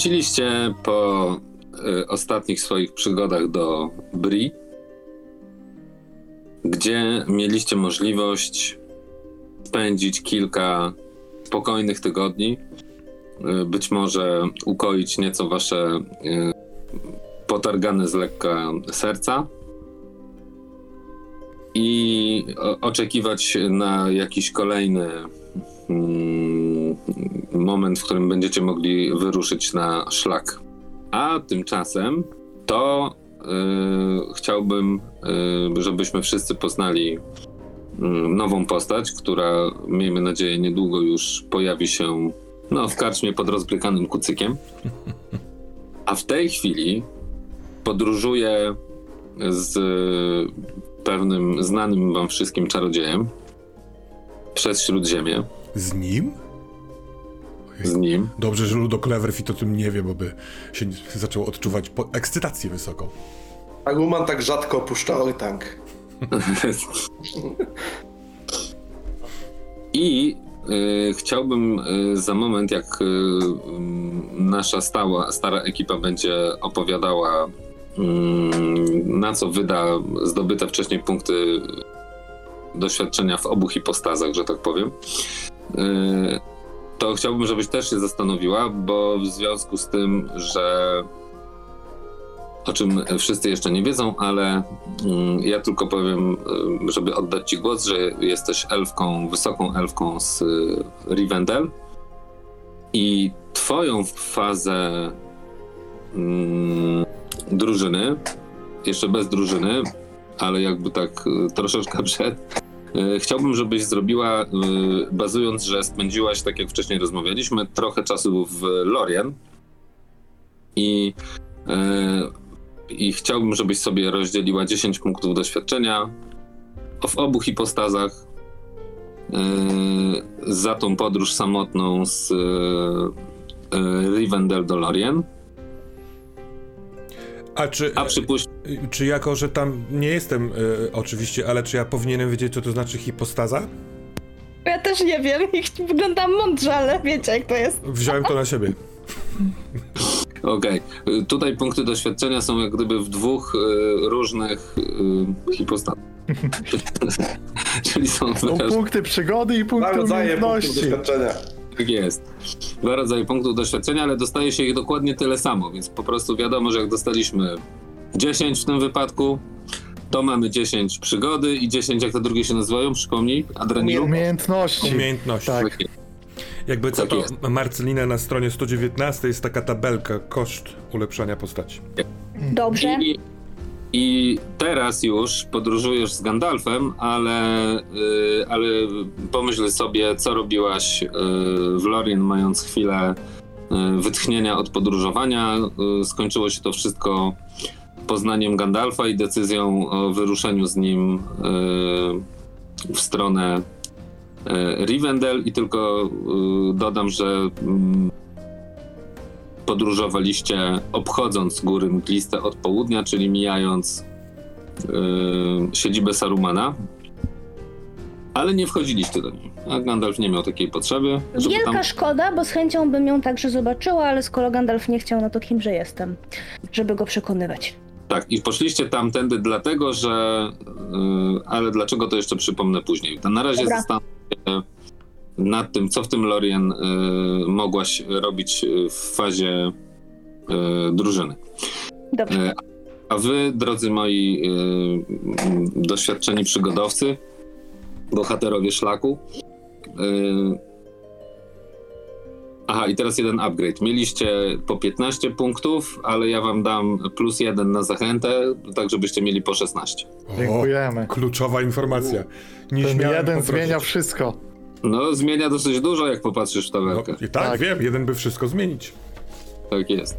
Wróciliście po y, ostatnich swoich przygodach do Bri, gdzie mieliście możliwość spędzić kilka spokojnych tygodni, y, być może ukoić nieco wasze y, potargane z lekka serca i o- oczekiwać na jakiś kolejny mm, moment, w którym będziecie mogli wyruszyć na szlak. A tymczasem to y, chciałbym, y, żebyśmy wszyscy poznali y, nową postać, która miejmy nadzieję niedługo już pojawi się no, w karczmie pod rozbrykanym kucykiem. A w tej chwili podróżuje z pewnym znanym wam wszystkim czarodziejem przez Śródziemie Z nim? Z nim. Dobrze, że Ludo Cleverfit o tym nie wie, bo by się zaczął odczuwać po- ekscytację wysoką. Aguman tak rzadko opuszczały tank. I y, chciałbym y, za moment, jak y, mm, nasza stała, stara ekipa będzie opowiadała, mm, na co wyda zdobyte wcześniej punkty doświadczenia w obu hipostazach, że tak powiem, y, to chciałbym, żebyś też się zastanowiła, bo w związku z tym, że o czym wszyscy jeszcze nie wiedzą, ale mm, ja tylko powiem, y, żeby oddać Ci głos, że jesteś elfką, wysoką elfką z y, Rivendell. I Twoją fazę mm, drużyny, jeszcze bez drużyny, ale jakby tak y, troszeczkę przed, chciałbym, żebyś zrobiła, y, bazując, że spędziłaś, tak jak wcześniej rozmawialiśmy, trochę czasu w Lorien i y, i chciałbym, żebyś sobie rozdzieliła 10 punktów doświadczenia w obu hipostazach za tą podróż samotną z Rivendell do Lorien. A czy, A przypuść, czy jako, że tam nie jestem y, oczywiście, ale czy ja powinienem wiedzieć, co to znaczy hipostaza? Ja też nie wiem wyglądam mądrze, ale wiecie jak to jest. Wziąłem to na siebie. okej, Yy, tutaj punkty doświadczenia są jak gdyby w dwóch yy, różnych yy, hipostazach. Czyli są Są punkty przygody i punkty umiejętności. doświadczenia. Tak jest. Dwa rodzaje punktów doświadczenia, ale dostaje się ich dokładnie tyle samo, więc po prostu wiadomo, że jak dostaliśmy 10 w tym wypadku, to mamy 10 przygody i 10, jak te drugie się nazywają, przypomnij, adrenalinu? Umiejętności. Umiejętności. Tak. Jakby co Tak to jest. Marcelina na stronie 119 jest taka tabelka, koszt ulepszania postaci. Dobrze. I, I teraz już podróżujesz z Gandalfem, ale, y, ale pomyśl sobie, co robiłaś y, w Lorien, mając chwilę y, wytchnienia od podróżowania. Y, skończyło się to wszystko poznaniem Gandalfa i decyzją o wyruszeniu z nim y, w stronę y, Rivendell i tylko dodam, że mm, podróżowaliście obchodząc góry mgliste od południa, czyli mijając yy, siedzibę Sarumana, ale nie wchodziliście do niej. A Gandalf nie miał takiej potrzeby, Wielka tam... szkoda, bo z chęcią bym ją także zobaczyła, ale skoro Gandalf nie chciał, no to kimże jestem, żeby go przekonywać. Tak, i poszliście tamtędy dlatego, że... Yy, ale dlaczego to jeszcze przypomnę później. To na razie Dobra. Nad tym, co w tym Lorien yy, mogłaś robić yy, w fazie yy, drużyny. Dobrze. A wy, drodzy moi y, doświadczeni przygodowcy, bohaterowie szlaku. y, Aha, i teraz jeden upgrade. Mieliście po 15 punktów, ale ja wam dam plus jeden na zachętę, tak żebyście mieli po 16. O, Dziękujemy. kluczowa informacja. Nie Ten jeden poprosić. zmienia wszystko. No, zmienia dosyć dużo, jak popatrzysz w No, tabelkę. i tak, Tak. wiem, jeden by wszystko zmienić. Tak jest.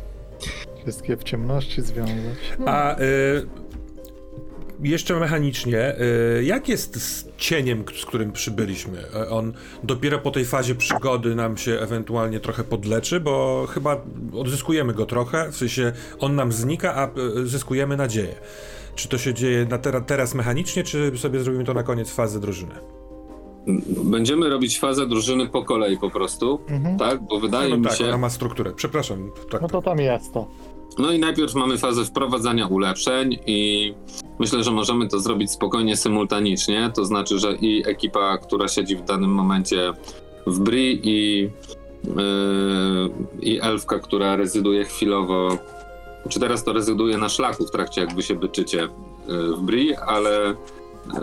Wszystkie w ciemności związać. A y, jeszcze mechanicznie, y, jak jest z cieniem, z którym przybyliśmy? E, On dopiero po tej fazie przygody nam się ewentualnie trochę podleczy, bo chyba odzyskujemy go trochę, w sensie on nam znika, a y, zyskujemy nadzieję. Czy to się dzieje na tera, teraz mechanicznie, czy sobie zrobimy to na koniec fazy drużyny? Będziemy robić fazę drużyny po kolei po prostu, Mhm. tak? Bo wydaje no mi tak, się... ona ma strukturę. Przepraszam. Tak, No to tam jest to. No i najpierw mamy fazę wprowadzania ulepszeń i myślę, że możemy to zrobić spokojnie symultanicznie, to znaczy, że i ekipa, która siedzi w danym momencie w Bri i, yy, i elfka, która rezyduje chwilowo, czy teraz to rezyduje na szlaku w trakcie jak wy się byczycie yy, w Bri, ale yy,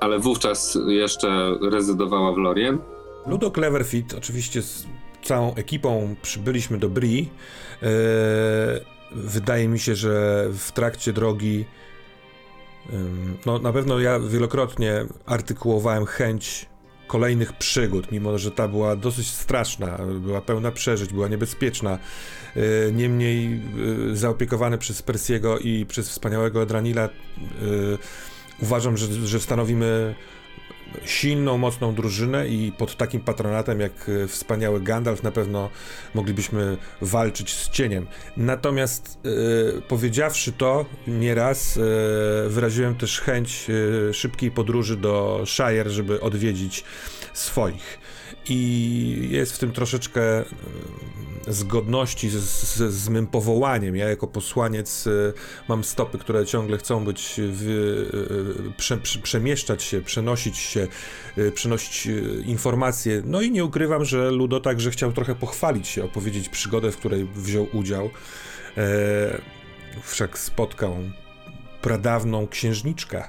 ale wówczas jeszcze rezydowała w Lorien. Ludo Cleverfit, oczywiście z całą ekipą przybyliśmy do Bri. Eee, wydaje mi się, że w trakcie drogi ym, no na pewno ja wielokrotnie artykułowałem chęć kolejnych przygód, mimo że ta była dosyć straszna, była pełna przeżyć, była niebezpieczna. Eee, niemniej e, zaopiekowany przez Persiego i przez wspaniałego Adranila e, uważam, że, że stanowimy silną, mocną drużynę i pod takim patronatem jak e, wspaniały Gandalf na pewno moglibyśmy walczyć z cieniem. Natomiast e, powiedziawszy to nieraz, e, wyraziłem też chęć e, szybkiej podróży do Shire, żeby odwiedzić swoich. I jest w tym troszeczkę e, zgodności z, z, z mym powołaniem. Ja jako posłaniec e, mam stopy, które ciągle chcą być, w, e, prze, prze, przemieszczać się, przenosić się, przynosić e, informacje. No i nie ukrywam, że Ludo także chciał trochę pochwalić się, opowiedzieć przygodę, w której wziął udział. E, wszak spotkał pradawną księżniczkę.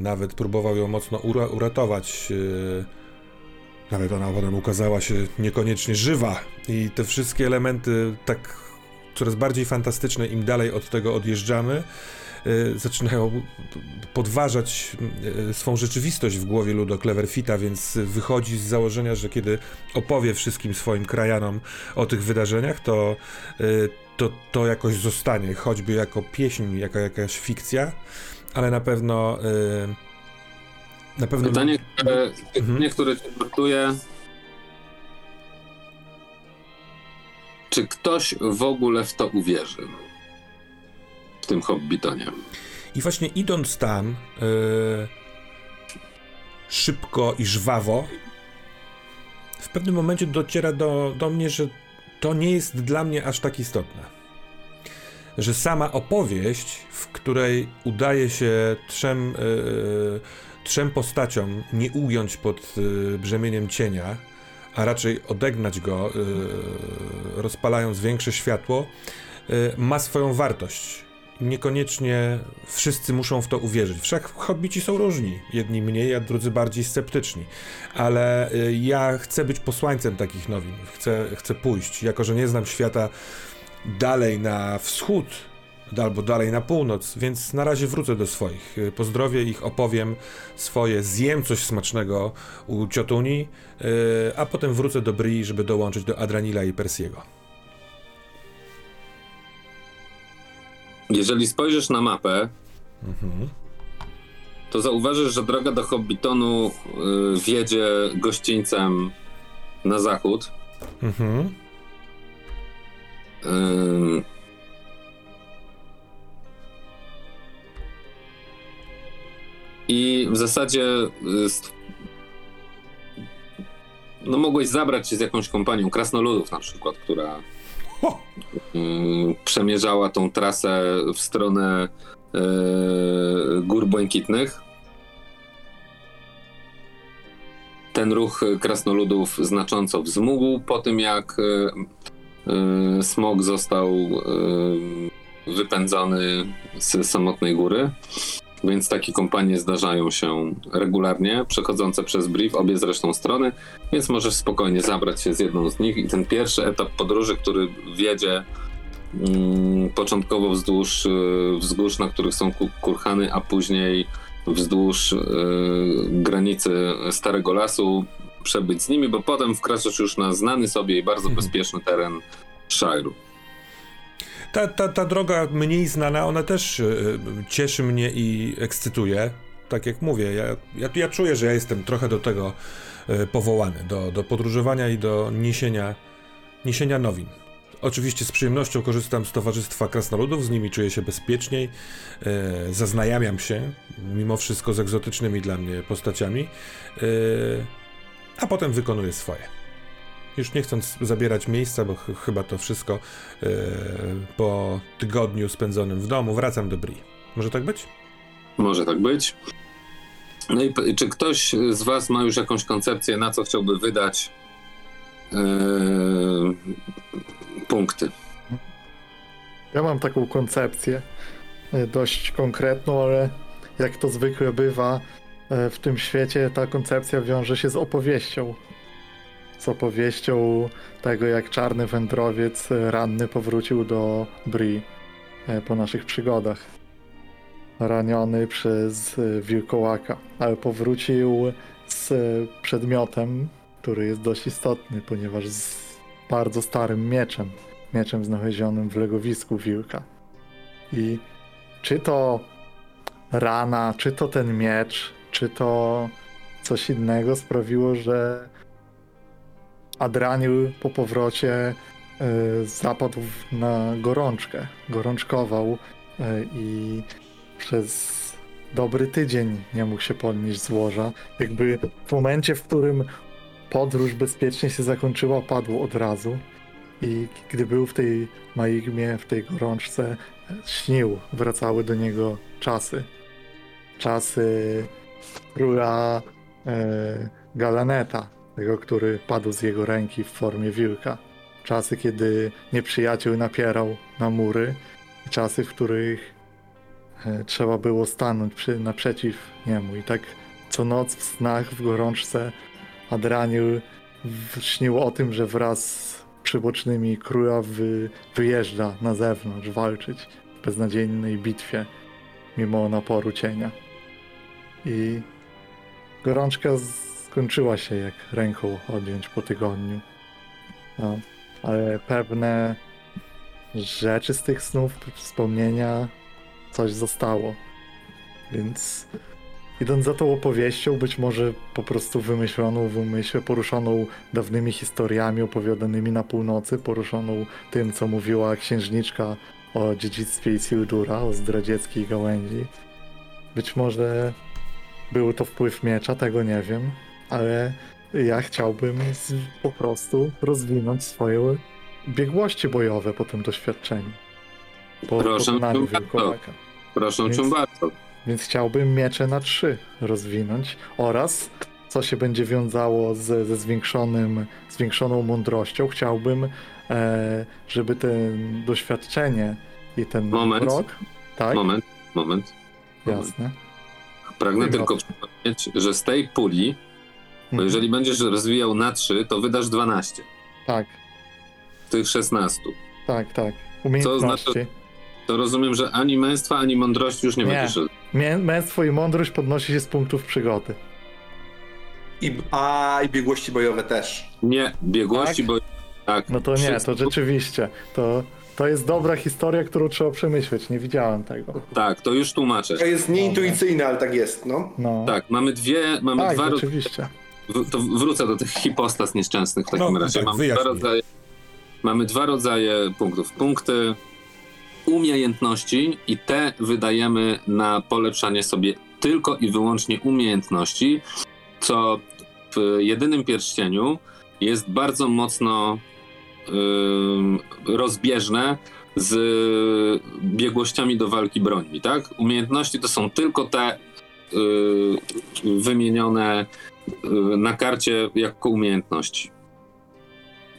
Nawet próbował ją mocno ura uratować. e, Nawet ona potem ukazała się niekoniecznie żywa. I te wszystkie elementy, tak coraz bardziej fantastyczne, im dalej od tego odjeżdżamy, y, zaczynają podważać y, swą rzeczywistość w głowie Ludo Cleverfita, więc wychodzi z założenia, że kiedy opowie wszystkim swoim krajanom o tych wydarzeniach, to, y, to, to jakoś zostanie, choćby jako pieśń, jako jakaś fikcja, ale na pewno. y, Na pewno. Pytanie, które, pytanie, które cię nurtuje. Czy ktoś w ogóle w to uwierzy? W tym Hobbitonie. I właśnie idąc tam yy, szybko i żwawo, w pewnym momencie dociera do, do mnie, że to nie jest dla mnie aż tak istotne. Że sama opowieść, w której udaje się trzem, yy, trzem postaciom nie ugiąć pod yy, brzemieniem cienia, a raczej odegnać go, yy, rozpalając większe światło, yy, ma swoją wartość niekoniecznie wszyscy muszą w to uwierzyć. Wszak hobbici są różni. Jedni mniej, a drudzy bardziej sceptyczni. Ale ja chcę być posłańcem takich nowin. Chcę, chcę pójść. Jako, że nie znam świata dalej na wschód, albo dalej na północ, więc na razie wrócę do swoich. Y, Pozdrowię ich, opowiem swoje, zjem coś smacznego u ciotuni, y, a potem wrócę do Bri, żeby dołączyć do Adranila i Persiego. Jeżeli spojrzysz na mapę, to zauważysz, że droga do Hobbitonu y, wiedzie gościńcem na zachód. Mhm. I w zasadzie y, no mogłeś zabrać się z jakąś kompanią krasnoludów na przykład, która ym, przemierzała tą trasę w stronę y, Gór Błękitnych. Ten ruch krasnoludów znacząco wzmógł po tym, jak y, y, smog został y, wypędzony z samotnej góry. Więc takie kompanie zdarzają się regularnie, przechodzące przez brief, obie zresztą strony, więc możesz spokojnie zabrać się z jedną z nich i ten pierwszy etap podróży, który wiedzie mm, początkowo wzdłuż y, wzgórz, na których są ku- kurhany, a później wzdłuż y, granicy Starego Lasu, przebyć z nimi, bo potem wkraczasz już na znany sobie i bardzo bezpieczny teren Shire'u. Ta, ta, ta droga mniej znana, ona też y, cieszy mnie i ekscytuje. Tak jak mówię, ja, ja, ja czuję, że ja jestem trochę do tego y, powołany, do, do podróżowania i do niesienia, niesienia nowin. Oczywiście z przyjemnością korzystam z Towarzystwa Krasnoludów, z nimi czuję się bezpieczniej, e, zaznajamiam się, mimo wszystko z egzotycznymi dla mnie postaciami, e, a potem wykonuję swoje. Już nie chcąc zabierać miejsca, bo ch chyba to wszystko e, po tygodniu spędzonym w domu, wracam do Bri. Może tak być? Może tak być. No i czy ktoś z Was ma już jakąś koncepcję, na co chciałby wydać e, punkty? Ja mam taką koncepcję, e, dość konkretną, ale jak to zwykle bywa w tym świecie, ta koncepcja wiąże się z opowieścią. Z opowieścią tego, jak czarny wędrowiec ranny powrócił do Bri e, po naszych przygodach. Raniony przez wilkołaka, ale powrócił z przedmiotem, który jest dość istotny, ponieważ z bardzo starym mieczem mieczem znalezionym w legowisku wilka. I czy to rana, czy to ten miecz, czy to coś innego sprawiło, że Adraniel po powrocie y, zapadł na gorączkę. Gorączkował y, i przez dobry tydzień nie mógł się podnieść z łoża. Jakby w momencie, w którym podróż bezpiecznie się zakończyła, padł od razu. I gdy był w tej maigmie, w tej gorączce, śnił, wracały do niego czasy. Czasy króla e, Galaneta, tego, który padł z jego ręki w formie wilka. Czasy, kiedy nieprzyjaciel napierał na mury. I czasy, w których e, trzeba było stanąć przy, naprzeciw niemu. I tak co noc w snach, w gorączce Adraniel śnił o tym, że wraz z przybocznymi króla wy, wyjeżdża na zewnątrz walczyć w beznadziejnej bitwie mimo naporu cienia. I gorączka skończyła się jak ręką odjąć po tygodniu. No, ale pewne rzeczy z tych snów, wspomnienia, coś zostało. Więc idąc za tą opowieścią, być może po prostu wymyśloną w umyśle, poruszoną dawnymi historiami opowiadanymi na północy, poruszoną tym, co mówiła księżniczka o dziedzictwie Isildura, o zdradzieckiej gałęzi. Być może był to wpływ miecza, tego nie wiem, ale ja chciałbym po prostu rozwinąć swoje biegłości bojowe po tym doświadczeniu. Po Proszę pokonaniu wilkołaka. Proszę Więc- bardzo. Więc chciałbym miecze na trzy rozwinąć oraz co się będzie wiązało z, ze zwiększonym, zwiększoną mądrością. Chciałbym, e, żeby to doświadczenie i ten Moment. rok. Tak, Moment, moment. jasne. Pragnę tylko przypomnieć, że z tej puli, bo jeżeli będziesz rozwijał na 3, to wydasz 12 Tak, z tych 16. tak, tak. Umiejętności. znaczy- To rozumiem, że ani męstwa, ani mądrości już nie, Nie. będziesz. Mię, męstwo i mądrość podnosi się z punktów przygody. I, a, i biegłości bojowe też. Nie, biegłości, Tak? bo. Tak. No to nie, to rzeczywiście. To, to jest dobra historia, którą trzeba przemyśleć. Nie widziałem tego. Tak, to już tłumaczę. To jest nieintuicyjne, ale tak jest, no. No. Tak, mamy dwie, mamy tak dwa rodzaje. W- To wrócę do tych hipostas nieszczęsnych w takim No, razie. tak, mamy, dwa rodzaje, mamy dwa rodzaje punktów. Punkty umiejętności i te wydajemy na polepszanie sobie tylko i wyłącznie umiejętności, co w jedynym pierścieniu jest bardzo mocno ym, rozbieżne z biegłościami do walki brońmi, tak? Umiejętności to są tylko te y, wymienione na karcie jako umiejętności.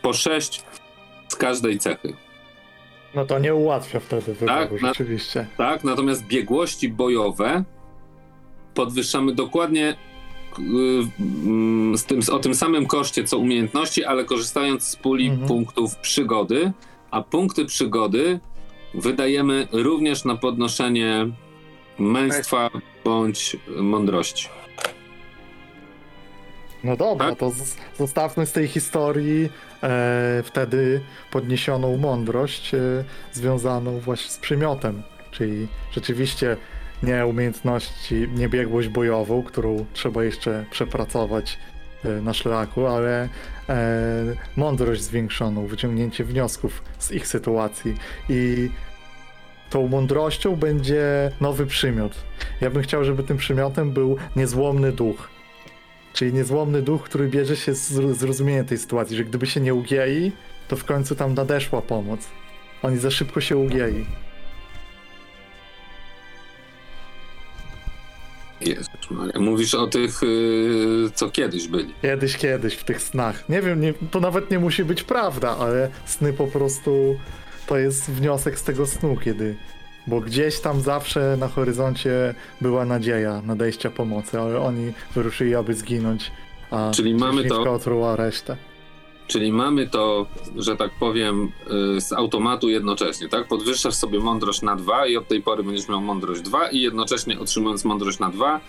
Po sześć z każdej cechy, No to nie ułatwia wtedy wyboru, Tak, na- rzeczywiście. tak? Natomiast biegłości bojowe podwyższamy dokładnie y, mm, z tym, o tym samym koszcie co umiejętności, ale korzystając z puli Mhm. punktów przygody, a punkty przygody wydajemy również na podnoszenie męstwa bądź mądrości. No dobra, Tak? to zostawmy z tej historii e, wtedy podniesioną mądrość e, związaną właśnie z przymiotem, czyli rzeczywiście nie umiejętności, nie biegłość bojową, którą trzeba jeszcze przepracować e, na szlaku, ale e, mądrość zwiększoną, wyciągnięcie wniosków z ich sytuacji i tą mądrością będzie nowy przymiot. Ja bym chciał, żeby tym przymiotem był niezłomny duch. Czyli niezłomny duch, który bierze się z zro- zrozumienia tej sytuacji, że gdyby się nie ugięli, to w końcu tam nadeszła pomoc. Oni za szybko się ugięli. Jezus Maria. Mówisz o tych, y, co kiedyś byli. Kiedyś, kiedyś w tych snach. Nie wiem, nie, to nawet nie musi być prawda, ale sny po prostu to jest wniosek z tego snu, kiedy. Bo gdzieś tam zawsze na horyzoncie była nadzieja nadejścia pomocy, ale oni wyruszyli, aby zginąć. A Czyli mamy to- otruła resztę. Czyli mamy to, że tak powiem, y, z automatu jednocześnie, tak? Podwyższasz sobie mądrość na dwa i od tej pory będziesz miał mądrość 2 i jednocześnie otrzymując mądrość na dwa,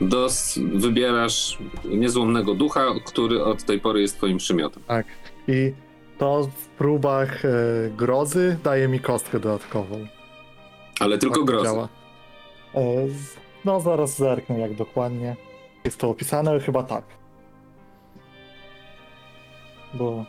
dos, wybierasz niezłomnego ducha, który od tej pory jest twoim przymiotem. Tak. I to w próbach e, grozy daje mi kostkę dodatkową. Ale tylko Tak grozy. działa. E, no zaraz zerknę jak dokładnie jest to opisane, ale chyba tak. Bo...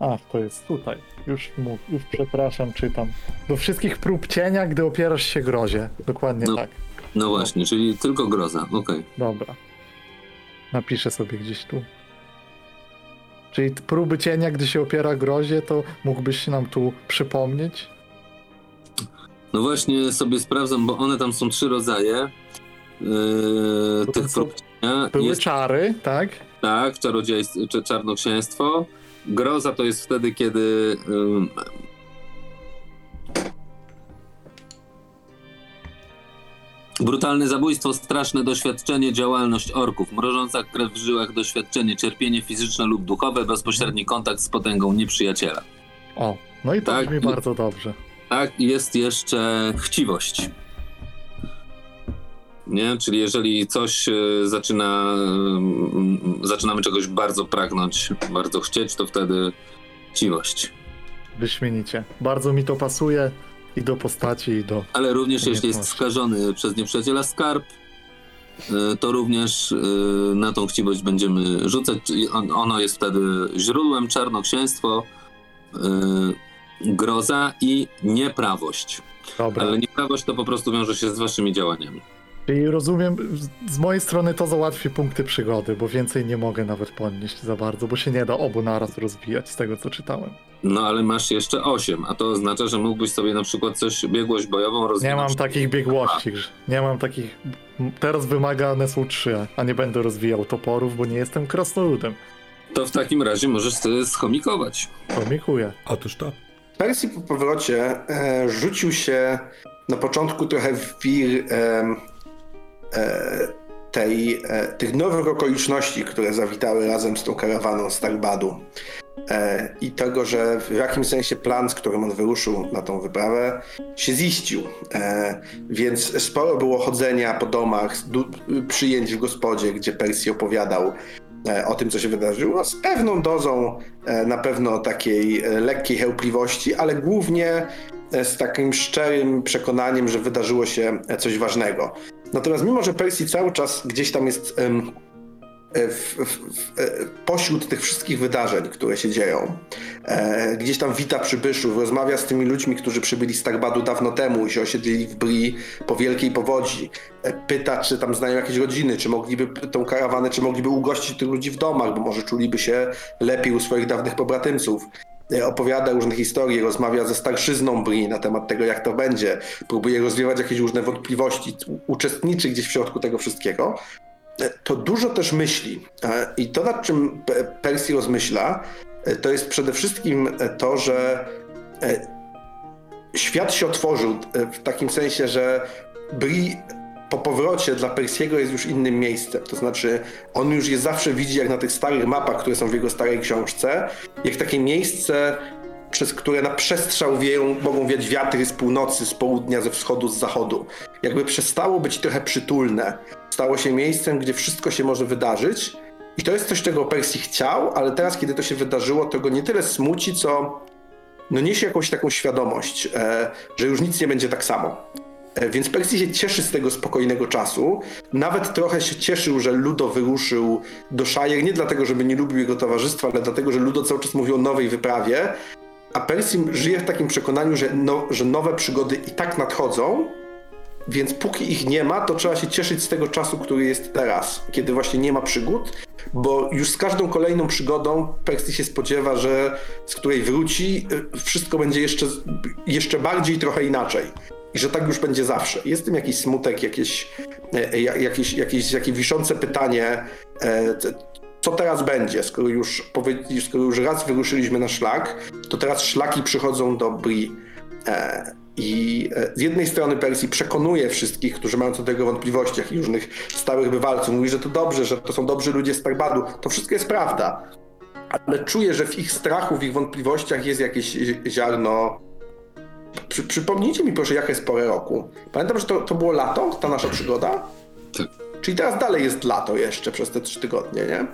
Ach, to jest tutaj. Już mów, już przepraszam, czytam. Do wszystkich prób cienia, gdy opierasz się grozie. Dokładnie No. tak. No właśnie, czyli tylko groza, okej. Dobra. Napiszę sobie gdzieś tu. Czyli próby cienia, gdy się opiera grozie, to mógłbyś nam tu przypomnieć? No właśnie sobie sprawdzam, bo one tam są trzy rodzaje yy, tych prób cienia. Były Jest czary, tak? tak, czarodziejstwo, czy czarnoksięstwo. Groza to jest wtedy, kiedy ym, Brutalne zabójstwo, straszne doświadczenie, działalność orków, mrożąca krew w żyłach doświadczenie, cierpienie fizyczne lub duchowe, bezpośredni kontakt z potęgą nieprzyjaciela. O, no i to Tak, brzmi i- bardzo dobrze. Tak, i jest jeszcze chciwość. Nie? Czyli jeżeli coś e, zaczyna, mm, zaczynamy czegoś bardzo pragnąć, bardzo chcieć, to wtedy chciwość. Wyśmienicie. Bardzo mi to pasuje i do postaci, i do... Ale również jeśli jest skażony przez nieprzyjaciela skarb, e, to również e, na tą chciwość będziemy rzucać. Ono jest wtedy źródłem, czarnoksięstwo, groza i nieprawość. Dobra. Ale nieprawość to po prostu wiąże się z waszymi działaniami. Czyli rozumiem, z- mojej strony to załatwi punkty przygody, bo więcej nie mogę nawet podnieść za bardzo, bo się nie da obu naraz rozwijać z tego, co czytałem. No ale masz jeszcze 8, a to oznacza, że mógłbyś sobie na przykład coś, biegłość bojową Nie rozwinąć. mam takich biegłości, że- nie mam takich... Teraz wymagane są trzy, a nie będę rozwijał toporów, bo nie jestem krasnoludem. To w takim razie możesz sobie schomikować. Komikuję. Otóż to. Percy po powrocie e, rzucił się na początku trochę w wir em, e, tej, e, tych nowych okoliczności, które zawitały razem z tą karawaną z Tarbadu. E, I tego, że w jakimś sensie plan, z którym on wyruszył na tą wyprawę, się ziścił. E, więc sporo było chodzenia po domach, przyjęć w gospodzie, gdzie Percy opowiadał e, o tym, co się wydarzyło, z pewną dozą e, na pewno takiej e, lekkiej chełpliwości, ale głównie e, z takim szczerym przekonaniem, że wydarzyło się e, coś ważnego. Natomiast mimo, że Percy cały czas gdzieś tam jest e, w, w, w, e, pośród tych wszystkich wydarzeń, które się dzieją, e, gdzieś tam wita przybyszów, rozmawia z tymi ludźmi, którzy przybyli z Tarbadu dawno temu i się osiedlili w Bri po wielkiej powodzi, e, pyta, czy tam znają jakieś rodziny, czy mogliby tą karawanę, czy mogliby ugościć tych ludzi w domach, bo może czuliby się lepiej u swoich dawnych pobratymców. E, Opowiada różne historie, rozmawia ze starszyzną Bri na temat tego, jak to będzie. Próbuje rozwiewać jakieś różne wątpliwości, uczestniczy gdzieś w środku tego wszystkiego. To dużo też myśli. E, I to, nad czym Pe- Percy rozmyśla, e, to jest przede wszystkim e, to, że świat się otworzył w takim sensie, że Bri po powrocie dla Persiego jest już innym miejscem. To znaczy, on już je zawsze widzi, jak na tych starych mapach, które są w jego starej książce, jak takie miejsce, przez które na przestrzał wieją, mogą wiać wiatry z północy, z południa, ze wschodu, z zachodu. Jakby przestało być trochę przytulne. Stało się miejscem, gdzie wszystko się może wydarzyć. I to jest coś, czego Percy chciał, ale teraz, kiedy to się wydarzyło, to go nie tyle smuci, co no niesie jakąś taką świadomość, e, że już nic nie będzie tak samo. E, Więc Percy się cieszy z tego spokojnego czasu. Nawet trochę się cieszył, że Ludo wyruszył do Shire, nie dlatego, żeby nie lubił jego towarzystwa, ale dlatego, że Ludo cały czas mówi o nowej wyprawie. A Percy żyje w takim przekonaniu, że, no, że nowe przygody i tak nadchodzą, więc póki ich nie ma, to trzeba się cieszyć z tego czasu, który jest teraz, kiedy właśnie nie ma przygód, bo już z każdą kolejną przygodą Percy się spodziewa, że z której wróci, y, wszystko będzie jeszcze, jeszcze bardziej trochę inaczej. I że tak już będzie zawsze. Jest w tym jakiś smutek, jakieś, e, ja- jakieś, jakieś, jakieś wiszące pytanie, e, co teraz będzie, skoro już, skoro już raz wyruszyliśmy na szlak, to teraz szlaki przychodzą do Bri. I e, z jednej strony Persji przekonuje wszystkich, którzy mają co do tego wątpliwościach i różnych stałych bywalców, mówi, że to dobrze, że to są dobrzy ludzie z Starbadu. To wszystko jest prawda. Ale czuję, że w ich strachu, w ich wątpliwościach jest jakieś zi- ziarno. Przy, przypomnijcie mi proszę, jaka jest pora roku. Pamiętam, że to, to było lato, ta nasza przygoda? Tak. Czyli teraz dalej jest lato jeszcze przez te trzy tygodnie, nie?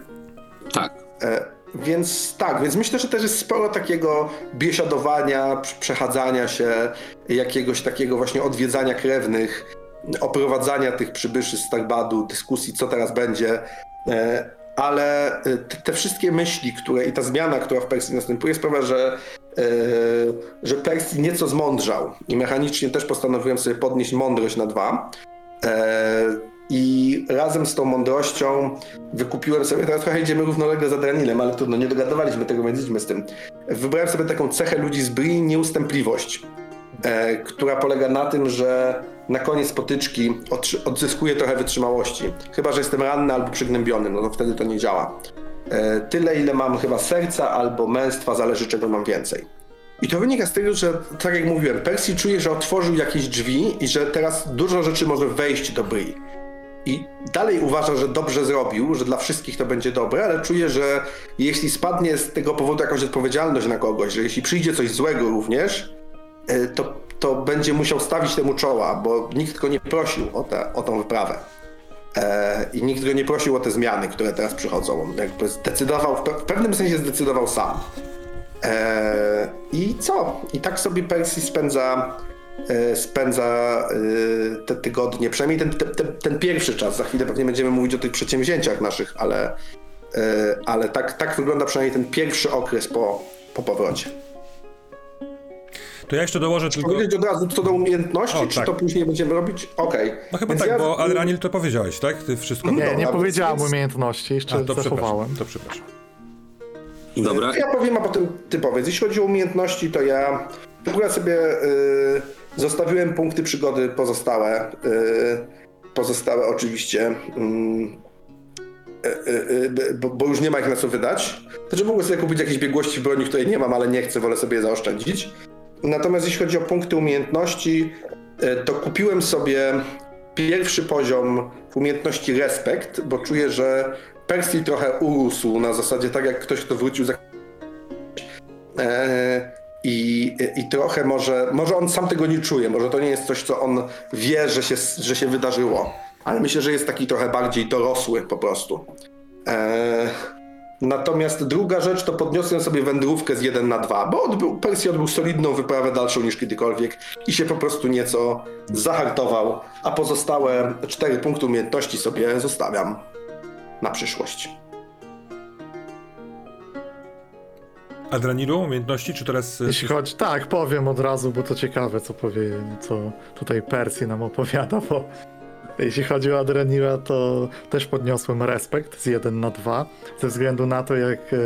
Tak. E, Więc tak, więc myślę, że też jest sporo takiego biesiadowania, prze- przechadzania się, jakiegoś takiego właśnie odwiedzania krewnych, oprowadzania tych przybyszy z Starbadu, dyskusji, co teraz będzie. E, Ale e, te, te wszystkie myśli, które i ta zmiana, która w Persji następuje, sprawia, że, e, że Persji nieco zmądrzał. I mechanicznie też postanowiłem sobie podnieść mądrość na dwa. I razem z tą mądrością wykupiłem sobie, teraz trochę idziemy równolegle za Dranilem, ale trudno, nie dogadywaliśmy tego, więc idźmy z tym. Wybrałem sobie taką cechę ludzi z Bri, nieustępliwość, e, która polega na tym, że na koniec potyczki odzyskuję trochę wytrzymałości. Chyba, że jestem ranny albo przygnębiony, no to wtedy to nie działa. E, tyle, ile mam chyba serca albo męstwa, zależy czego mam więcej. I to wynika z tego, że tak jak mówiłem, Percy czuje, że otworzył jakieś drzwi i że teraz dużo rzeczy może wejść do Bri. I dalej uważa, że dobrze zrobił, że dla wszystkich to będzie dobre, ale czuje, że jeśli spadnie z tego powodu jakaś odpowiedzialność na kogoś, że jeśli przyjdzie coś złego również, e, to, to będzie musiał stawić temu czoła, bo nikt go nie prosił o, tę o tą wyprawę. E, I nikt go nie prosił o te zmiany, które teraz przychodzą. On jakby zdecydował, w, pe- w pewnym sensie zdecydował sam. E, I co? I tak sobie Percy spędza, spędza e, te tygodnie, przynajmniej ten, ten, ten, pierwszy czas. Za chwilę pewnie będziemy mówić o tych przedsięwzięciach naszych, ale, e, ale tak, tak wygląda przynajmniej ten pierwszy okres po, po powrocie. To ja jeszcze dołożę tylko... Powiedzieć od razu co do umiejętności, O, czy tak. to później będziemy robić? Okej. No chyba Więc tak, ja- bo Adranil to powiedziałeś, tak? Ty wszystko... Nie, nie powiedziałam więc- umiejętności, jeszcze A, to przepraszam, zachowałem. to przepraszam. Dobra. Ja powiem, a potem ty powiedz. Jeśli chodzi o umiejętności, to ja w ogóle sobie y, zostawiłem punkty przygody pozostałe. Y, pozostałe oczywiście. mm, y, y, bo, już nie ma ich na co wydać. Znaczy mogłem sobie kupić jakieś biegłości broni, której nie mam, ale nie chcę, wolę sobie je zaoszczędzić. Natomiast jeśli chodzi o punkty umiejętności, to kupiłem sobie pierwszy poziom umiejętności respekt, bo czuję, że Percy trochę urósł na zasadzie tak jak ktoś, kto wrócił za E, I, I trochę może, może on sam tego nie czuje, może to nie jest coś, co on wie, że się, że się wydarzyło, ale myślę, że jest taki trochę bardziej dorosły po prostu. E, natomiast druga rzecz to podniosłem sobie wędrówkę z 1 na 2, bo odbył, Percy odbył solidną wyprawę dalszą niż kiedykolwiek i się po prostu nieco zahartował, a pozostałe 4 punkty umiejętności sobie zostawiam na przyszłość. Adranilu, umiejętności, czy teraz... e, Jeśli chodzi, tak, powiem od razu, bo to ciekawe, co powie, co tutaj Persji nam opowiada, bo jeśli chodzi o Adrenira, to też podniosłem respekt z 1 na 2, ze względu na to, jak e,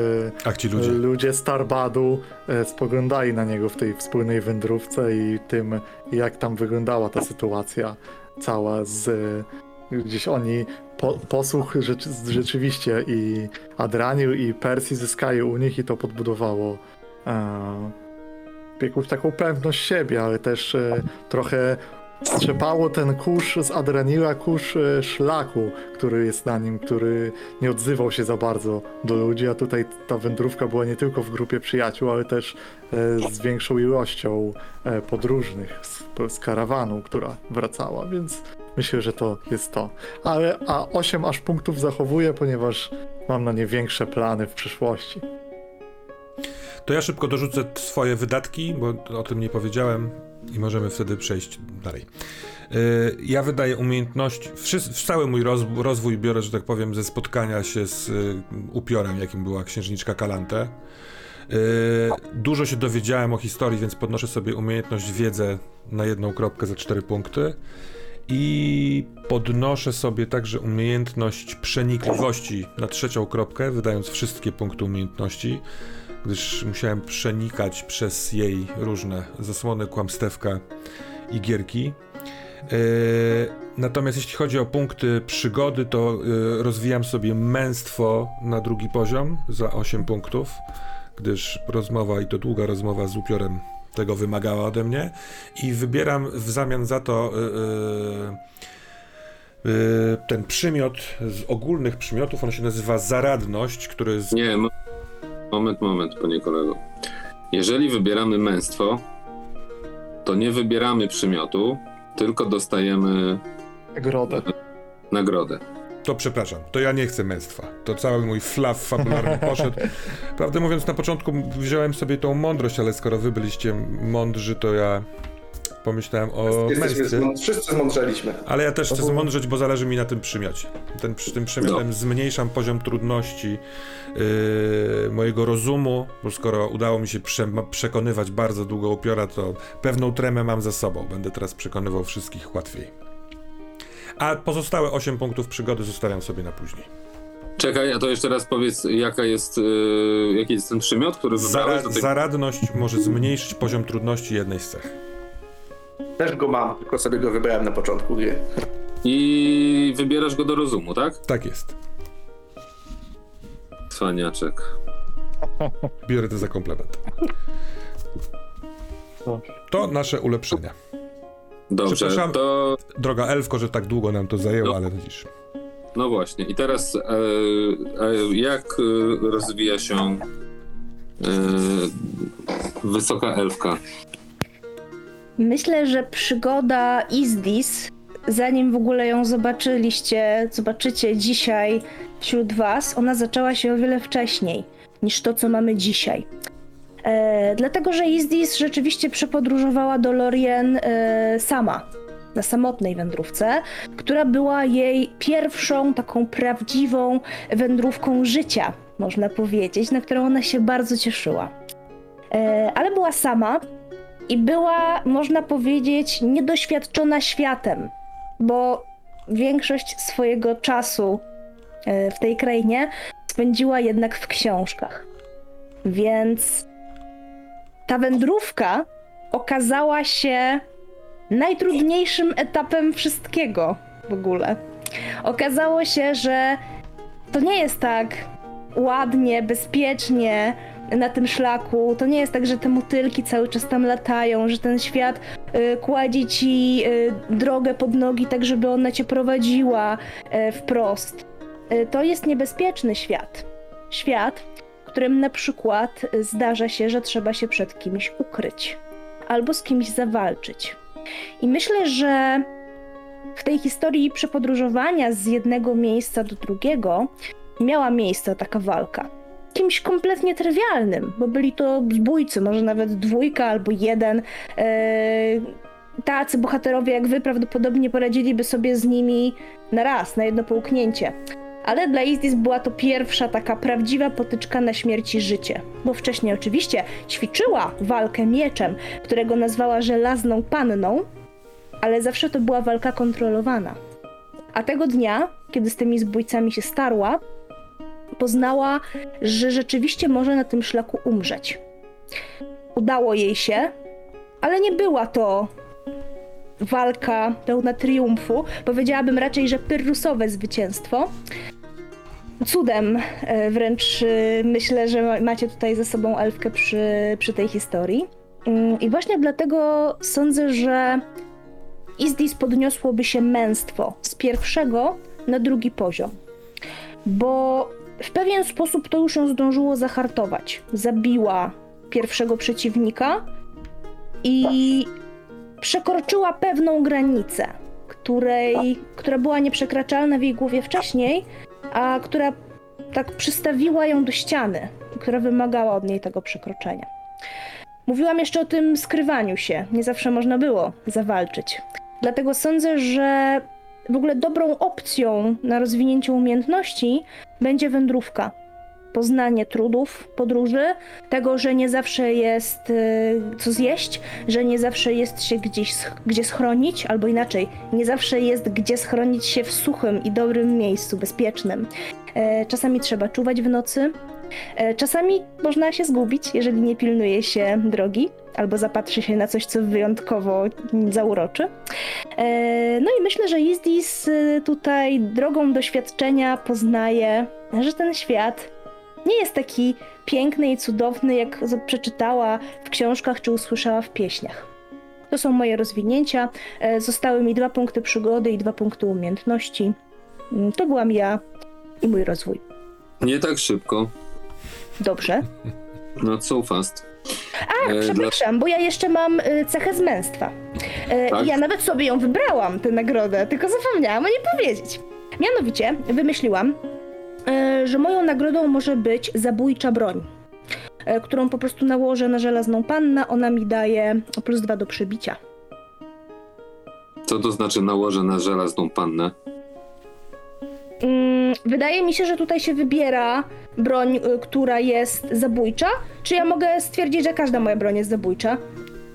Ach, ludzie. ludzie Starbadu e, spoglądali na niego w tej wspólnej wędrówce i tym, jak tam wyglądała ta sytuacja cała z... Gdzieś oni po, posłuch rzeczy, rzeczywiście i Adranil i Persji zyskali u nich i to podbudowało e, jakąś taką pewność siebie, ale też e, trochę strzepało ten kurz z Adranila, kurz e, szlaku, który jest na nim, który nie odzywał się za bardzo do ludzi, a tutaj ta wędrówka była nie tylko w grupie przyjaciół, ale też e, z większą ilością e, podróżnych z, z karawanu, która wracała, więc myślę, że to jest to. Ale a 8 aż punktów zachowuję, ponieważ mam na nie większe plany w przyszłości. To ja szybko dorzucę swoje wydatki, bo o tym nie powiedziałem i możemy wtedy przejść dalej. Yy, Ja wydaję umiejętność, wszy- cały mój roz, rozwój biorę, że tak powiem, ze spotkania się z y, upiorem, jakim była księżniczka Kalante. Yy, Dużo się dowiedziałem o historii, więc podnoszę sobie umiejętność wiedzę na jedną kropkę za cztery punkty. I podnoszę sobie także umiejętność przenikliwości na trzecią kropkę, wydając wszystkie punkty umiejętności, gdyż musiałem przenikać przez jej różne zasłony, kłamstewka i gierki. Yy, natomiast jeśli chodzi o punkty przygody, to yy, rozwijam sobie męstwo na drugi poziom za 8 punktów, gdyż rozmowa i to długa rozmowa z upiorem tego wymagała ode mnie i wybieram w zamian za to yy, yy, ten przymiot z ogólnych przymiotów, on się nazywa zaradność, który z... Nie, mo- moment, moment, panie kolego. Jeżeli wybieramy męstwo, to nie wybieramy przymiotu, tylko dostajemy Grodę. nagrodę. To przepraszam, to ja nie chcę męstwa. To cały mój flaw fabularny poszedł. Prawdę mówiąc, na początku wziąłem sobie tą mądrość, ale skoro wy byliście mądrzy, to ja pomyślałem o męstwie. wszyscy zmądrzeliśmy. Ale ja też chcę zmądrzeć, bo zależy mi na tym przymiocie. Ten, przy tym przymiotem zmniejszam poziom trudności yy, mojego rozumu, bo skoro udało mi się prze, przekonywać bardzo długo upiora, to pewną tremę mam za sobą. Będę teraz przekonywał wszystkich łatwiej. A pozostałe 8 punktów przygody zostawiam sobie na później. Czekaj, a to jeszcze raz powiedz, jaka jest, yy, jaki jest ten przymiot, który wybrałeś Zara, tej... zaradność może zmniejszyć poziom trudności jednej z cech. Też go mam, tylko sobie go wybrałem na początku gry. I wybierasz go do rozumu, tak? Tak jest. Cwaniaczek. Biorę to za komplement. To nasze ulepszenia. Dobrze, Przepraszam. to Droga Elfko, że tak długo nam to zajęło, No. ale widzisz. no właśnie. I teraz e, e, jak e, rozwija się e, wysoka elfka? Myślę, że przygoda Izdis, zanim w ogóle ją zobaczyliście, zobaczycie dzisiaj wśród was, ona zaczęła się o wiele wcześniej niż to, co mamy dzisiaj. E, dlatego, że Izdis rzeczywiście przepodróżowała do Lorien e, sama, na samotnej wędrówce, która była jej pierwszą taką prawdziwą wędrówką życia, można powiedzieć, na którą ona się bardzo cieszyła. E, ale była sama, i była, można powiedzieć, niedoświadczona światem, bo większość swojego czasu e, w tej krainie spędziła jednak w książkach. Więc ta wędrówka okazała się najtrudniejszym etapem wszystkiego w ogóle. Okazało się, że to nie jest tak ładnie, bezpiecznie, na tym szlaku. To nie jest tak, że te motylki cały czas tam latają, że ten świat y, kładzie ci y, drogę pod nogi, tak żeby ona cię prowadziła y, wprost. Y, to jest niebezpieczny świat. Świat, którym na przykład zdarza się, że trzeba się przed kimś ukryć albo z kimś zawalczyć. I myślę, że w tej historii przepodróżowania z jednego miejsca do drugiego miała miejsce taka walka kimś kompletnie trywialnym, bo byli to zbójcy, może nawet dwójka albo jeden. Eee, tacy bohaterowie jak wy prawdopodobnie poradziliby sobie z nimi na raz, na jedno połknięcie. Ale dla Izdis była to pierwsza taka prawdziwa potyczka na śmierć i życie. Bo wcześniej oczywiście ćwiczyła walkę mieczem, którego nazwała żelazną panną, ale zawsze to była walka kontrolowana. A tego dnia, kiedy z tymi zbójcami się starła, poznała, że rzeczywiście może na tym szlaku umrzeć. Udało jej się, ale nie była to walka pełna triumfu. Powiedziałabym raczej, że pyrrusowe zwycięstwo. Cudem e, wręcz e, myślę, że ma- macie tutaj ze sobą elfkę przy, przy tej historii. Mm, I właśnie dlatego sądzę, że Izdis podniosłoby się męstwo z pierwszego na drugi poziom. Bo w pewien sposób to już ją zdążyło zahartować. Zabiła pierwszego przeciwnika i przekroczyła pewną granicę, której, która była nieprzekraczalna w jej głowie wcześniej, a która tak przystawiła ją do ściany która wymagała od niej tego przekroczenia. Mówiłam jeszcze o tym skrywaniu się. Nie zawsze można było zawalczyć. Dlatego sądzę, że w ogóle dobrą opcją na rozwinięcie umiejętności będzie wędrówka. Poznanie trudów podróży, tego, że nie zawsze jest y, co zjeść, że nie zawsze jest się gdzieś, gdzie schronić, albo inaczej, nie zawsze jest gdzie schronić się w suchym i dobrym miejscu, bezpiecznym. E, czasami trzeba czuwać w nocy, e, czasami można się zgubić, jeżeli nie pilnuje się drogi, albo zapatrzy się na coś, co wyjątkowo zauroczy. E, No i myślę, że Izdis y, tutaj drogą doświadczenia poznaje, że ten świat nie jest taki piękny i cudowny, jak przeczytała w książkach czy usłyszała w pieśniach. To są moje rozwinięcia. E, Zostały mi dwa punkty przygody i dwa punkty umiejętności. Mm, To byłam ja i mój rozwój. Nie tak szybko. Dobrze. Not so fast. A, E, przepraszam, bo ja jeszcze mam y, cechę zmęstwa. E, Tak? Ja nawet sobie ją wybrałam, tę nagrodę, tylko zapomniałam o niej powiedzieć. Mianowicie wymyśliłam, e, że moją nagrodą może być zabójcza broń, e, którą po prostu nałożę na żelazną pannę. Ona mi daje plus dwa do przebicia. Co to znaczy nałożę na żelazną pannę? Mm, wydaje mi się, że tutaj się wybiera broń, y, która jest zabójcza. Czy ja mogę stwierdzić, że każda moja broń jest zabójcza?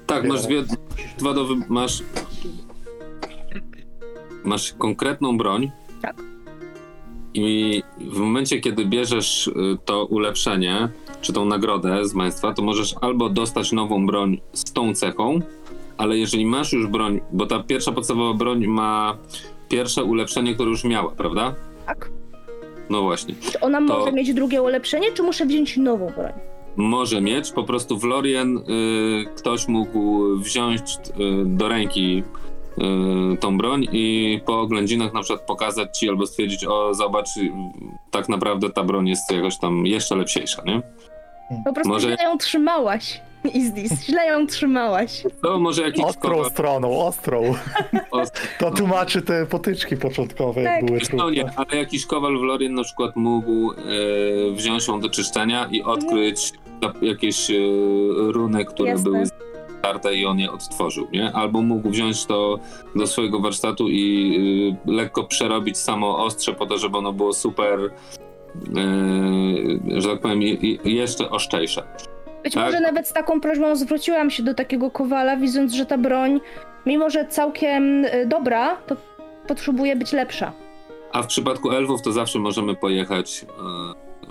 Tak, masz dwie, dwa do wy... masz... Masz konkretną broń. Tak. I w momencie, kiedy bierzesz y, to ulepszenie, czy tą nagrodę z państwa, to możesz albo dostać nową broń z tą cechą, ale jeżeli masz już broń, bo ta pierwsza podstawowa broń ma pierwsze ulepszenie, które już miała, prawda? Tak. No właśnie. Czy ona To- może mieć drugie ulepszenie, czy muszę wziąć nową broń? może mieć. Po prostu w Lorien y, ktoś mógł wziąć y, do ręki tą broń i po oględzinach na przykład pokazać ci albo stwierdzić, o zobacz, y, tak naprawdę ta broń jest jakoś tam jeszcze lepsiejsza, nie? Po prostu Może- źle ją trzymałaś. Izdis, źle ją trzymałaś. To może jakiś Ostrą kowal... stroną, ostrą. Os- To tłumaczy te potyczki początkowe, jak Tak. były no nie, trudne. ale jakiś kowal w Lorien na przykład mógł y, wziąć ją do czyszczenia i odkryć jakieś y, runy, które Jasne. były starte i on je odtworzył, nie? Albo mógł wziąć to do swojego warsztatu i y, lekko przerobić samo ostrze po to, żeby ono było super, y, że tak powiem, i- jeszcze oszczejsze. Być Tak. może nawet z taką prośbą zwróciłam się do takiego kowala, widząc, że ta broń, mimo że całkiem y, dobra, to potrzebuje być lepsza. A w przypadku elfów to zawsze możemy pojechać,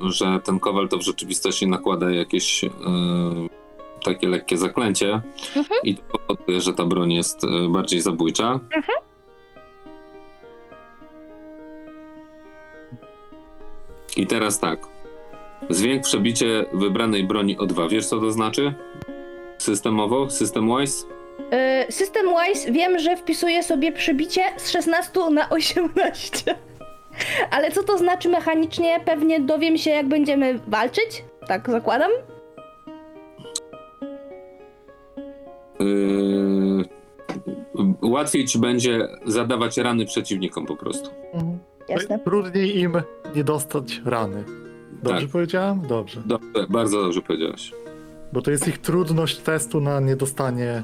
y, że ten kowal to w rzeczywistości nakłada jakieś y, takie lekkie zaklęcie Mhm. i to powoduje, że ta broń jest y, bardziej zabójcza. I teraz tak. Zwięk przebicie wybranej broni o 2. Wiesz co to znaczy? Systemowo? System-wise? Y, System Wise wiem, że wpisuje sobie przebicie z 16 na 18. Ale co to znaczy mechanicznie? Pewnie dowiem się, jak będziemy walczyć. Tak zakładam. Yy, łatwiej ci będzie zadawać rany przeciwnikom po prostu. Mhm. Jasne. Trudniej im nie dostać rany. Dobrze Tak. powiedziałem? Dobrze. Dobrze, bardzo dobrze powiedziałeś. Bo to jest ich trudność testu na niedostanie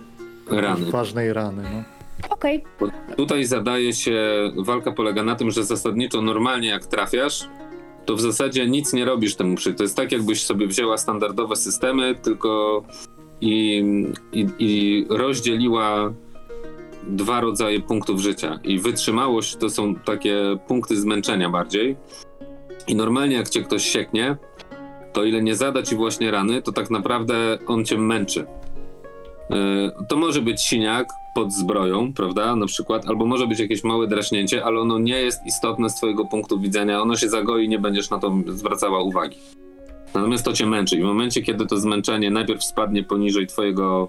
Rany. ważnej rany. No. Okej. Bo tutaj zadaje się, walka polega na tym, że zasadniczo normalnie jak trafiasz, to w zasadzie nic nie robisz temu przy. To jest tak, jakbyś sobie wzięła standardowe systemy, tylko i, i, i rozdzieliła dwa rodzaje punktów życia. I wytrzymałość to są takie punkty zmęczenia bardziej. I normalnie jak cię ktoś sieknie, to ile nie zada ci właśnie rany, to tak naprawdę on cię męczy. Yy, To może być siniak pod zbroją, prawda, na przykład, albo może być jakieś małe draśnięcie, ale ono nie jest istotne z twojego punktu widzenia, ono się zagoi, nie będziesz na to zwracała uwagi. Natomiast to cię męczy i w momencie, kiedy to zmęczenie najpierw spadnie poniżej twojego,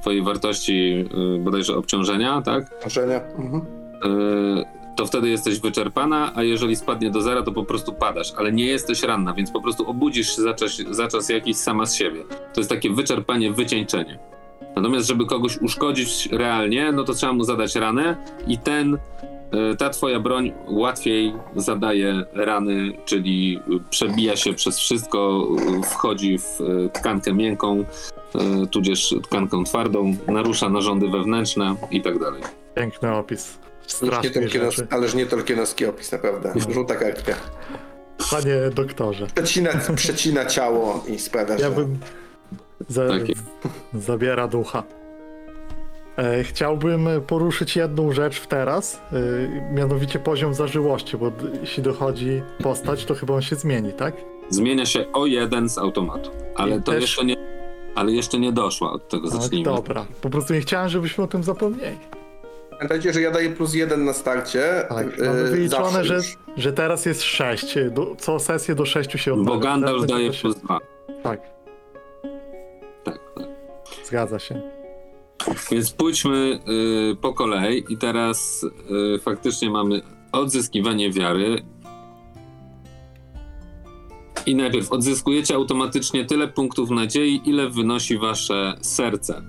twojej wartości yy, bodajże obciążenia, tak, Marzenia. Mhm. Yy, to wtedy jesteś wyczerpana, a jeżeli spadnie do zera, to po prostu padasz, ale nie jesteś ranna, więc po prostu obudzisz się za czas, za czas jakiś sama z siebie. To jest takie wyczerpanie, wycieńczenie. Natomiast, żeby kogoś uszkodzić realnie, no to trzeba mu zadać ranę i ten ta twoja broń łatwiej zadaje rany, czyli przebija się przez wszystko, e, wchodzi w e, tkankę miękką, e, tudzież tkankę twardą, narusza narządy wewnętrzne i tak dalej. Piękny opis. Nie Strasznie Tolkienos, ależ nie Tolkienowski opis, naprawdę. Żółta kartka. Panie doktorze, Przecina, przecina ciało i sprawia, że... ja bym... Za... Takie. Zabiera ducha. E, chciałbym poruszyć jedną rzecz w teraz, e, mianowicie poziom zażyłości, bo jeśli dochodzi postać, to chyba on się zmieni, tak? Zmienia się o jeden z automatu, ale I to też- jeszcze nie, ale jeszcze nie doszła od tego No, zacznijmy. dobra, po prostu nie chciałem, żebyśmy o tym zapomnieli. Pamiętajcie, że ja daję plus jeden na starcie. Tak, e, mamy wyliczone, że, że teraz jest 6. Do, co sesję do 6 się odnawia. Bo Gandalf daje plus dwa. Tak, Tak, tak. zgadza się. Więc pójdźmy y, po kolei i teraz y, faktycznie mamy odzyskiwanie wiary. I najpierw odzyskujecie automatycznie tyle punktów nadziei, ile wynosi wasze serce.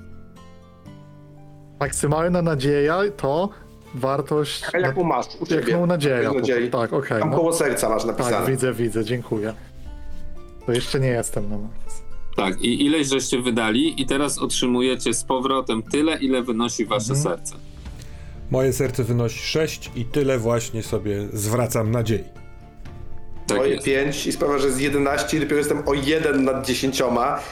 Maksymalna nadzieja to wartość A jaką masz u ciebie? piękną nadzieję. Jaką nadziei? Tak, okej. Tam no. koło serca masz Tak, napisane. widzę, widzę, dziękuję. To jeszcze nie jestem na max. Tak, i ileś żeście wydali, i teraz otrzymujecie z powrotem tyle, ile wynosi wasze Mhm. serce. Moje serce wynosi 6 i tyle właśnie sobie zwracam nadziei. Tak Moje jest. 5 i sprawia, że z 11 dopiero jestem o 1 nad 10,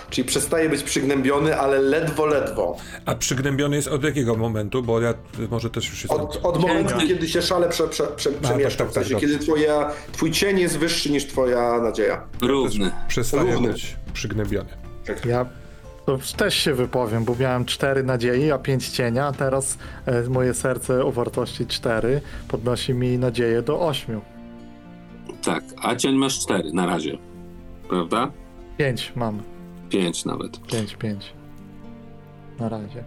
czyli przestaję być przygnębiony, ale ledwo, ledwo. A przygnębiony jest od jakiego momentu? Bo ja może też już jestem... Od, od momentu, kiedy się szale prze, prze, prze, przemieszcza, tak, w tak, sensie, dobrze. kiedy twoja, twój cień jest wyższy niż twoja nadzieja. Równy. Przestaję Równy. być przygnębiony. Ja to też się wypowiem, bo miałem 4 nadziei, a 5 cienia, a teraz e, moje serce o wartości 4 podnosi mi nadzieję do 8. Tak, a cień masz cztery na razie. Prawda? 5 mam. Pięć nawet. 5, 5. Na razie.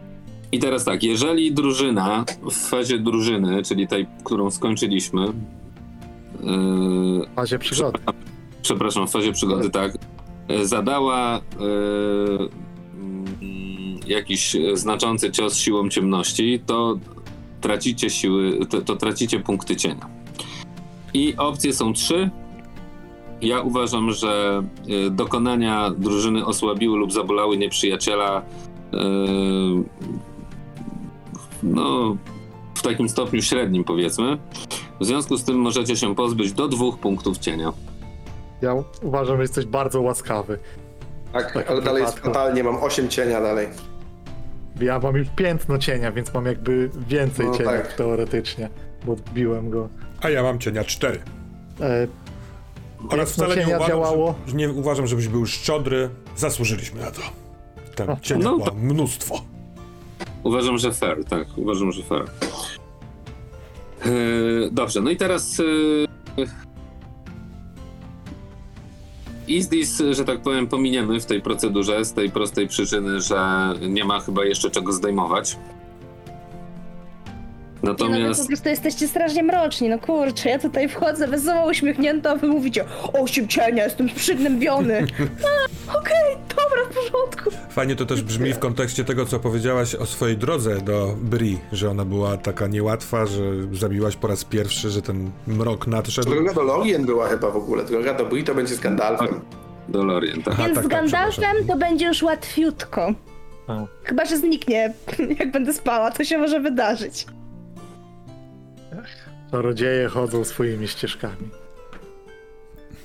I teraz tak, jeżeli drużyna w fazie drużyny, czyli tej, którą skończyliśmy, yy, W fazie przygody. przepraszam, w fazie przygody, tak, zadała yy, mm, jakiś znaczący cios siłą ciemności, to tracicie siły, to, to tracicie punkty cienia. I opcje są trzy. Ja uważam, że y, dokonania drużyny osłabiły lub zabolały nieprzyjaciela no, w takim stopniu średnim powiedzmy. W związku z tym możecie się pozbyć do dwóch punktów cienia. Ja uważam, że jesteś bardzo łaskawy. Tak, takim ale dalej jest wypadku. fatalnie, mam 8 cienia dalej. Ja mam już piętno cienia, więc mam jakby więcej No cienia tak. teoretycznie, bo biłem go. A ja mam cienia 4. E, Oraz wcale nie cienia uważam, działało. że, nie uważam, żebyś był szczodry. Zasłużyliśmy na to. Tam No. cienia No mnóstwo. Uważam, że fair, tak, uważam, że fair. Yy, dobrze, no i teraz. Yy, Izdis, że tak powiem, pominiemy w tej procedurze z tej prostej przyczyny, że nie ma chyba jeszcze czego zdejmować. Nie, no, Natomiast. po prostu jesteście strasznie mroczni, no kurczę, ja tutaj wchodzę wesoło uśmiechnięta, a wy mówicie, osiem cienia, jestem przygnębiony. A, okej, dobra, w porządku. Fajnie to też brzmi w kontekście tego, co powiedziałaś o swojej drodze do Bri, że ona była taka niełatwa, że zabiłaś po raz pierwszy, że ten mrok nadszedł. Droga do Lorien była chyba w ogóle, droga do Bri to będzie z Gandalfem. Dolorien, tak. Aha, Więc tak, z tak, Gandalfem to będzie już łatwiutko. o, Chyba, że zniknie, jak będę spała, to się może wydarzyć. Czarodzieje chodzą swoimi ścieżkami.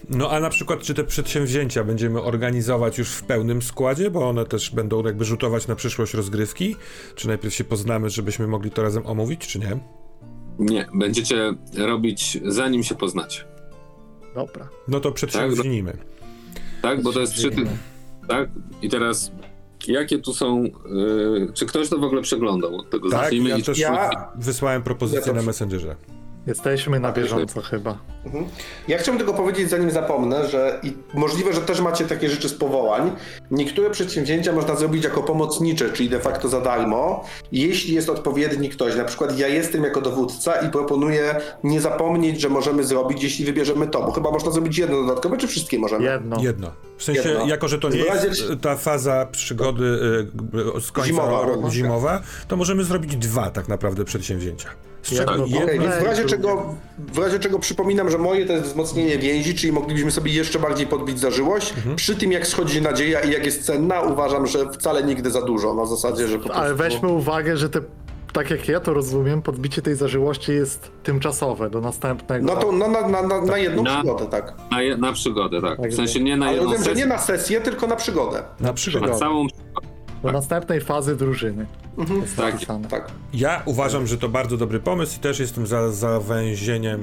No a na przykład, czy te przedsięwzięcia będziemy organizować już w pełnym składzie, bo one też będą jakby rzutować na przyszłość rozgrywki? Czy najpierw się poznamy, żebyśmy mogli to razem omówić, czy nie? Nie, będziecie robić zanim się poznacie. Dobra. No to przedsięwzięjmy. Tak, bo to jest przy tym. Tak, i teraz. Jakie tu są. Yy, czy ktoś to w ogóle przeglądał od tego? Tak, Zacznijmy ja też Ja- wysłałem propozycję Ja to- na Messengerze. Jesteśmy na bieżąco chyba. Mhm. Ja chciałbym tylko powiedzieć, zanim zapomnę, że i możliwe, że też macie takie rzeczy z powołań. Niektóre przedsięwzięcia można zrobić jako pomocnicze, czyli de facto za darmo, jeśli jest odpowiedni ktoś. Na przykład ja jestem jako dowódca i proponuję nie zapomnieć, że możemy zrobić, jeśli wybierzemy to, bo chyba można zrobić jedno dodatkowe, czy wszystkie możemy? Jedno. Jedno. W sensie, Jedno. jako że to nie W razie- jest ta faza przygody y, z końca Zimowa, roku zimowa, to możemy zrobić dwa tak naprawdę przedsięwzięcia. Czego jedno... Okej, więc w razie, czego, w razie czego przypominam, że moje to jest wzmocnienie więzi, czyli moglibyśmy sobie jeszcze bardziej podbić zażyłość. Mhm. Przy tym jak schodzi nadzieja i jak jest cenna, uważam, że wcale nigdy za dużo, na zasadzie, że po prostu... Ale weźmy uwagę, że te, tak jak ja to rozumiem, podbicie tej zażyłości jest tymczasowe do następnego. No to no, na, na, na, na jedną Na- przygodę, tak. Na, je, na przygodę, tak. W Także- sensie nie na jedną wiem, że sesję, nie na sesję, tylko na przygodę. Na przykład. na całą Do następnej fazy drużyny. Jest Tak, napisane. Tak. Ja uważam, że to bardzo dobry pomysł i też jestem za zawęzieniem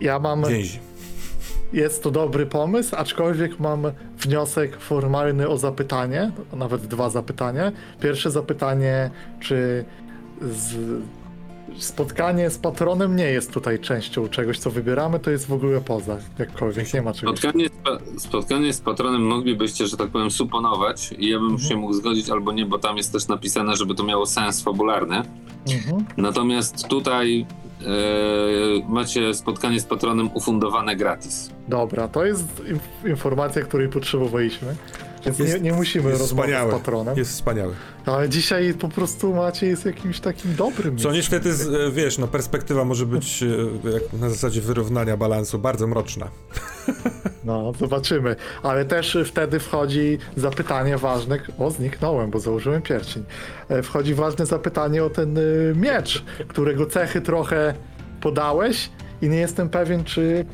Ja mam. więzi. Jest to dobry pomysł, aczkolwiek mam wniosek formalny o zapytanie, nawet dwa zapytania. Pierwsze zapytanie, czy z... spotkanie z patronem nie jest tutaj częścią czegoś, co wybieramy, to jest w ogóle poza, jakkolwiek, nie ma czegoś. Spotkanie spotkanie z patronem moglibyście, że tak powiem, suponować i ja bym Mhm. się mógł zgodzić albo nie, bo tam jest też napisane, żeby to miało sens fabularny. Mhm. Natomiast tutaj e, macie spotkanie z patronem ufundowane gratis. Dobra, to jest inf- informacja, której potrzebowaliśmy. Więc nie, Jest- nie musimy Jest rozmawiać wspaniały. z patronem. Jest wspaniały. Ale dzisiaj po prostu Macie jest jakimś takim dobrym. Co niestety, z, e, wiesz, no perspektywa może być e, na zasadzie wyrównania balansu bardzo mroczna. No, zobaczymy. Ale też wtedy wchodzi zapytanie ważne. O, zniknąłem, bo założyłem pierścień. E, Wchodzi ważne zapytanie o ten miecz, którego cechy trochę podałeś i nie jestem pewien, czy.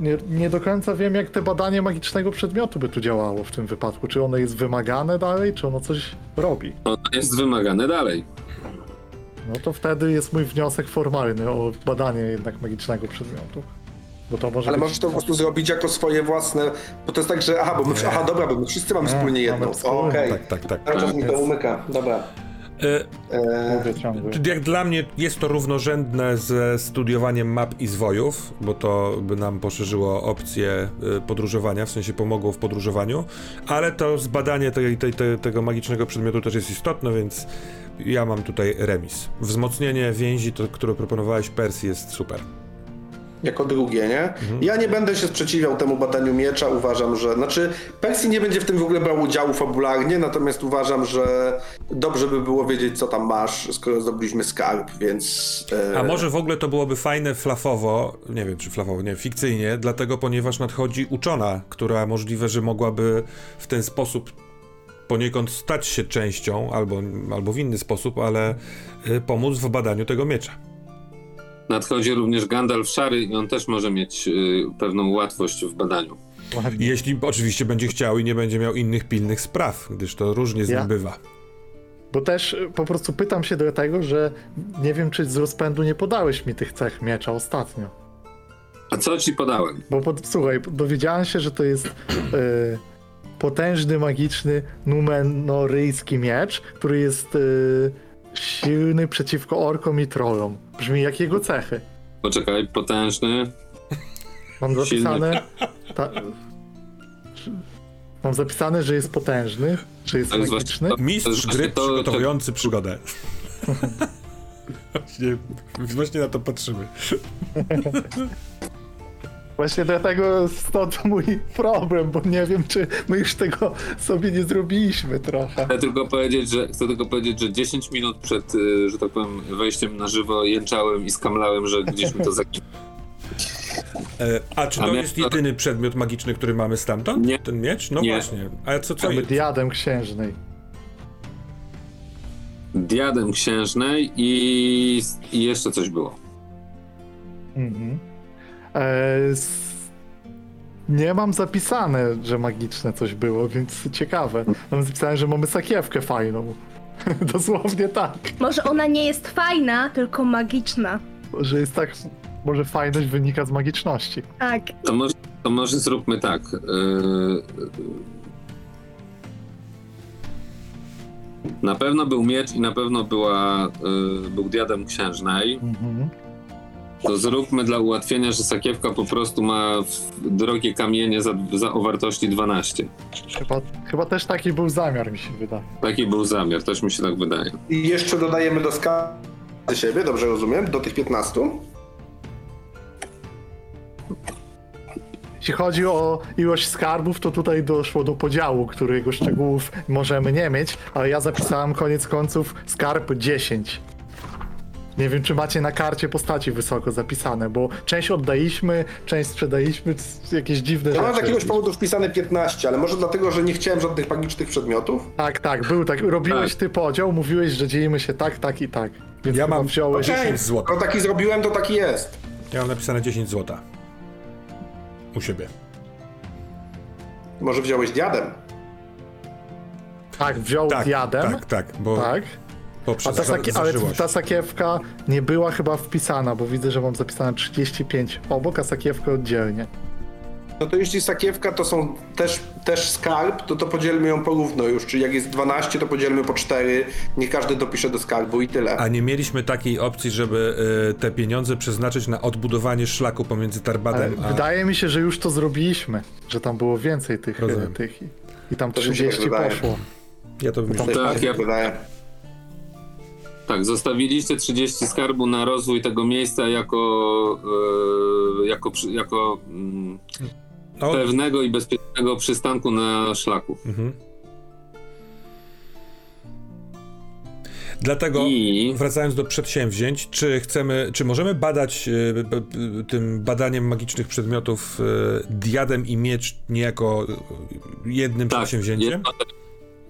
Nie, nie do końca wiem, jak te badanie magicznego przedmiotu by tu działało w tym wypadku. Czy ono jest wymagane dalej, czy ono coś robi? Ono jest wymagane dalej. No to wtedy jest mój wniosek formalny o badanie jednak magicznego przedmiotu. Bo to może Ale być... możesz to po prostu zrobić jako swoje własne, bo to jest tak, że aha, bo my, aha, dobra, bo my wszyscy mamy Nie, wspólnie jedną. Okej. Tak, tak, tak. Cały czas mi to umyka, dobra. E. Jak dla mnie jest to równorzędne ze studiowaniem map i zwojów, bo to by nam poszerzyło opcje y, podróżowania, w sensie pomogło w podróżowaniu, ale to zbadanie tej, tej, tej, tego magicznego przedmiotu też jest istotne, więc ja mam tutaj remis. Wzmocnienie więzi, to, które proponowałeś Persji jest super. Jako drugie, nie? Ja nie będę się sprzeciwiał temu badaniu miecza, uważam, że... Znaczy, Percy nie będzie w tym w ogóle brał udziału fabularnie, natomiast uważam, że dobrze by było wiedzieć, co tam masz, skoro zdobyliśmy skarb, więc... e, A może w ogóle to byłoby fajne flafowo, nie wiem czy flafowo, nie, fikcyjnie, dlatego ponieważ nadchodzi uczona, która możliwe, że mogłaby w ten sposób poniekąd stać się częścią, albo, albo w inny sposób, ale y, pomóc w badaniu tego miecza. Nadchodzi również Gandalf Szary i on też może mieć y, pewną łatwość w badaniu. Jeśli oczywiście będzie chciał i nie będzie miał innych pilnych spraw, gdyż to różnie z Ja? nim bywa. Bo też y, po prostu pytam się dlatego, że nie wiem, czy z rozpędu nie podałeś mi tych cech miecza ostatnio. A co ci podałem? Bo pod, słuchaj, dowiedziałem się, że to jest y, potężny, magiczny, numenoryjski miecz, który jest y, silny przeciwko orkom i trollom. Brzmi jak jego cechy. Poczekaj, potężny. Mam zapisane. Ta, mam zapisane, że jest potężny, że jest To jest magiczny. to- Mistrz gry to- przygotowujący przygodę. właśnie, właśnie na to patrzymy. Właśnie dlatego stąd mój problem, bo nie wiem, czy my już tego sobie nie zrobiliśmy trochę. Chcę tylko powiedzieć, że chcę tylko powiedzieć, że 10 minut przed, y, że tak powiem, wejściem na żywo jęczałem i skamlałem, że gdzieś mi to zakiwa. E, a czy A to miecz jest to- jedyny przedmiot magiczny, który mamy stamtąd? Nie. Ten miecz? No Nie. właśnie. A co, co Mamy jest? diadem księżnej. Diadem księżnej i, i jeszcze coś było. Mhm. E, nie mam zapisane, że magiczne coś było, więc ciekawe. Mam zapisane, że mamy sakiewkę fajną. Dosłownie tak. Może ona nie jest fajna, tylko magiczna. Że jest tak, może fajność wynika z magiczności. Tak. To może, to może zróbmy tak. Yy, na pewno był miecz i na pewno była, yy, był diadem księżnej. Mhm. To zróbmy dla ułatwienia, że sakiewka po prostu ma drogie kamienie za, za o wartości 12. Chyba, chyba też taki był zamiar, mi się wydaje. Taki był zamiar, też mi się tak wydaje. I jeszcze dodajemy do skarbu siebie, dobrze rozumiem, do tych 15. Jeśli chodzi o ilość skarbów, to tutaj doszło do podziału, którego szczegółów możemy nie mieć, ale ja zapisałem koniec końców skarb 10. Nie wiem, czy macie na karcie postaci wysoko zapisane, bo część oddaliśmy, część sprzedaliśmy, jakieś dziwne Ja mam z rzeczy. jakiegoś powodu wpisane 15, ale może dlatego, że nie chciałem żadnych magicznych przedmiotów? Tak, tak, był tak. Robiłeś Tak. ty podział, mówiłeś, że dzielimy się tak, tak i tak. Więc Ja mam- wziąłeś... Okej, 10 złotych. skoro taki zrobiłem, to taki jest. Ja mam napisane 10 złota. U siebie. Może wziąłeś diadem? Tak, wziął Tak, diadem. tak, tak, bo tak. A poprzez ta, za- sakie, ale ta sakiewka nie była chyba wpisana, bo widzę, że mam zapisane 35 obok, a sakiewkę oddzielnie. No to jeśli sakiewka to są też, też skarb, to to podzielmy ją porówno już. Czyli jak jest 12, to podzielmy po 4. Niech każdy dopisze do skarbu i tyle. A nie mieliśmy takiej opcji, żeby y, te pieniądze przeznaczyć na odbudowanie szlaku pomiędzy Ale Tarbatem a... wydaje mi się, że już to zrobiliśmy, że tam było więcej tych, Rozumiem. tych i, i tam To mi się tak 30 wydaje. poszło. Ja to bym Tak, się ja- wydaje. Tak, zostawiliście 30 skarbu na rozwój tego miejsca jako, e, jako, przy- jako mm, no, pewnego i bezpiecznego przystanku na szlaku. mhm. Dlatego, I wracając do przedsięwzięć, czy chcemy, czy możemy badać y, b- b- tym badaniem magicznych przedmiotów y, diadem i miecz niejako y, jednym tak, przedsięwzięciem?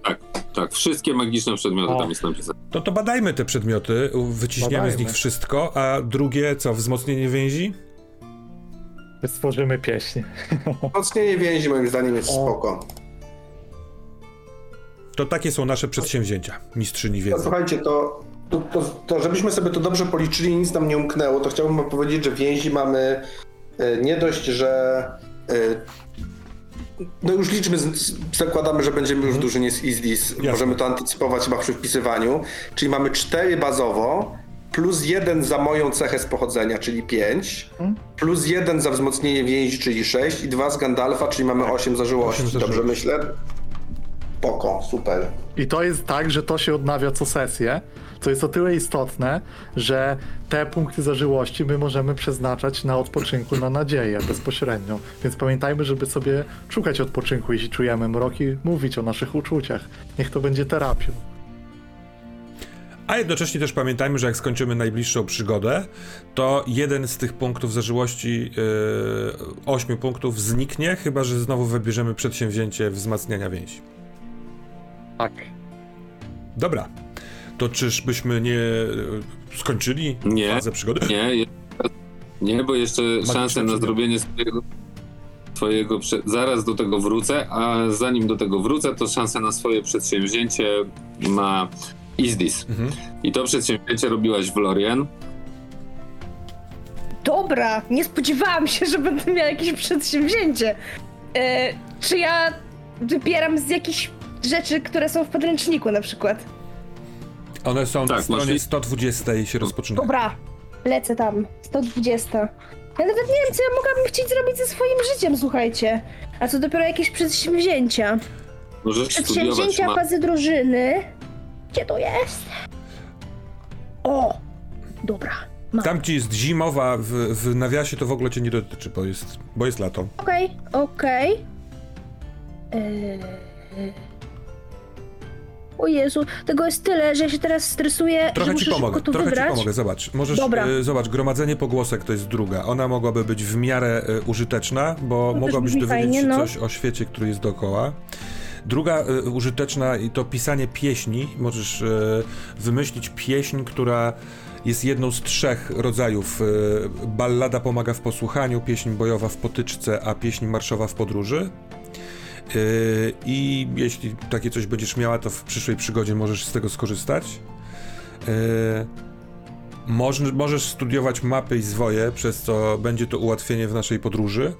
Tak, tak, wszystkie magiczne przedmioty O. tam jest napisane. No to badajmy te przedmioty, wyciśniemy z Badajmy. nich wszystko, a drugie co, wzmocnienie więzi? Stworzymy pieśń. Mocnienie więzi moim zdaniem jest O. spoko. To takie są nasze przedsięwzięcia, mistrzyni No, wiedzy. słuchajcie, to, to, to, to żebyśmy sobie to dobrze policzyli i nic nam nie umknęło, to chciałbym wam powiedzieć, że więzi mamy e, nie dość, że e, no już liczmy, zakładamy, że będziemy już w drużynie z Izdis, możemy to antycypować chyba przy wpisywaniu, czyli mamy cztery bazowo, plus jeden za moją cechę z pochodzenia, czyli pięć, plus jeden za wzmocnienie więzi, czyli sześć i dwa z Gandalfa, czyli mamy osiem zażyłości, Osiem dobrze zażyłości. myślę? Poko, super. I to jest tak, że to się odnawia co sesję, co jest o tyle istotne, że te punkty zażyłości my możemy przeznaczać na odpoczynku, na nadzieję bezpośrednio. Więc pamiętajmy, żeby sobie szukać odpoczynku, jeśli czujemy mrok i mówić o naszych uczuciach. Niech to będzie terapią. A jednocześnie też pamiętajmy, że jak skończymy najbliższą przygodę, to jeden z tych punktów zażyłości, yy, ośmiu punktów zniknie, chyba że znowu wybierzemy przedsięwzięcie wzmacniania więzi. Tak. Dobra, to czyżbyśmy nie yy, skończyli Nie. fazę przygody? Nie, je- nie, bo jeszcze szanse na zrobienie swojego, swojego prze- zaraz do tego wrócę, a zanim do tego wrócę, to szanse na swoje przedsięwzięcie ma Izdis. Mhm. I to przedsięwzięcie robiłaś w Lorien. Dobra, nie spodziewałam się, że będę miała jakieś przedsięwzięcie. E, czy ja wybieram z jakichś rzeczy, które są w podręczniku na przykład? One są Tak, na stronie masz- 120 i się rozpoczynają. Dobra, lecę tam. 120. Ja nawet nie wiem, co ja mogłabym chcieć zrobić ze swoim życiem, słuchajcie. A co dopiero jakieś przedsięwzięcia. Możesz studiować Przedsięwzięcia ma- fazy drużyny. Gdzie to jest? O! Dobra. Mam. Tam ci jest zimowa, w, w nawiasie to w ogóle cię nie dotyczy, bo jest, bo jest lato. Okej, okej. Eee... O Jezu, tego jest tyle, że ja się teraz stresuję, Trochę że ci muszę pomogę, szybko to trochę wybrać. ci pomogę, zobacz. Możesz, Dobra. e, zobacz, gromadzenie pogłosek to jest druga. Ona mogłaby być w miarę e, użyteczna, bo też mogłabyś brzmi dowiedzieć fajnie, się no. coś o świecie, który jest dookoła. Druga e, użyteczna i to pisanie pieśni. Możesz e, wymyślić pieśń, która jest jedną z trzech rodzajów. E, ballada pomaga w posłuchaniu, pieśń bojowa w potyczce, a pieśń marszowa w podróży. Yy, I jeśli takie coś będziesz miała, to w przyszłej przygodzie możesz z tego skorzystać. Yy, Możesz, możesz studiować mapy i zwoje, przez co będzie to ułatwienie w naszej podróży.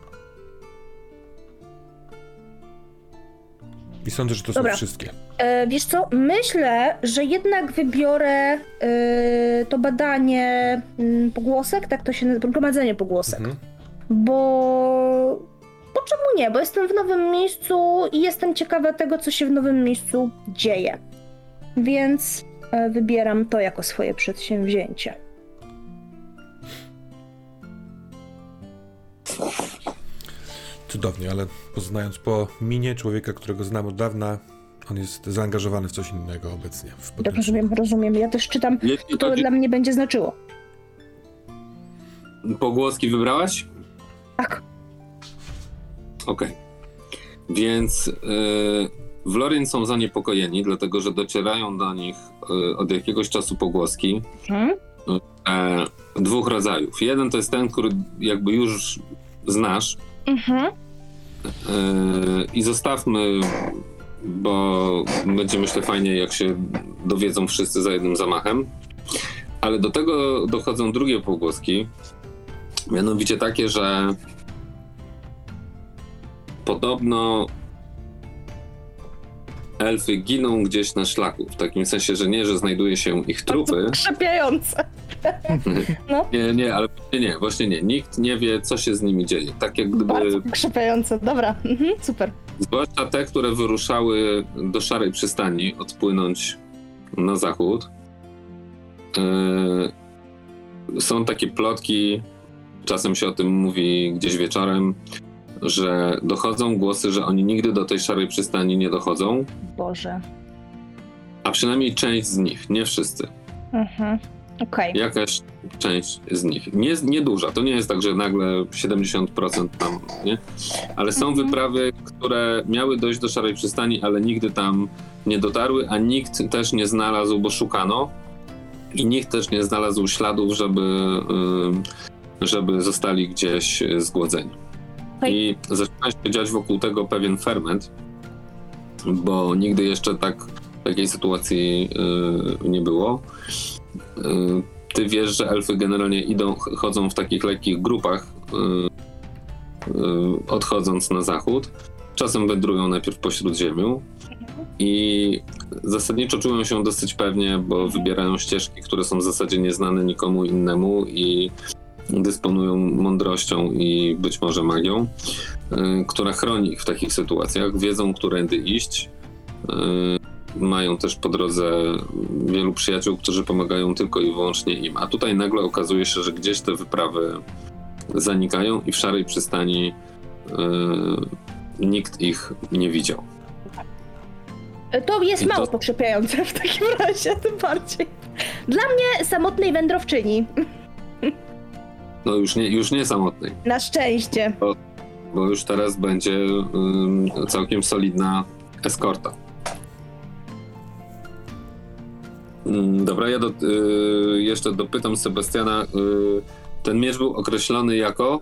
I sądzę, że to Dobra. są wszystkie. E, wiesz co, myślę, że jednak wybiorę e, to badanie mm, pogłosek, tak to się nazywa, gromadzenie pogłosek. Mhm. Bo... Bo czemu nie? Bo jestem w nowym miejscu i jestem ciekawa tego, co się w nowym miejscu dzieje. Więc e, wybieram to jako swoje przedsięwzięcie. Cudownie, ale poznając po minie człowieka, którego znam od dawna, On jest zaangażowany w coś innego obecnie. W. Rozumiem, rozumiem. Ja też czytam, Jeśli to dla mnie będzie znaczyło. Pogłoski wybrałaś? Tak. Okej. Więc y, w Lorien są zaniepokojeni, dlatego że docierają do nich y, od jakiegoś czasu pogłoski Hmm? e, dwóch rodzajów. Jeden to jest ten, który jakby już znasz Mhm. e, i zostawmy, bo będzie myślę fajnie, jak się dowiedzą wszyscy za jednym zamachem. Ale do tego dochodzą drugie pogłoski, mianowicie takie, że podobno elfy giną gdzieś na szlaku. W takim sensie, że nie, że znajduje się ich trupy. Krzepiające. Nie, nie, ale nie, nie, właśnie nie. Nikt nie wie, co się z nimi dzieje. Tak jak gdyby, Bardzo krzepiające. Dobra, mhm, super. zwłaszcza te, które wyruszały do szarej przystani, odpłynąć na zachód. Yy, są takie plotki, czasem się o tym mówi gdzieś wieczorem, że dochodzą głosy, że oni nigdy do tej szarej przystani nie dochodzą, Boże. a przynajmniej część z nich, nie wszyscy. Mhm. Okej. jakaś część z nich. Nie, nie duża, to nie jest tak, że nagle 70% tam, nie? Ale są Mhm. wyprawy, które miały dojść do szarej przystani, ale nigdy tam nie dotarły, a nikt też nie znalazł, bo szukano i nikt też nie znalazł śladów, żeby, żeby zostali gdzieś y, zgłodzeni. Okej. I zaczyna się dziać wokół tego pewien ferment, bo nigdy jeszcze tak takiej sytuacji y, nie było. Y, ty wiesz, że elfy generalnie idą, ch- chodzą w takich lekkich grupach, y, y, odchodząc na zachód. Czasem wędrują najpierw po śródziemiu i zasadniczo czują się dosyć pewnie, bo wybierają ścieżki, które są w zasadzie nieznane nikomu innemu i dysponują mądrością i być może magią, y, która chroni ich w takich sytuacjach. Wiedzą, którędy iść. y, mają też po drodze wielu przyjaciół, którzy pomagają tylko i wyłącznie im. A tutaj nagle okazuje się, że gdzieś te wyprawy zanikają i w szarej przystani y, nikt ich nie widział. To jest I to- mało pokrzepiające w takim razie, tym bardziej. Dla mnie samotnej wędrowczyni. No już nie, już nie samotnej, Na szczęście. bo już teraz będzie ym, całkiem solidna eskorta. Mm, Dobra, ja do, y, jeszcze dopytam Sebastiana. Y, ten miecz był określony jako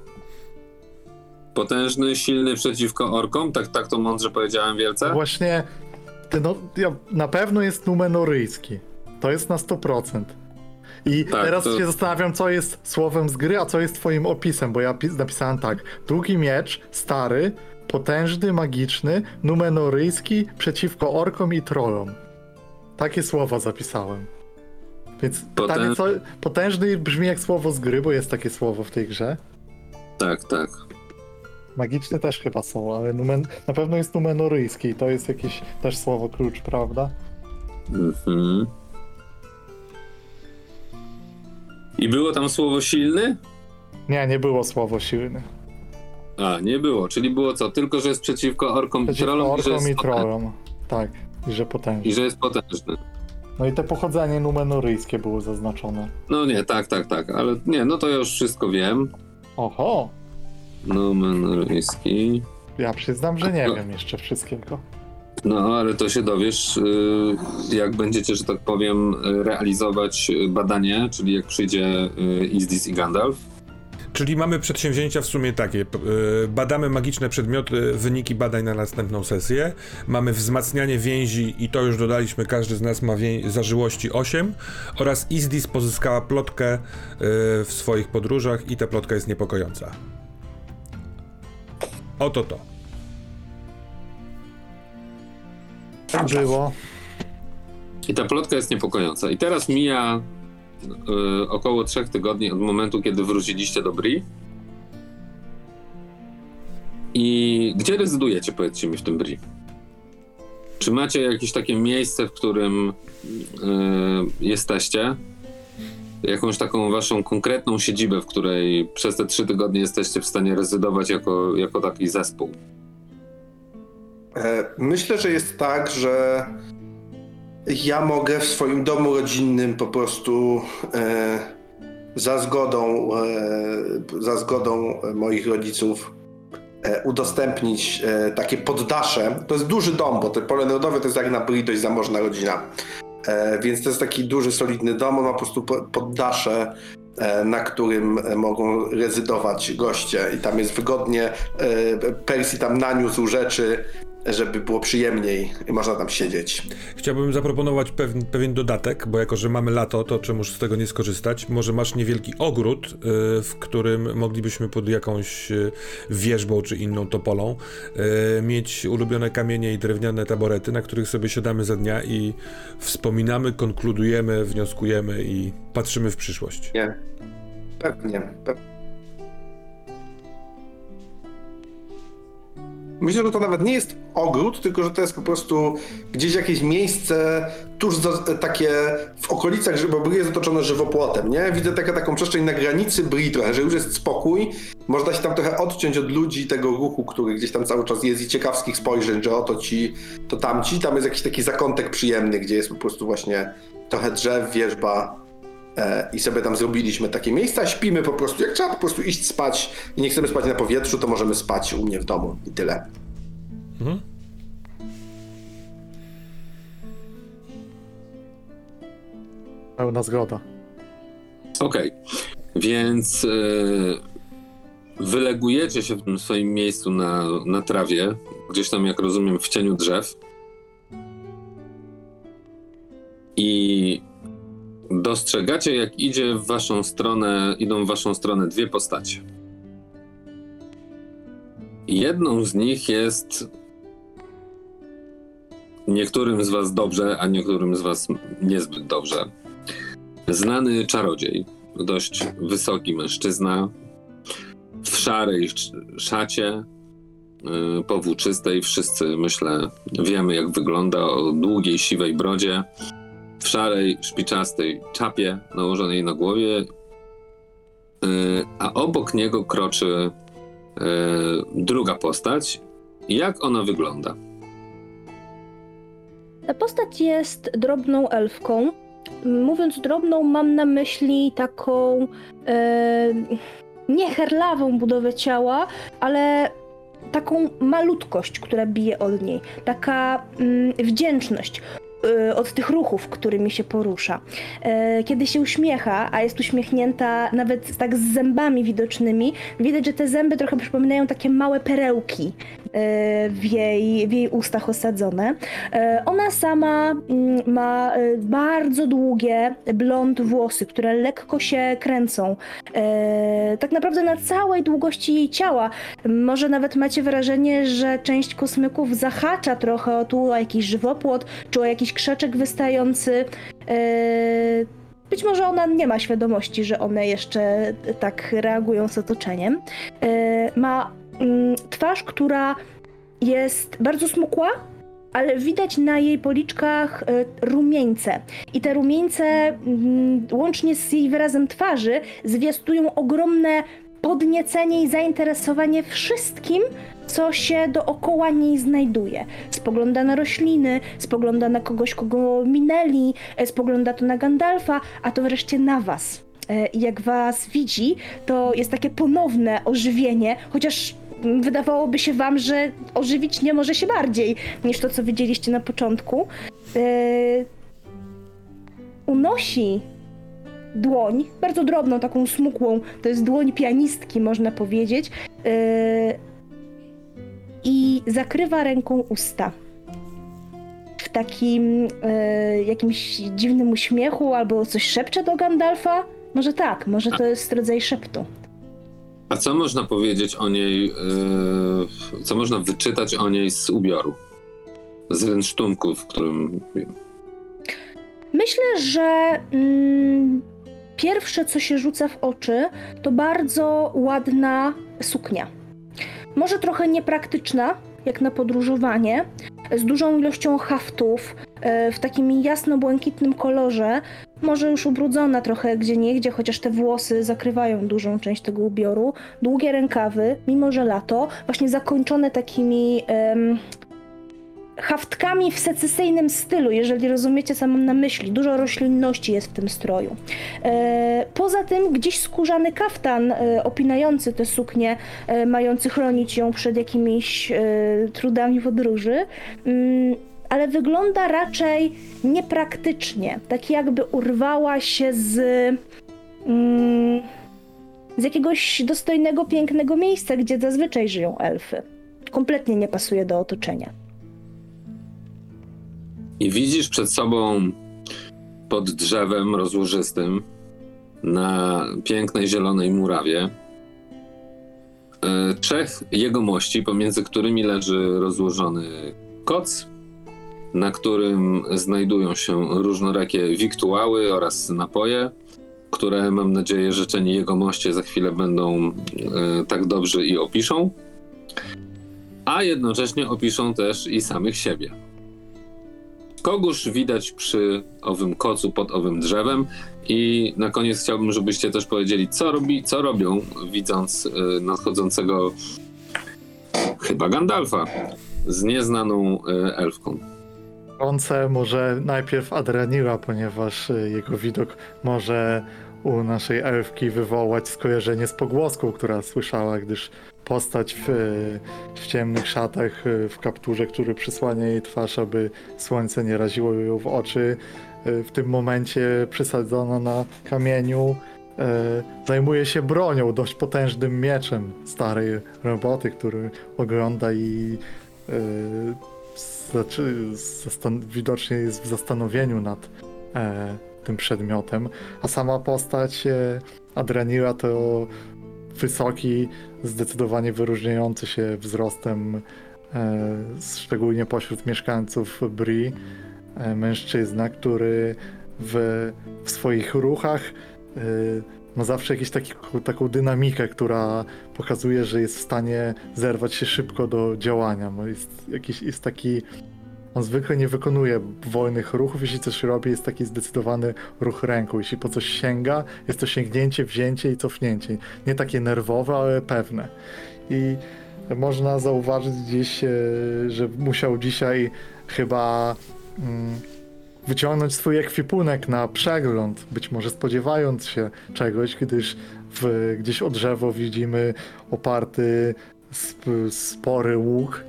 potężny, silny przeciwko orkom? Tak, tak to mądrze powiedziałem wielce? Właśnie, ty no, ja, na pewno jest numenoryjski. To jest na 100%. I Tak, teraz to- się zastanawiam, co jest słowem z gry, a co jest twoim opisem, bo ja pis- napisałem tak. Długi miecz, stary, potężny, magiczny, numenoryjski przeciwko orkom i trollom. Takie słowa zapisałem. Więc pytanie, co, potężny brzmi jak słowo z gry, bo jest takie słowo w tej grze. Tak, tak. Magiczne też chyba są, ale numen, na pewno jest numenoryjski i to jest jakieś też słowo klucz, prawda? Mhm. I było tam słowo silny? Nie, nie było słowo silny. A, nie było, czyli było co? Tylko, że jest przeciwko orkom i Przeciwko trollom i że, orkom jest i trollom. Tak, i że potężny. i że jest potężny. No i te pochodzenie numenoryjskie było zaznaczone. No nie, tak, tak, tak, ale nie, no to ja już wszystko wiem. Oho! Nomenorejski. Ja przyznam, że nie No. wiem jeszcze wszystkiego. No, ale to się dowiesz, y, jak będziecie, że tak powiem, realizować badanie, czyli jak przyjdzie y, Izdis i Gandalf. Czyli mamy przedsięwzięcia w sumie takie. y, Badamy magiczne przedmioty, wyniki badań na następną sesję. Mamy wzmacnianie więzi i to już dodaliśmy, każdy z nas ma zażyłości 8 oraz Izdis pozyskała plotkę w swoich podróżach i ta plotka jest niepokojąca. Oto to. Tak było. I ta plotka jest niepokojąca. I teraz mija y, około trzech tygodni od momentu, kiedy wróciliście do Bri. I gdzie rezydujecie, powiedzcie mi, w tym Bri? Czy macie jakieś takie miejsce, w którym y, jesteście? Jakąś taką waszą konkretną siedzibę, w której przez te trzy tygodnie jesteście w stanie rezydować jako, jako taki zespół? E, myślę, że jest tak, że ja mogę w swoim domu rodzinnym po prostu e, za zgodą, e, za zgodą moich rodziców e, udostępnić e, takie poddasze. To jest duży dom, bo te pole narodowe to jest jak na Bri dość zamożna rodzina. E, więc to jest taki duży, solidny dom. On ma po prostu po- poddasze, na którym mogą rezydować goście i tam jest wygodnie. Percy tam naniósł rzeczy, żeby było przyjemniej i można tam siedzieć. Chciałbym zaproponować pewien, pewien dodatek, bo jako, że mamy lato, to czemuż z tego nie skorzystać? Może masz niewielki ogród, y, w którym moglibyśmy pod jakąś y, wieżbą czy inną topolą y, mieć ulubione kamienie i drewniane taborety, na których sobie siadamy za dnia i wspominamy, konkludujemy, wnioskujemy i patrzymy w przyszłość. Nie. Pewnie. Pe- Myślę, że to nawet nie jest ogród, tylko że to jest po prostu gdzieś jakieś miejsce tuż za, takie w okolicach, że- bo Bri jest otoczone żywopłotem, nie? Widzę takie, taką przestrzeń na granicy Bri trochę, że już jest spokój, można się tam trochę odciąć od ludzi, tego ruchu, który gdzieś tam cały czas jest i ciekawskich spojrzeń, że oto ci, to tamci, tam jest jakiś taki zakątek przyjemny, gdzie jest po prostu właśnie trochę drzew, wierzba, i sobie tam zrobiliśmy takie miejsca, śpimy po prostu. Jak trzeba po prostu iść spać i nie chcemy spać na powietrzu, to możemy spać u mnie w domu i tyle. Mhm. Pełna zgoda. Okej, więc e, wylegujecie się w tym swoim miejscu na, na trawie, gdzieś tam, jak rozumiem, w cieniu drzew. I dostrzegacie, jak idzie w waszą stronę, idą w waszą stronę dwie postacie. Jedną z nich jest niektórym z was dobrze, a niektórym z was niezbyt dobrze. Znany czarodziej, dość wysoki mężczyzna, w szarej sz- szacie, yy, powłóczystej, wszyscy myślę wiemy jak wygląda, o długiej siwej brodzie, w szarej szpiczastej czapie nałożonej na głowie, yy, a obok niego kroczy yy, druga postać. Jak ona wygląda? Ta postać jest drobną elfką. Mówiąc drobną, mam na myśli taką e, nie herlawą budowę ciała, ale taką malutkość, która bije od niej. Taka mm, wdzięczność e, od tych ruchów, którymi się porusza. E, kiedy się uśmiecha, a jest uśmiechnięta nawet tak z zębami widocznymi, widać, że te zęby trochę przypominają takie małe perełki w jej, w jej ustach osadzone. E, Ona sama mm, ma e, bardzo długie blond włosy, które lekko się kręcą. E, Tak naprawdę na całej długości jej ciała. Może nawet macie wrażenie, że część kosmyków zahacza trochę o tu o jakiś żywopłot, czy o jakiś krzaczek wystający. E, Być może ona nie ma świadomości, że one jeszcze tak reagują z otoczeniem. E, Ma twarz, która jest bardzo smukła, ale widać na jej policzkach e, rumieńce. I te rumieńce, mm, łącznie z jej wyrazem twarzy, zwiastują ogromne podniecenie i zainteresowanie wszystkim, co się dookoła niej znajduje. Spogląda na rośliny, spogląda na kogoś, kogo minęli, e, spogląda to na Gandalfa, a to wreszcie na was. E, jak was widzi, to jest takie ponowne ożywienie, chociaż mm, wydawałoby się wam, że ożywić nie może się bardziej niż to, co widzieliście na początku. E, unosi dłoń, bardzo drobną, taką smukłą, to jest dłoń pianistki, można powiedzieć, e, i zakrywa ręką usta. W takim e, jakimś dziwnym uśmiechu, albo coś szepcze do Gandalfa. Może tak, może to jest rodzaj szeptu. A co można powiedzieć o niej, yy, co można wyczytać o niej z ubioru? Z rynsztunku, w którym Myślę, że mm, pierwsze, co się rzuca w oczy, to bardzo ładna suknia. Może trochę niepraktyczna, jak na podróżowanie, z dużą ilością haftów, e, w takim jasno-błękitnym kolorze, może już ubrudzona trochę gdzie niegdzie, chociaż te włosy zakrywają dużą część tego ubioru. Długie rękawy, mimo że lato, właśnie zakończone takimi em, haftkami w secesyjnym stylu, jeżeli rozumiecie, co mam na myśli. Dużo roślinności jest w tym stroju. E, poza tym gdzieś skórzany kaftan e, opinający tę suknię, e, mający chronić ją przed jakimiś e, trudami podróży. Mm, ale wygląda raczej niepraktycznie. Tak jakby urwała się z. Mm, z jakiegoś dostojnego, pięknego miejsca, gdzie zazwyczaj żyją elfy. Kompletnie nie pasuje do otoczenia. I widzisz przed sobą pod drzewem rozłożystym na pięknej zielonej murawie e, trzech jegomości, pomiędzy którymi leży rozłożony koc, na którym znajdują się różnorakie wiktuały oraz napoje, które mam nadzieję życzeni jegomoście za chwilę będą e, tak dobrzy i opiszą, a jednocześnie opiszą też i samych siebie. Kogusz widać przy owym kocu pod owym drzewem i na koniec chciałbym, żebyście też powiedzieli, co, robi, co robią, widząc y, nadchodzącego chyba Gandalfa z nieznaną y, elfką. Rące może najpierw Adrenira, ponieważ y, jego widok może u naszej elfki wywołać skojarzenie z pogłoską, która słyszała, gdyż postać w, w ciemnych szatach, y, w kapturze, który przysłania jej twarz, aby słońce nie raziło ją w oczy, y, w tym momencie przysadzona na kamieniu, y, zajmuje się bronią, dość potężnym mieczem starej roboty, który ogląda i znaczy, zastan- widocznie jest w zastanowieniu nad e, tym przedmiotem, a sama postać e, to wysoki, zdecydowanie wyróżniający się wzrostem, e, szczególnie pośród mieszkańców Bri, e, mężczyzna, który w, w swoich ruchach e, ma zawsze jakąś taką dynamikę, która pokazuje, że jest w stanie zerwać się szybko do działania. Jest, jakiś, jest taki. On zwykle nie wykonuje wolnych ruchów, jeśli coś robi, jest taki zdecydowany ruch ręką. Jeśli po coś sięga, jest to sięgnięcie, wzięcie i cofnięcie. Nie takie nerwowe, ale pewne. I można zauważyć gdzieś, e, że musiał dzisiaj chyba mm, wyciągnąć swój ekwipunek na przegląd, być może spodziewając się czegoś, gdyż w, gdzieś o drzewo widzimy oparty sp, spory łuk.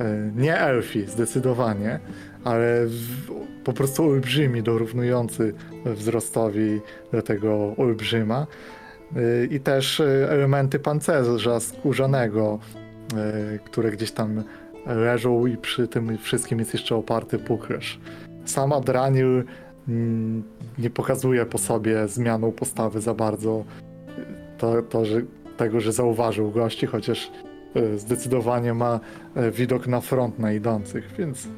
E, Nie elfi, zdecydowanie, ale w, po prostu olbrzymi, dorównujący wzrostowi do tego olbrzyma. E, I też e, elementy pancerza skórzanego, które gdzieś tam leżą i przy tym wszystkim jest jeszcze oparty puklerz. Sama Dranil mm, nie pokazuje po sobie zmianą postawy za bardzo to, to że, tego, że zauważył gości, chociaż e, zdecydowanie ma e, widok na front na idących, więc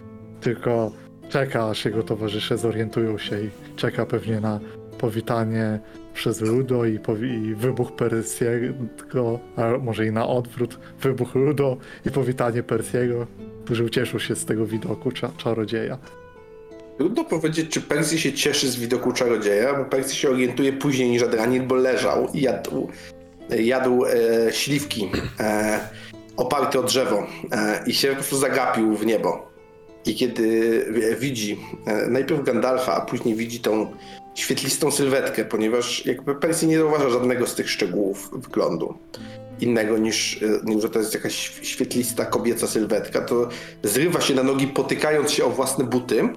tylko czeka, aż jego towarzysze zorientują się i czeka pewnie na powitanie przez Ludo i, i wybuch Persiego, a może i na odwrót, wybuch Ludo i powitanie Persiego, którzy ucieszą się z tego widoku cza- czarodzieja. Trudno powiedzieć, czy Percy się cieszy z widoku czarodzieja, bo Percy się orientuje później niż Adranil, bo leżał i jadł, jadł e, śliwki e, oparte o drzewo e, i się po prostu zagapił w niebo. I kiedy e, widzi e, najpierw Gandalfa, a później widzi tą świetlistą sylwetkę, ponieważ jakby Percy nie zauważa żadnego z tych szczegółów wyglądu innego niż, e, niż że to jest jakaś świetlista kobieca sylwetka, to zrywa się na nogi, potykając się o własne buty,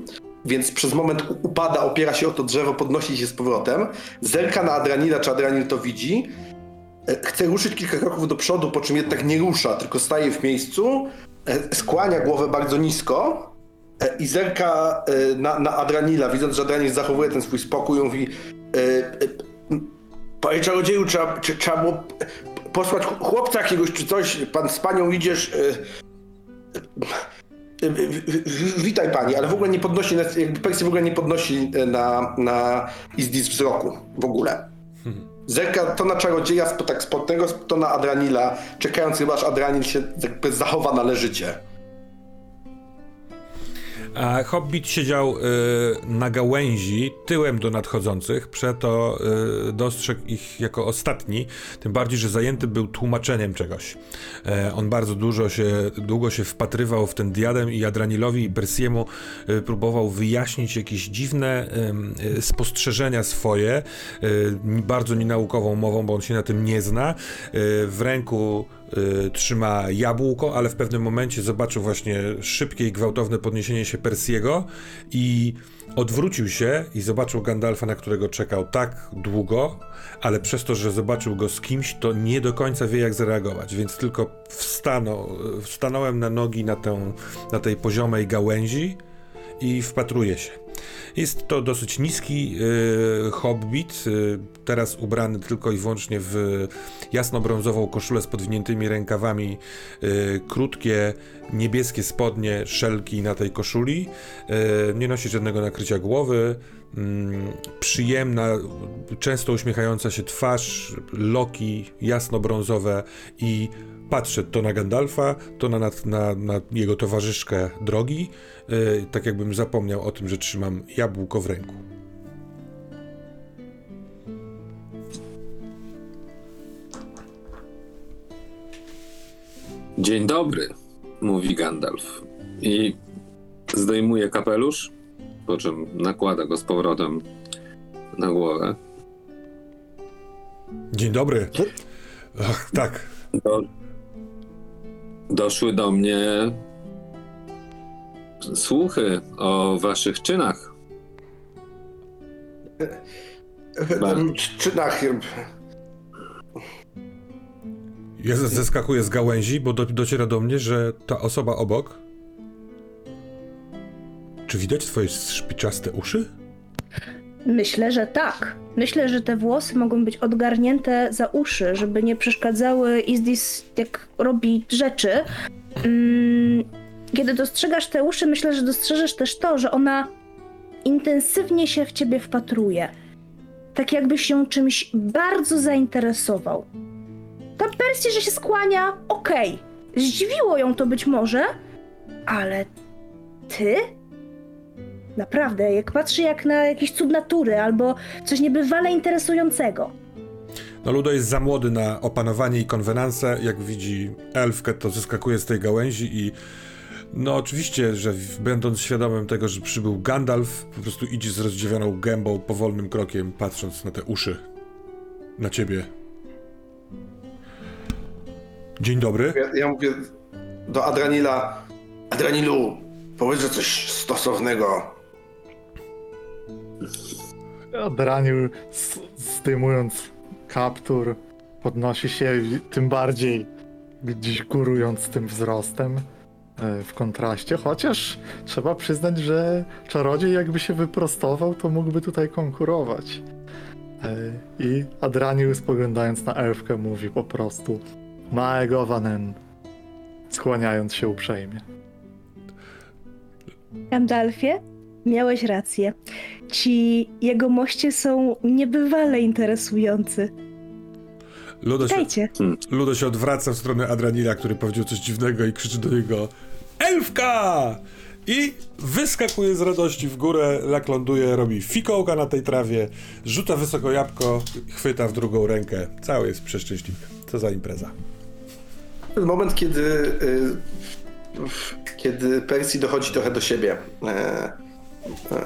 więc przez moment upada, opiera się o to drzewo, podnosi się z powrotem, zerka na Adranila, czy Adranil to widzi, e, chce ruszyć kilka kroków do przodu, po czym jednak nie rusza, tylko staje w miejscu, e, skłania głowę bardzo nisko. E, i zerka na, na Adranila, widząc, że Adranil zachowuje ten swój spokój, mówi Panie czarodzieju, trzeba, trzeba było posłać ch- chłopca jakiegoś czy coś, pan z panią idziesz... Witaj pani, ale w ogóle nie podnosi, jakby Percy w ogóle nie podnosi e, na, na Izdis wzroku w ogóle. Zerka to na czarodzieja, tak spotnego, to na Adranila, czekając chyba aż Adranil się jakby zachowa należycie. A Hobbit siedział y, na gałęzi, tyłem do nadchodzących, przeto y, dostrzegł ich jako ostatni, tym bardziej, że zajęty był tłumaczeniem czegoś. E, on bardzo dużo się, długo się wpatrywał w ten diadem i Adranilowi i Persiemu y, próbował wyjaśnić jakieś dziwne y, spostrzeżenia swoje, y, bardzo nienaukową mową, bo on się na tym nie zna. Y, w ręku y, trzyma jabłko, ale w pewnym momencie zobaczył właśnie szybkie i gwałtowne podniesienie się Persiego i odwrócił się i zobaczył Gandalfa, na którego czekał tak długo, ale przez to, że zobaczył go z kimś, to nie do końca wie, jak zareagować, więc tylko wstanął, wstanąłem na nogi na, tę, na tej poziomej gałęzi i wpatruje się. Jest to dosyć niski y, hobbit, y, teraz ubrany tylko i wyłącznie w jasno-brązową koszulę z podwiniętymi rękawami, y, krótkie niebieskie spodnie, szelki na tej koszuli, nie nosi żadnego nakrycia głowy, mm, przyjemna, często uśmiechająca się twarz, loki jasno-brązowe i patrzę to na Gandalfa, to na, na, na, jego towarzyszkę drogi, yy, tak jakbym zapomniał o tym, że trzymam jabłko w ręku. Dzień dobry, mówi Gandalf. I zdejmuje kapelusz, po czym nakłada go z powrotem na głowę. Dzień dobry. Ach, tak. Do, doszły do mnie słuchy o waszych czynach. Ten czynach Ja zeskakuję z gałęzi, bo do, dociera do mnie, że ta osoba obok. Czy widać twoje szpiczaste uszy? Myślę, że tak. Myślę, że te włosy mogą być odgarnięte za uszy, żeby nie przeszkadzały Izdis, jak robi rzeczy. Mm, Kiedy dostrzegasz te uszy, myślę, że dostrzeżesz też to, że ona intensywnie się w ciebie wpatruje. Tak jakbyś ją czymś bardzo zainteresował. Ta Persja, że się skłania, okej. Zdziwiło ją to być może, ale ty? Naprawdę, jak patrzy jak na jakiś cud natury albo coś niebywale interesującego. No Ludo jest za młody na opanowanie i konwenanse. Jak widzi elfkę, to zeskakuje z tej gałęzi i no oczywiście, że będąc świadomym tego, że przybył Gandalf, po prostu idzie z rozdziawioną gębą, powolnym krokiem, patrząc na te uszy. Na ciebie. Dzień dobry. Ja, ja mówię do Adranila. Adranilu, powiedz, że coś stosownego. Adraniu, s- zdejmując kaptur, podnosi się tym bardziej gdzieś górując tym wzrostem e, w kontraście, chociaż trzeba przyznać, że czarodziej jakby się wyprostował, to mógłby tutaj konkurować. E, I Adraniu spoglądając na elfkę mówi po prostu Maegowanen, skłaniając się uprzejmie. Gandalfie, miałeś rację. Ci jego moście są niebywale interesujący. Ludo się, Witajcie. Ludo się odwraca w stronę Adranila, który powiedział coś dziwnego i krzyczy do niego Elfka! I wyskakuje z radości w górę, lak ląduje, robi fikołka na tej trawie, rzuca wysoko jabłko, chwyta w drugą rękę. Cały jest przeszczęśliwy. Co za impreza. Ten moment, kiedy, y, kiedy Persji dochodzi trochę do siebie.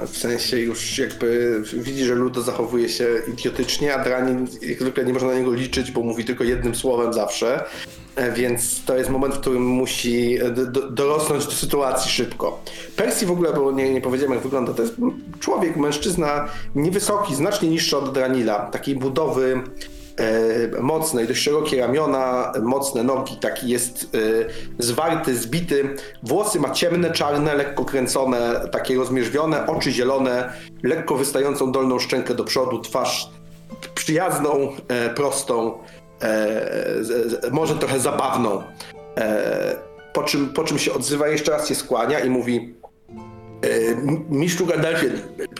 W sensie już jakby widzi, że Ludo zachowuje się idiotycznie, a Dranin jak zwykle nie można na niego liczyć, bo mówi tylko jednym słowem zawsze. E, Więc to jest moment, w którym musi e, do, dorosnąć do sytuacji szybko. Persji w ogóle, bo nie, nie powiedziałem jak wygląda, to jest człowiek, mężczyzna niewysoki, znacznie niższy od Dranila, takiej budowy e, mocnej, dość szerokie ramiona, mocne nogi, taki jest e, zwarty, zbity. Włosy ma ciemne, czarne, lekko kręcone, takie rozmierzwione, oczy zielone, lekko wystającą dolną szczękę do przodu, twarz przyjazną, e, prostą, może trochę zabawną. Po, czym, po czym się odzywa, jeszcze raz się skłania i mówi e, "M- Mistrzu Gandalfie,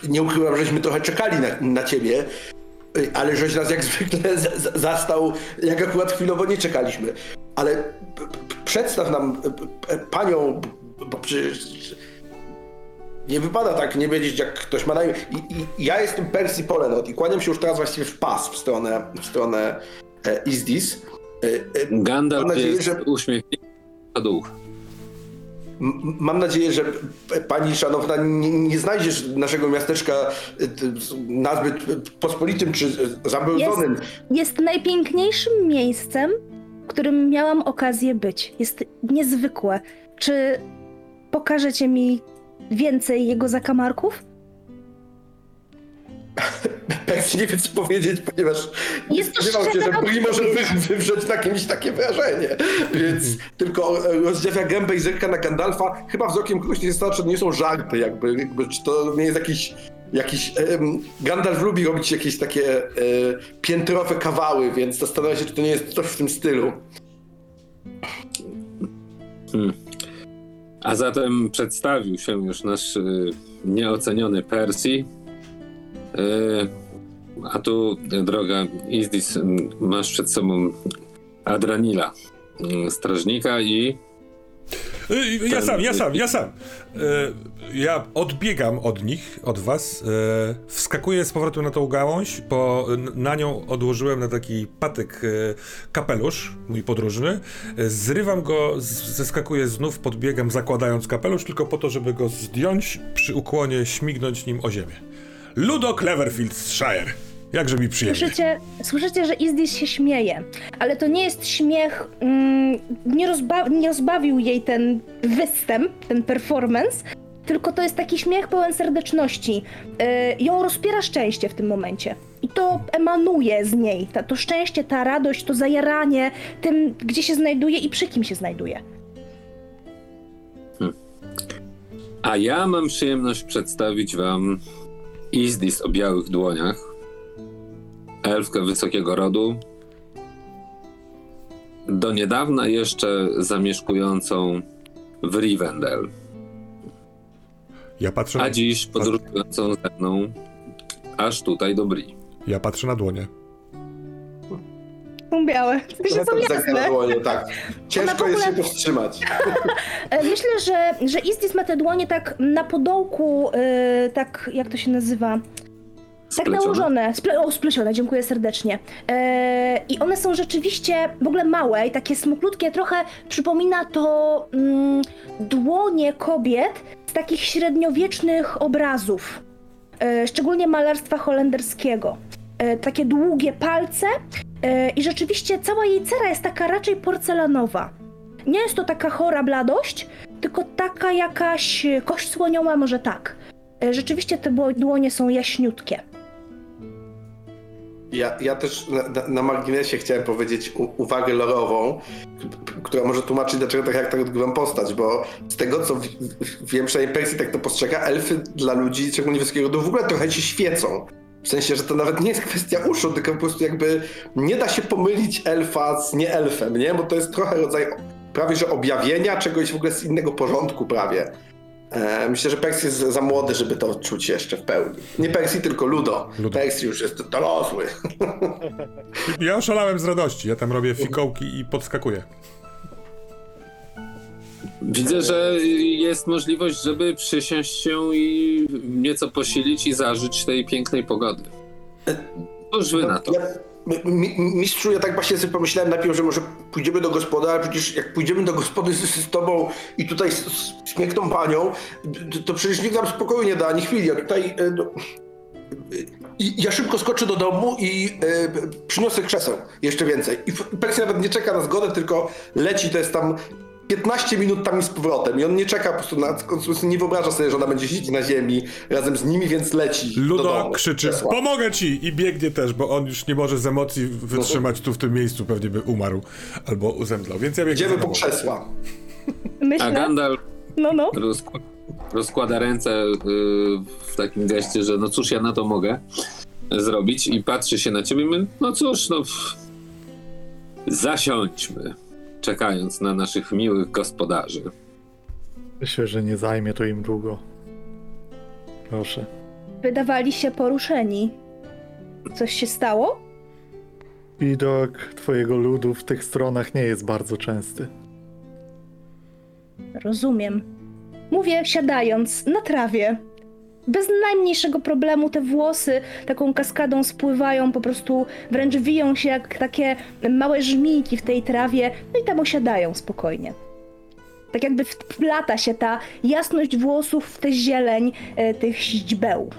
nie ukrywam, żeśmy trochę czekali na, na ciebie, ale żeś nas jak zwykle zastał, jak akurat chwilowo nie czekaliśmy. Ale przedstaw nam panią, bo przecież nie wypada tak nie wiedzieć, jak ktoś ma na imię. I, i ja jestem Percy Polenot i kłaniam się już teraz właściwie w pas w stronę, w stronę e, Izdis. E, e, Gandalf nadzieję, jest że- uśmiechnięty na duch. Mam nadzieję, że pani szanowna nie, nie znajdziesz naszego miasteczka y, nazbyt pospolitym czy y, zabłudzonym. Jest najpiękniejszym miejscem, w którym miałam okazję być. Jest niezwykłe. Czy pokażecie mi więcej jego zakamarków? Percy nie wie co powiedzieć, ponieważ nie Jest to spodziewał się, że Bri może wywrzeć na kimś takie wrażenie. Więc tylko e, rozdziawia gębę i zerka na Gandalfa. Chyba wzrokiem kogoś nie to nie są żarty jakby, jakby czy to nie jest jakiś Jakiś, em, Gandalf lubi robić jakieś takie e, piętrowe kawały, więc zastanawia się, czy to nie jest coś w tym stylu. A zatem przedstawił się już nasz y, nieoceniony Percy. Y, a tu, y, droga Izdis, y, masz przed sobą Adranila, y, strażnika i Y, Ja sam, ja sam, ja sam. Y, Ja odbiegam od nich, od was, y, wskakuję z powrotem na tą gałąź, bo na nią odłożyłem na taki patyk y, kapelusz, mój podróżny. Y, Zrywam go, zeskakuję znów, podbiegam zakładając kapelusz, tylko po to, żeby go zdjąć, przy ukłonie śmignąć nim o ziemię. Ludo Cleverfieldshire. Jakże mi przyjemnie. Słyszycie, słyszycie, że Izdis się śmieje, ale to nie jest śmiech, mm, nie, rozba- nie rozbawił jej ten występ, ten performance, tylko to jest taki śmiech pełen serdeczności. Yy, ją rozpiera szczęście w tym momencie. I to emanuje z niej, ta, to szczęście, ta radość, to zajaranie tym, gdzie się znajduje i przy kim się znajduje. A ja mam przyjemność przedstawić wam Izdis o białych dłoniach. Elfkę wysokiego rodu. Do niedawna jeszcze zamieszkującą w Rivendell. Ja patrzę, A dziś podróżującą ze mną aż tutaj do Bri. ja patrzę na dłonie. Są białe, tylko że są jasne. dłonie, tak. Ciężko w jest się powstrzymać. E, Myślę, że, że Izdis ma te dłonie tak na podołku, e, tak jak to się nazywa? Tak nałożone, sple, o, splecione, dziękuję serdecznie. E, I one są rzeczywiście w ogóle małe i takie smuklutkie, trochę przypomina to mm, dłonie kobiet z takich średniowiecznych obrazów, e, szczególnie malarstwa holenderskiego. E, takie długie palce i rzeczywiście cała jej cera jest taka raczej porcelanowa. Nie jest to taka chora bladość, tylko taka jakaś e, kość słoniowa, może tak. E, Rzeczywiście te dłonie są jaśniutkie. Ja, ja też na, na, na marginesie chciałem powiedzieć u, uwagę lorową, która może tłumaczyć, dlaczego tak jak tak odgrywam postać, bo z tego co w, w, wiem, przynajmniej Persji tak to postrzega, elfy dla ludzi, szczególnie wysokiego rodu, w ogóle trochę się świecą. W sensie, że to nawet nie jest kwestia uszu, tylko po prostu jakby nie da się pomylić elfa z nie elfem, nie? Bo to jest trochę rodzaj prawie że objawienia czegoś w ogóle z innego porządku prawie. E, myślę, że Persji jest za młody, żeby to czuć jeszcze w pełni. Nie Persji, tylko Ludo. Ludo. Persji już jest dorosły. Ja oszalałem z radości. Ja tam robię fikołki i podskakuję. Widzę, że jest możliwość, żeby przysiąść się i nieco posilić i zażyć tej pięknej pogody. Cóż wy na to? Ja, mistrzu, ja tak właśnie sobie pomyślałem najpierw, że może pójdziemy do gospody, ale przecież jak pójdziemy do gospody z, z tobą i tutaj z, z śmiechną panią, to, przecież nikt nam spokoju nie da ani chwili. A tutaj e, no, i ja szybko skoczę do domu i e, przyniosę krzeseł jeszcze więcej. I Persja nawet nie czeka na zgodę, tylko leci, to jest tam 15 minut tam i z powrotem. I on nie czeka po prostu na, nie wyobraża sobie, że ona będzie siedzieć na ziemi razem z nimi, więc leci do Ludo domu. krzyczy, Krzesła. pomogę ci! I biegnie też, bo on już nie może z emocji wytrzymać tu w tym miejscu, pewnie by umarł albo uzemdlał, więc ja biegnę Idziemy po krzesła. A Myślę, Gandalf no no. rozk- rozkłada ręce y, w takim geście, że no cóż ja na to mogę zrobić i patrzy się na ciebie i mówi, no cóż, no zasiądźmy, czekając na naszych miłych gospodarzy. Myślę, że nie zajmie to im długo. Proszę. Wydawali się poruszeni. Coś się stało? Widok twojego ludu w tych stronach nie jest bardzo częsty. Rozumiem. Mówię siadając na trawie. Bez najmniejszego problemu te włosy taką kaskadą spływają, po prostu wręcz wiją się jak takie małe żmijki w tej trawie, no i tam osiadają spokojnie. Tak jakby wplata się ta jasność włosów w tę zieleń e, tych źdźbeł.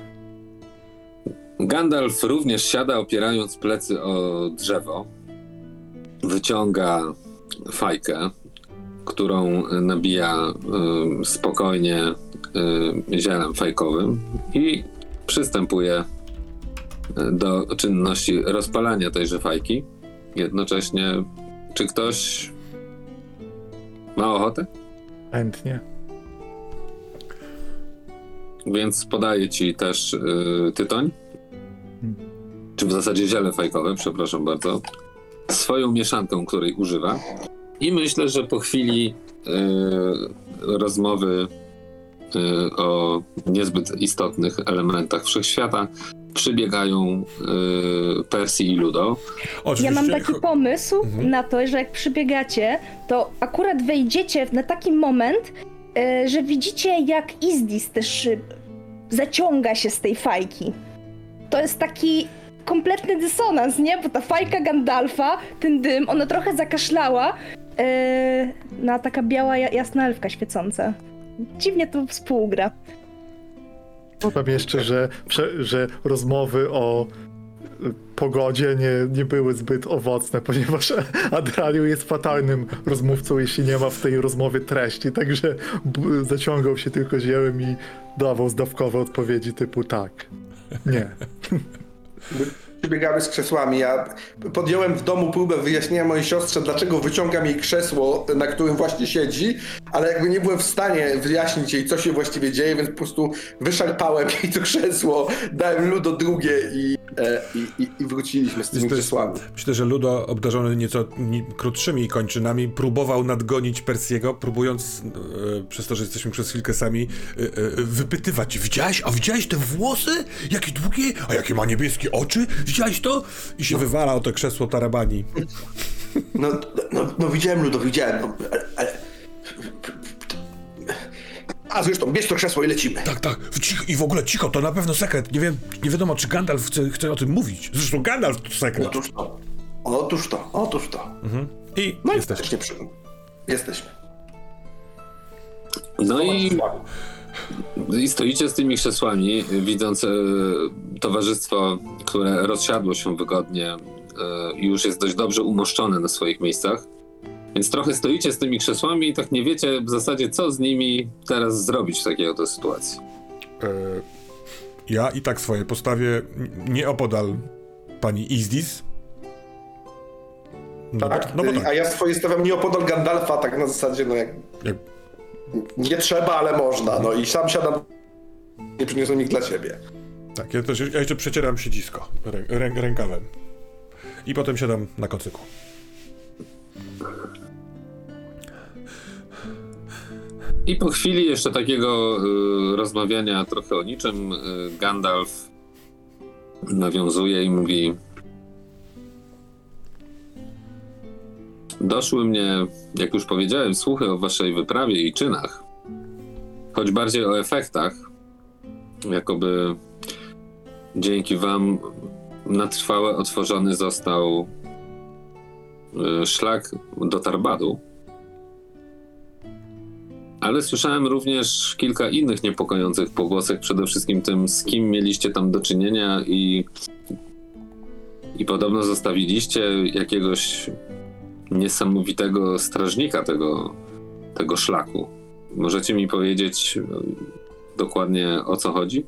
Gandalf również siada, opierając plecy o drzewo. Wyciąga fajkę, którą nabija y, spokojnie zielem fajkowym i przystępuje y, do czynności rozpalania tejże fajki. Jednocześnie, czy ktoś ma ochotę? Chętnie. Więc podaję ci też y, tytoń. Czy w zasadzie ziele fajkowe, przepraszam bardzo. Swoją mieszanką, której używa. I myślę, że po chwili y, rozmowy y, o niezbyt istotnych elementach wszechświata przybiegają y, Persji i Ludo. Oczywiście, Ja mam taki pomysł Mhm. na to, że jak przybiegacie, to akurat wejdziecie na taki moment, e, że widzicie jak Izdis też e, zaciąga się z tej fajki. To jest taki kompletny dysonans, nie? Bo ta fajka Gandalfa, ten dym, ona trochę zakaszlała. E, no, taka biała, ja- jasna elfka świecąca. Dziwnie to współgra. Dodam jeszcze, że, że rozmowy o y, pogodzie nie, nie były zbyt owocne, ponieważ Adraliu jest fatalnym rozmówcą, jeśli nie ma w tej rozmowie treści, także zaciągał się tylko ziełem i dawał zdawkowe odpowiedzi typu tak, nie. Przybiegamy z krzesłami. Ja podjąłem w domu próbę wyjaśnienia mojej siostrze, dlaczego wyciągam jej krzesło, na którym właśnie siedzi, ale jakby nie byłem w stanie wyjaśnić jej, co się właściwie dzieje, więc po prostu wyszarpałem jej to krzesło, dałem ludo drugie i, e, i, i, i wróciliśmy z tymi jest- krzesłami. Myślę, że Ludo, obdarzony nieco ni- krótszymi kończynami, próbował nadgonić Persiego, próbując, e, przez to, że jesteśmy przez chwilkę sami, e, wypytywać. Widziałeś? A widziałeś te włosy? Jakie długie? A jakie ma niebieskie oczy? Widziałeś to? I się wywala o to krzesło tarabani. No, no, no widziałem ludo, widziałem, no, ale, ale... A zresztą, bierz to krzesło i lecimy. Tak, tak. Cicho, I w ogóle cicho, to na pewno sekret. Nie wiem, nie wiadomo, czy Gandalf chce, chce o tym mówić. Zresztą Gandalf to sekret. Otóż to, otóż to, otóż to. I No jesteśmy. jesteśmy. Jesteśmy. No i I stoicie z tymi krzesłami, widząc e, towarzystwo, które rozsiadło się wygodnie e, i już jest dość dobrze umoszczone na swoich miejscach. Więc trochę stoicie z tymi krzesłami i tak nie wiecie w zasadzie, co z nimi teraz zrobić w takiej oto sytuacji. E, ja i tak swoje postawię n- nie opodal pani Izdis. No, Tak, bo, no bo a tak. ja swoje stawiam nieopodal Gandalfa, tak na zasadzie, no jak Jak, nie trzeba, ale można, no i sam siadam, nie przyniosłem ich dla ciebie. tak, ja też ja jeszcze przecieram siedzisko rę, rę, rękawem. I potem siadam na kocyku. I po chwili jeszcze takiego y, rozmawiania trochę o niczym, y, Gandalf nawiązuje i mówi: Doszły mnie, jak już powiedziałem, słuchy o waszej wyprawie i czynach, choć bardziej o efektach, jakoby dzięki wam na trwałe otworzony został y, szlak do Tarbadu. Ale słyszałem również kilka innych niepokojących pogłosek, przede wszystkim tym, z kim mieliście tam do czynienia i, i podobno zostawiliście jakiegoś niesamowitego strażnika tego, tego szlaku. Możecie mi powiedzieć e, dokładnie o co chodzi?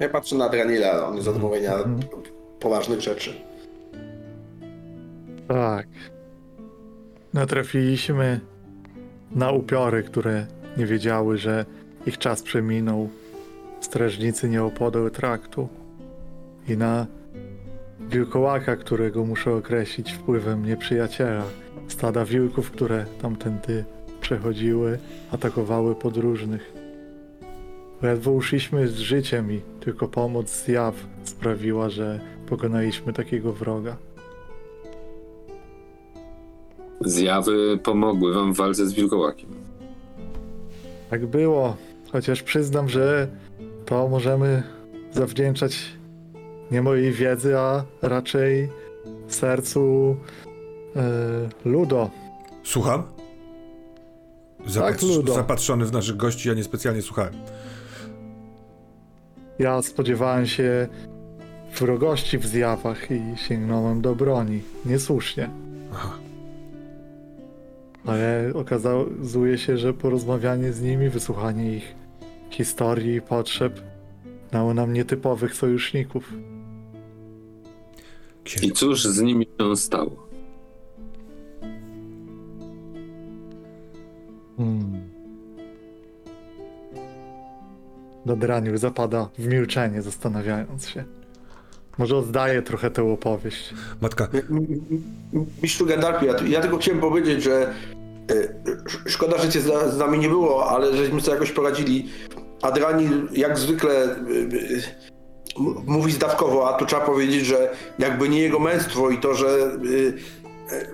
Ja patrzę na Dranila, on jest od mówienia Mhm. poważnych rzeczy. Tak. Natrafiliśmy na upiory, które nie wiedziały, że ich czas przeminął. Strażnicy nieopodal traktu. I na wilkołaka, którego muszę określić wpływem nieprzyjaciela. Stada wilków, które tamtędy przechodziły, atakowały podróżnych. Ledwo uszliśmy z życiem i tylko pomoc z jaw sprawiła, że pokonaliśmy takiego wroga. Zjawy pomogły wam w walce z wilkołakiem. Tak było. Chociaż przyznam, że to możemy zawdzięczać nie mojej wiedzy, a raczej sercu e, Ludo. Słucham? Tak, Ludo. zapatrzony w naszych gości, ja niespecjalnie słuchałem. Ja spodziewałem się wrogości w zjawach i sięgnąłem do broni. Niesłusznie. Aha. Ale okazuje się, że porozmawianie z nimi, wysłuchanie ich historii i potrzeb dało nam nietypowych sojuszników. I cóż z nimi się stało? Hmm. Dodraniu zapada w milczenie, zastanawiając się. Może oddaję trochę tę opowieść. matka, Mistrzu Gandalfie, ja, ja tylko chciałem powiedzieć, że e, sz- szkoda, że cię z, z nami nie było, ale żeśmy sobie jakoś poradzili. Adrani jak zwykle e, e, mówi zdawkowo, a tu trzeba powiedzieć, że jakby nie jego męstwo i to, że, e, e,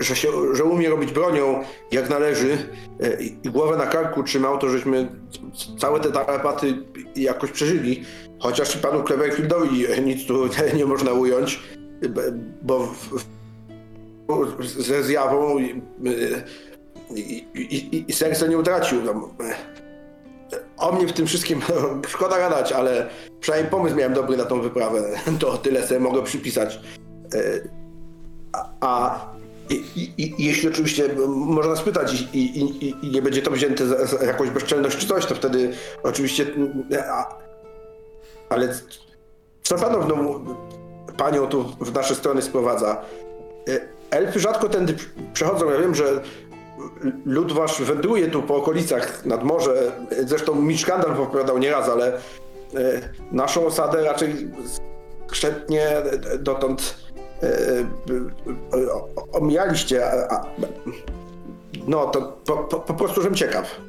że- się, że umie robić bronią jak należy e, i głowę na karku trzymał, to żeśmy całe te tarapaty jakoś przeżyli. Chociaż i panu Cleverfieldowi nic tu nie można ująć, bo w, ze zjawą i, i, i, i serce nie utracił. No, o mnie w tym wszystkim szkoda gadać, ale przynajmniej pomysł miałem dobry na tą wyprawę. To tyle sobie mogę przypisać. E, A, a i, i, jeśli oczywiście można spytać i, i, nie będzie to wzięte za, za jakąś bezczelność czy coś, to wtedy oczywiście. A, ale co panowną panią tu w nasze strony sprowadza? E, Elfy rzadko tędy pr- przechodzą. Ja wiem, że lud wasz wędruje tu po okolicach nad morze. Zresztą Mitch Gandalf opowiadał nieraz, ale e, naszą osadę raczej skrzętnie dotąd e, e, omijaliście. No to po, po, po prostu, żem ciekaw.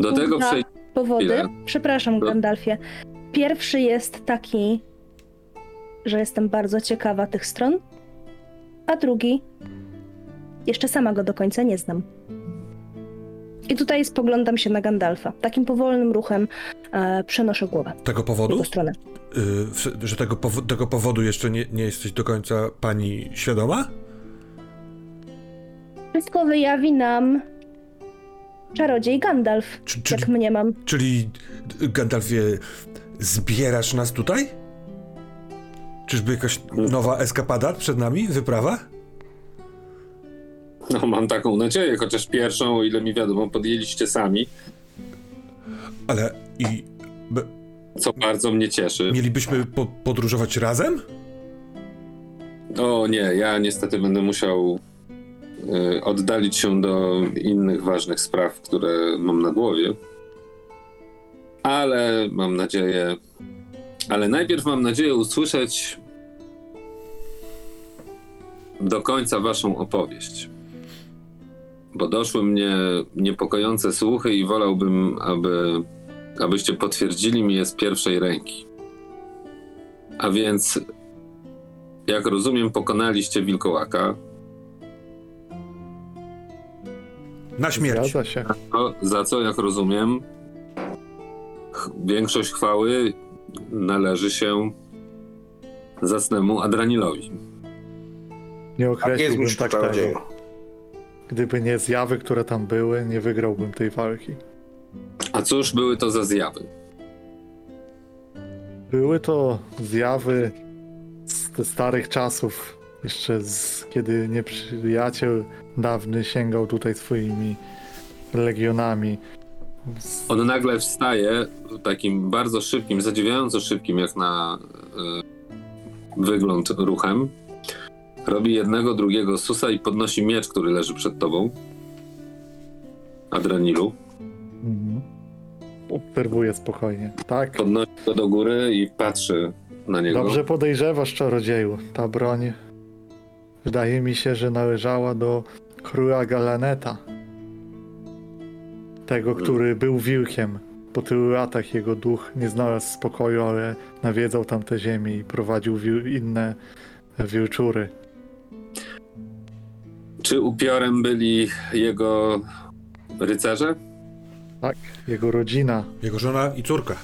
Do tego Dwa przejdziemy. powody. Chwilę. Przepraszam. Gandalfie. Pierwszy jest taki, że jestem bardzo ciekawa tych stron, a drugi, jeszcze sama go do końca nie znam. I tutaj spoglądam się na Gandalfa. Takim powolnym ruchem e, przenoszę głowę tego w powodu? jego stronę. Y, w- że tego, powo- tego powodu jeszcze nie, nie jesteś do końca pani świadoma? Wszystko wyjawi nam czarodziej Gandalf, Czy, czy, jak mniemam. czyli y, Gandalfie, zbierasz nas tutaj? Czyżby jakaś nowa eskapada przed nami, wyprawa? No, mam taką nadzieję, chociaż pierwszą, o ile mi wiadomo, podjęliście sami, Ale i co bardzo mnie cieszy. mielibyśmy po- podróżować razem? O nie, ja niestety będę musiał y, oddalić się do innych ważnych spraw, które mam na głowie. Ale mam nadzieję. Ale najpierw mam nadzieję usłyszeć do końca waszą opowieść. Bo doszły mnie niepokojące słuchy i wolałbym, aby, abyście potwierdzili mi je z pierwszej ręki. A więc jak rozumiem, pokonaliście wilkołaka. Na śmierć. Zgadza się. No, za co, jak rozumiem, ch- większość chwały należy się zacnemu Adranilowi. Nie Tak jest, określiłbym mistrzu tak tego. Gdyby nie zjawy, które tam były, nie wygrałbym tej walki. A cóż były to za zjawy? Były to zjawy z ze starych czasów, jeszcze z kiedy nieprzyjaciel dawny sięgał tutaj swoimi legionami. On nagle wstaje takim bardzo szybkim, zadziwiająco szybkim jak na y, wygląd ruchem. Robi jednego, drugiego susa i podnosi miecz, który leży przed tobą. Adranilu. mhm. Obserwuję spokojnie. Tak, Podnosi go do góry i patrzy na niego. dobrze podejrzewasz, czarodzieju. Ta broń wydaje mi się, że należała do króla Galaneta. Tego, który był wilkiem. Po tylu latach jego duch nie znalazł spokoju, ale nawiedzał tamte ziemie i prowadził wil- inne wilczury. Czy upiorem byli jego rycerze? Tak, jego rodzina, Jego żona i córka.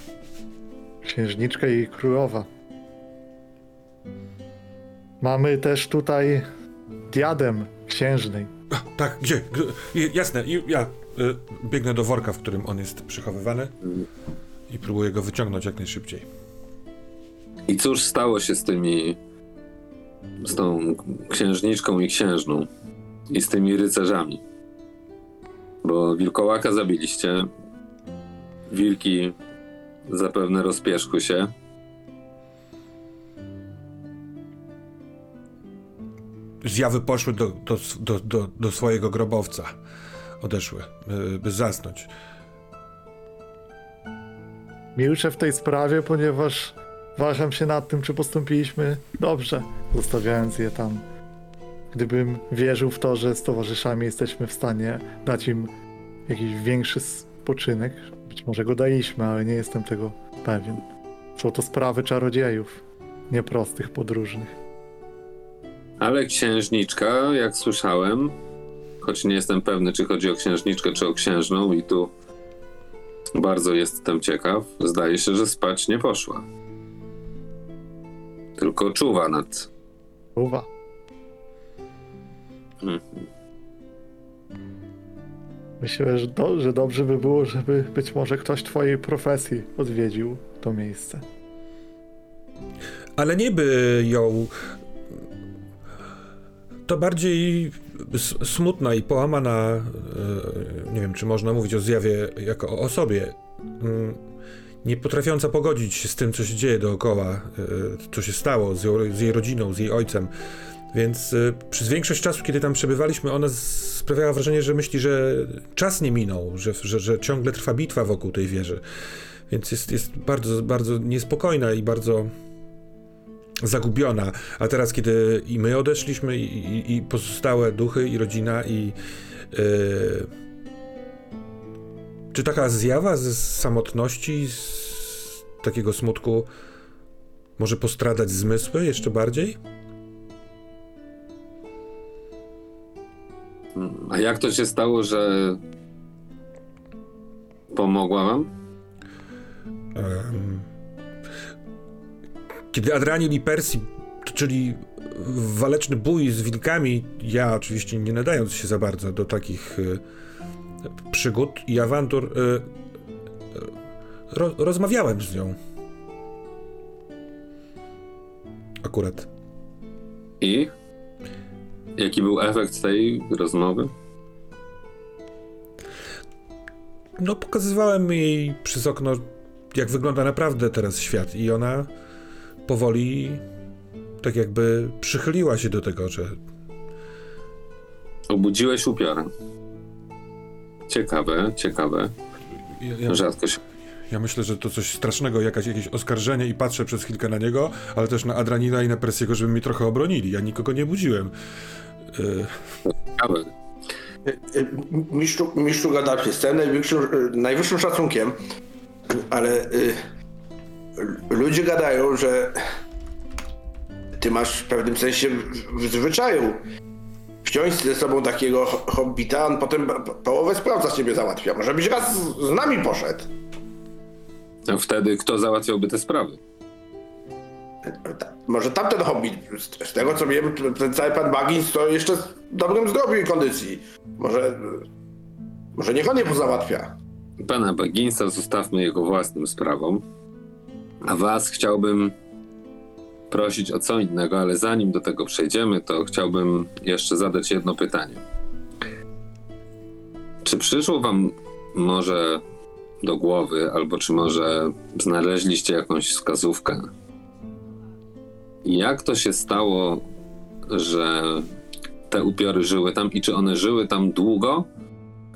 księżniczka i królowa. Mamy też tutaj diadem księżnej. A, tak, gdzie? I- jasne, i ja y, biegnę do worka, w którym on jest przechowywany i próbuję go wyciągnąć jak najszybciej. I cóż stało się z tymi. z tą księżniczką i księżną? I z tymi rycerzami? Bo wilkołaka zabiliście. Wilki zapewne rozpierzchły się. Zjawy poszły do, do, do, do, do swojego grobowca. Odeszły, y, by zasnąć. Milczę w tej sprawie, ponieważ waham się nad tym, czy postąpiliśmy dobrze, zostawiając je tam. Gdybym wierzył w to, że z towarzyszami jesteśmy w stanie dać im jakiś większy spoczynek, być może go daliśmy, ale nie jestem tego pewien. Są to sprawy czarodziejów, nieprostych podróżnych. Ale księżniczka, jak słyszałem, choć nie jestem pewny, czy chodzi o księżniczkę, czy o księżną, i tu bardzo jestem ciekaw, zdaje się, że spać nie poszła. Tylko czuwa nad. Uwa. Myślę, że, do, że dobrze by było, żeby być może ktoś twojej profesji odwiedził to miejsce. Ale nie by ją. To bardziej smutna i połamana. e, Nie wiem, czy można mówić o zjawie jako o osobie. mm, Nie potrafiąca pogodzić się z tym, co się dzieje dookoła, e, co się stało z jej rodziną, z jej ojcem. Więc e, przez większość czasu, kiedy tam przebywaliśmy, ona sprawiała wrażenie, że myśli, że czas nie minął, że, że, że ciągle trwa bitwa wokół tej wieży. Więc jest, jest bardzo, bardzo niespokojna i bardzo zagubiona. A teraz, kiedy i my odeszliśmy, i, i, i pozostałe duchy, i rodzina, i. Yy, czy taka zjawa z samotności, z takiego smutku może postradać zmysły jeszcze bardziej? A jak to się stało, że pomogła wam? Kiedy Adranil i Persji toczyli waleczny bój z wilkami, ja oczywiście nie nadając się za bardzo do takich y, przygód i awantur, y, y, ro, rozmawiałem z nią. Akurat. I? Jaki był efekt tej rozmowy? No, pokazywałem jej przez okno, jak wygląda naprawdę teraz świat, i ona powoli, tak jakby przychyliła się do tego, że Obudziłeś upiora. Ciekawe, ciekawe. ja, ja, Rzadko się. Ja myślę, że to coś strasznego, jakaś, jakieś oskarżenie i patrzę przez chwilkę na niego, ale też na Adranila i na Persiego, żeby mi trochę obronili. Ja nikogo nie budziłem. Y, Ciekawe. Mistrzu, mistrzu Gaddafi, z całym najwyższym, najwyższym szacunkiem, ale y, ludzie gadają, że ty masz w pewnym sensie w, w zwyczaju wziąć ze sobą takiego ho- hobbita, on potem po- połowę spraw za ciebie załatwia. Może byś raz z, nami poszedł. Wtedy kto załatwiałby te sprawy? Może tamten hobbit, z, tego co wiem, ten cały pan Baggins to jeszcze w dobrym zdrowiu i kondycji. Może, może niech on je pozałatwia. Pana Bagginsa zostawmy jego własnym sprawom. A was chciałbym prosić o co innego, ale zanim do tego przejdziemy, to chciałbym jeszcze zadać jedno pytanie. Czy przyszło wam może do głowy, albo czy może znaleźliście jakąś wskazówkę? Jak to się stało, że te upiory żyły tam i czy one żyły tam długo,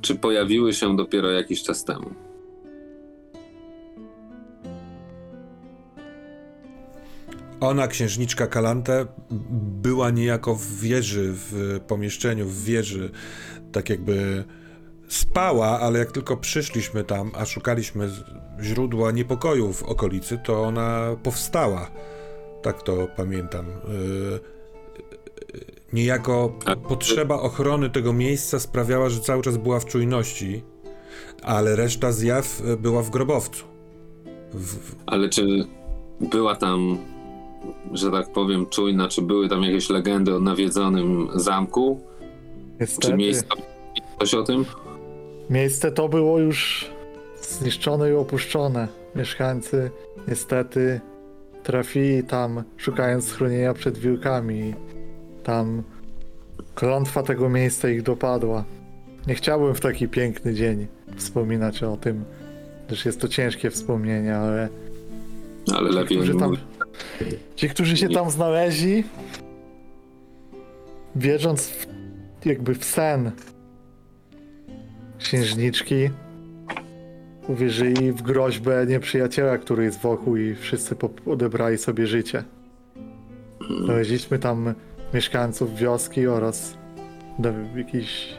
czy pojawiły się dopiero jakiś czas temu? Ona, księżniczka Kalante, była niejako w wieży, w pomieszczeniu, w wieży, tak jakby spała, ale jak tylko przyszliśmy tam, a szukaliśmy źródła niepokoju w okolicy, to ona powstała. Tak to pamiętam. Y, Niejako potrzeba ochrony tego miejsca sprawiała, że cały czas była w czujności, ale reszta zjaw e, była w grobowcu. W, Ale czy była tam, że tak powiem, czujna, czy były tam jakieś legendy o nawiedzonym zamku? Czy Niestety, miejsce coś o tym? miejsce to było już zniszczone i opuszczone. Mieszkańcy niestety trafili tam, szukając schronienia przed wilkami. Tam klątwa tego miejsca ich dopadła. Nie chciałbym w taki piękny dzień wspominać o tym, gdyż jest to ciężkie wspomnienie, ale Ale lepiej którzy tam, ci, którzy się tam znaleźli, wierząc w, jakby w sen księżniczki, uwierzyli w groźbę nieprzyjaciela, który jest wokół i wszyscy odebrali sobie życie. Znaleźliśmy tam mieszkańców wioski oraz jakieś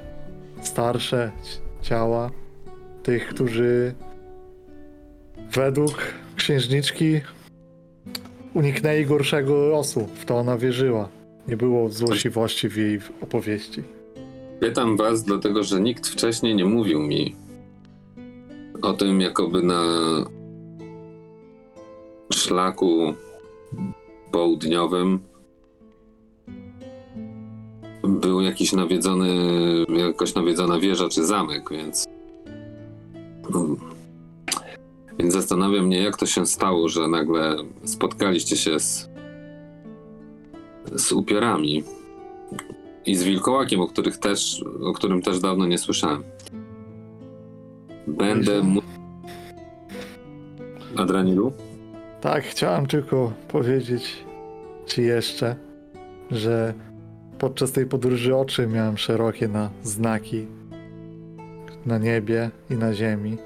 starsze ci- ciała tych, którzy według księżniczki uniknęli gorszego losu. W to ona wierzyła. Nie było złośliwości w jej opowieści. Pytam was, dlatego że nikt wcześniej nie mówił mi o tym, jakoby na szlaku południowym był jakiś nawiedzony, jakoś nawiedzona wieża czy zamek, więc więc zastanawia mnie, jak to się stało, że nagle spotkaliście się z z upiorami i z wilkołakiem, o, których też, o którym też dawno nie słyszałem. Będę mu... Adranilu? Tak, chciałem tylko powiedzieć ci jeszcze, że podczas tej podróży oczy miałem szerokie na znaki na niebie i na ziemi.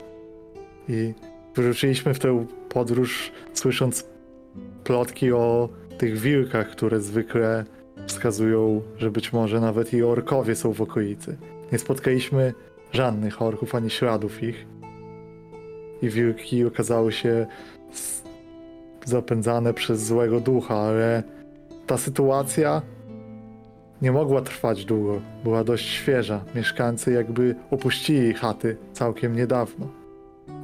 I wyruszyliśmy w tę podróż słysząc plotki o tych wilkach, które zwykle wskazują, że być może nawet i orkowie są w okolicy. Nie spotkaliśmy żadnych orków ani śladów ich. I wilki okazały się zapędzane przez złego ducha, ale ta sytuacja nie mogła trwać długo. Była dość świeża. Mieszkańcy jakby opuścili chaty całkiem niedawno.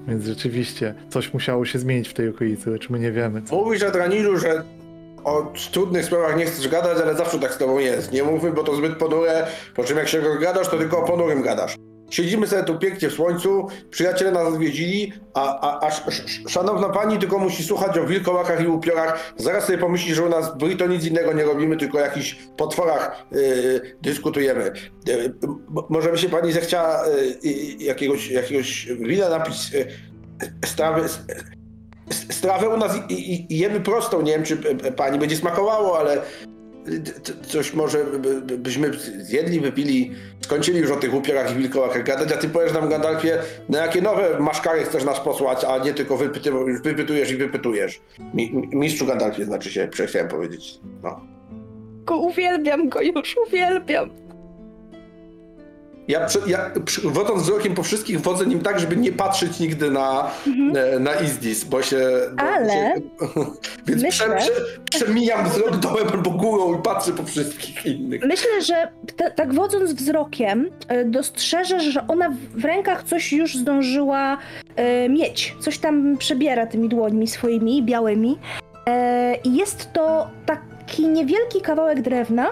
Więc rzeczywiście coś musiało się zmienić w tej okolicy, lecz my nie wiemy. Co. Mówisz, Adranilu, że o trudnych sprawach nie chcesz gadać, ale zawsze tak z tobą jest. Nie mówmy, bo to zbyt ponure, po czym jak się gadasz, to tylko o ponurym gadasz. Siedzimy sobie tu pięknie w słońcu, przyjaciele nas odwiedzili, a, a, a sz, sz, szanowna pani tylko musi słuchać o wilkołakach i upiorach. Zaraz sobie pomyśli, że u nas w Brito nic innego nie robimy, tylko o jakichś potworach yy, dyskutujemy. Yy, może by się pani zechciała yy, yy, jakiegoś, jakiegoś wina napić yy, strawy, strawę u nas i, i, jemy prostą. Nie wiem, czy pani będzie smakowało, ale y, coś może by- by- byśmy zjedli, wypili, skończyli już o tych upiorach i wilkołakach gadać, a ty powiesz nam, Gandalfie, na jakie nowe maszkary chcesz nas posłać, a nie tylko wypyty, wypytujesz i wypytujesz. Mi, mi- mistrzu Gandalfie znaczy się, chciałem powiedzieć. No. Uwielbiam go już, uwielbiam. Ja, ja wodząc wzrokiem po wszystkich wodzę nim tak, żeby nie patrzeć nigdy na, e, na Izdis, bo się... Bo Ale się, więc myślę- prze, prze, przemijam wzrok dołem albo górą i patrzę po wszystkich innych. myślę, że tak wodząc wzrokiem, y, dostrzeżesz, że ona w- rękach coś już zdążyła y, mieć. Coś tam przebiera tymi dłońmi swoimi, białymi. E, I jest to taki niewielki kawałek drewna,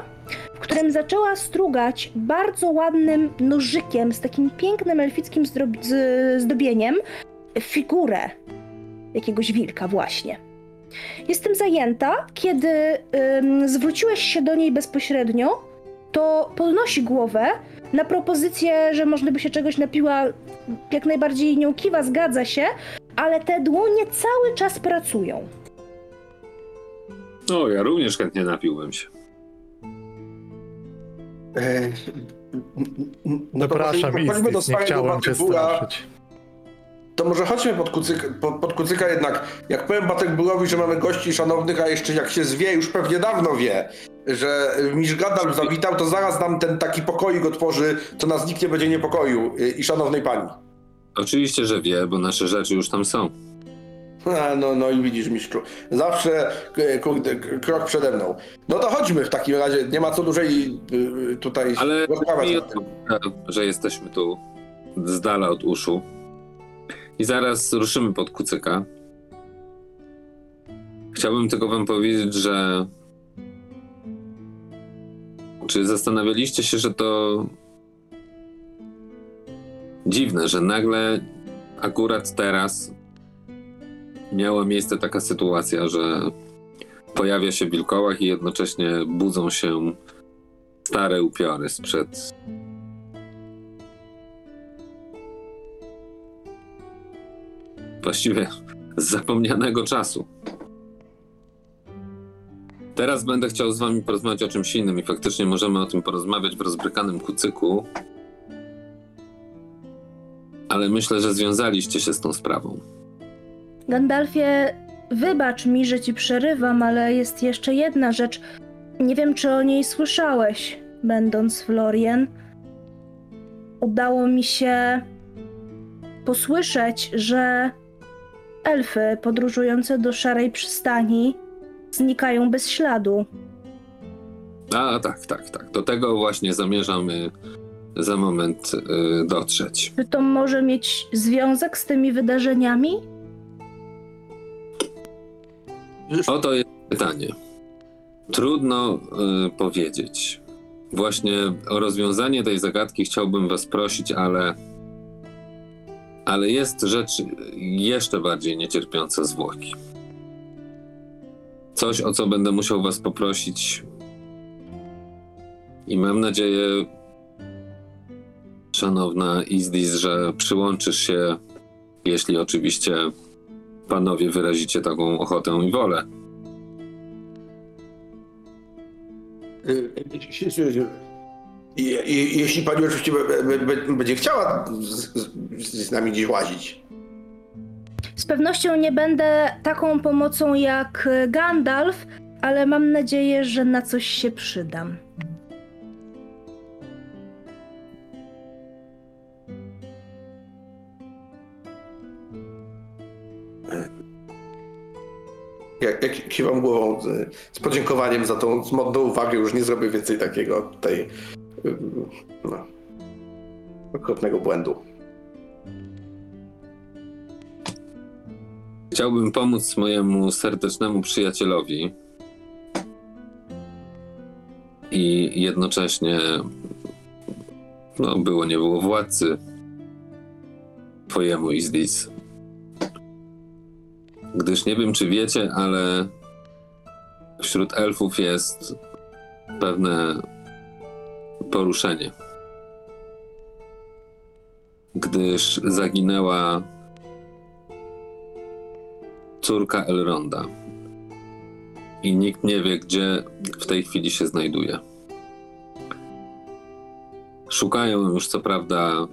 w którym zaczęła strugać bardzo ładnym nożykiem z takim pięknym elfickim zdobieniem figurę jakiegoś wilka właśnie. Jestem zajęta, kiedy ym, zwróciłeś się do niej bezpośrednio, to podnosi głowę na propozycję, że może by się czegoś napiła, jak najbardziej nią kiwa, zgadza się, ale te dłonie cały czas pracują. O, ja również chętnie napiłbym się. E, no to Izdis, nie chciałem cię straszyć. To może chodźmy pod kucyka, pod, pod kucyka jednak. Jak powiem Batekburowi, że mamy gości szanownych, a jeszcze jak się zwie, już pewnie dawno wie, że Misz Gandalf zawitał, to zaraz nam ten taki pokoik otworzy, co nas nikt nie będzie niepokoił y, i szanownej pani. Oczywiście, że wie, bo nasze rzeczy już tam są. A, no, no i widzisz, mistrzu. Zawsze e, kurde, k- krok przede mną. No to chodźmy w takim razie. Nie ma co dłużej y, tutaj Ale rozmawiać mi że jesteśmy tu z dala od uszu. I zaraz ruszymy pod kucyka. Chciałbym tylko wam powiedzieć, że czy zastanawialiście się, że to dziwne, że nagle akurat teraz miała miejsce taka sytuacja, że pojawia się wilkołach i jednocześnie budzą się stare upiory sprzed właściwie z zapomnianego czasu. Teraz będę chciał z wami porozmawiać o czymś innym i faktycznie możemy o tym porozmawiać w rozbrykanym kucyku. Ale myślę, że związaliście się z tą sprawą. Gandalfie, wybacz mi, że ci przerywam, ale jest jeszcze jedna rzecz. Nie wiem, czy o niej słyszałeś, będąc w Lorien. Udało mi się posłyszeć, że elfy podróżujące do Szarej Przystani znikają bez śladu. A tak, tak, tak. Do tego właśnie zamierzamy za moment y, dotrzeć. Czy to może mieć związek z tymi wydarzeniami? Oto jest pytanie. Trudno y, powiedzieć. Właśnie o rozwiązanie tej zagadki chciałbym was prosić, ale ale jest rzecz jeszcze bardziej niecierpiąca zwłoki. Coś, o co będę musiał was poprosić i mam nadzieję, szanowna Izdis, że przyłączysz się, jeśli oczywiście panowie wyrazicie taką ochotę i wolę. Y, Je- je- Jeśli pani oczywiście be- be- be- będzie chciała z, z, z nami gdzieś łazić. Z pewnością nie będę taką pomocą jak Gandalf, ale mam nadzieję, że na coś się przydam. Jak, jak kiwam głową z, podziękowaniem za tą smutną uwagę, już nie zrobię więcej takiego tutaj no, okropnego błędu. Chciałbym pomóc mojemu serdecznemu przyjacielowi i jednocześnie no było nie było władcy twojemu Izdis. Gdyż nie wiem czy wiecie, ale wśród elfów jest pewne poruszenie. Gdyż zaginęła córka Elronda. I nikt nie wie, gdzie w tej chwili się znajduje. Szukają już co prawda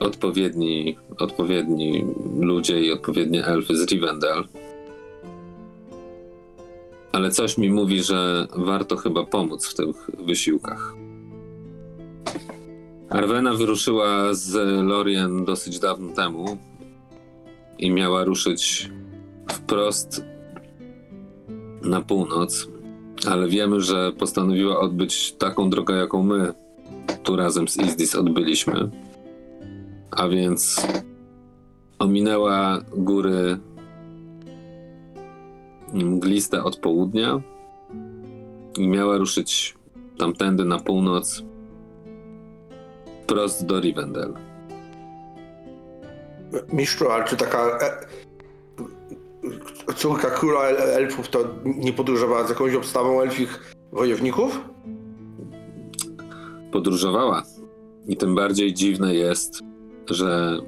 odpowiedni, odpowiedni ludzie i odpowiednie elfy z Rivendell. Ale coś mi mówi, że warto chyba pomóc w tych wysiłkach. Arwena wyruszyła z Lorien dosyć dawno temu, i miała ruszyć wprost na północ, ale wiemy, że postanowiła odbyć taką drogę, jaką my tu razem z Izdis odbyliśmy. A więc ominęła góry mgliste od południa i miała ruszyć tamtędy na północ wprost do Rivendell. Mistrzu, ale czy taka e, córka króla el- elfów to nie podróżowała z jakąś obstawą elfich wojowników? podróżowała. I tym bardziej dziwne jest, że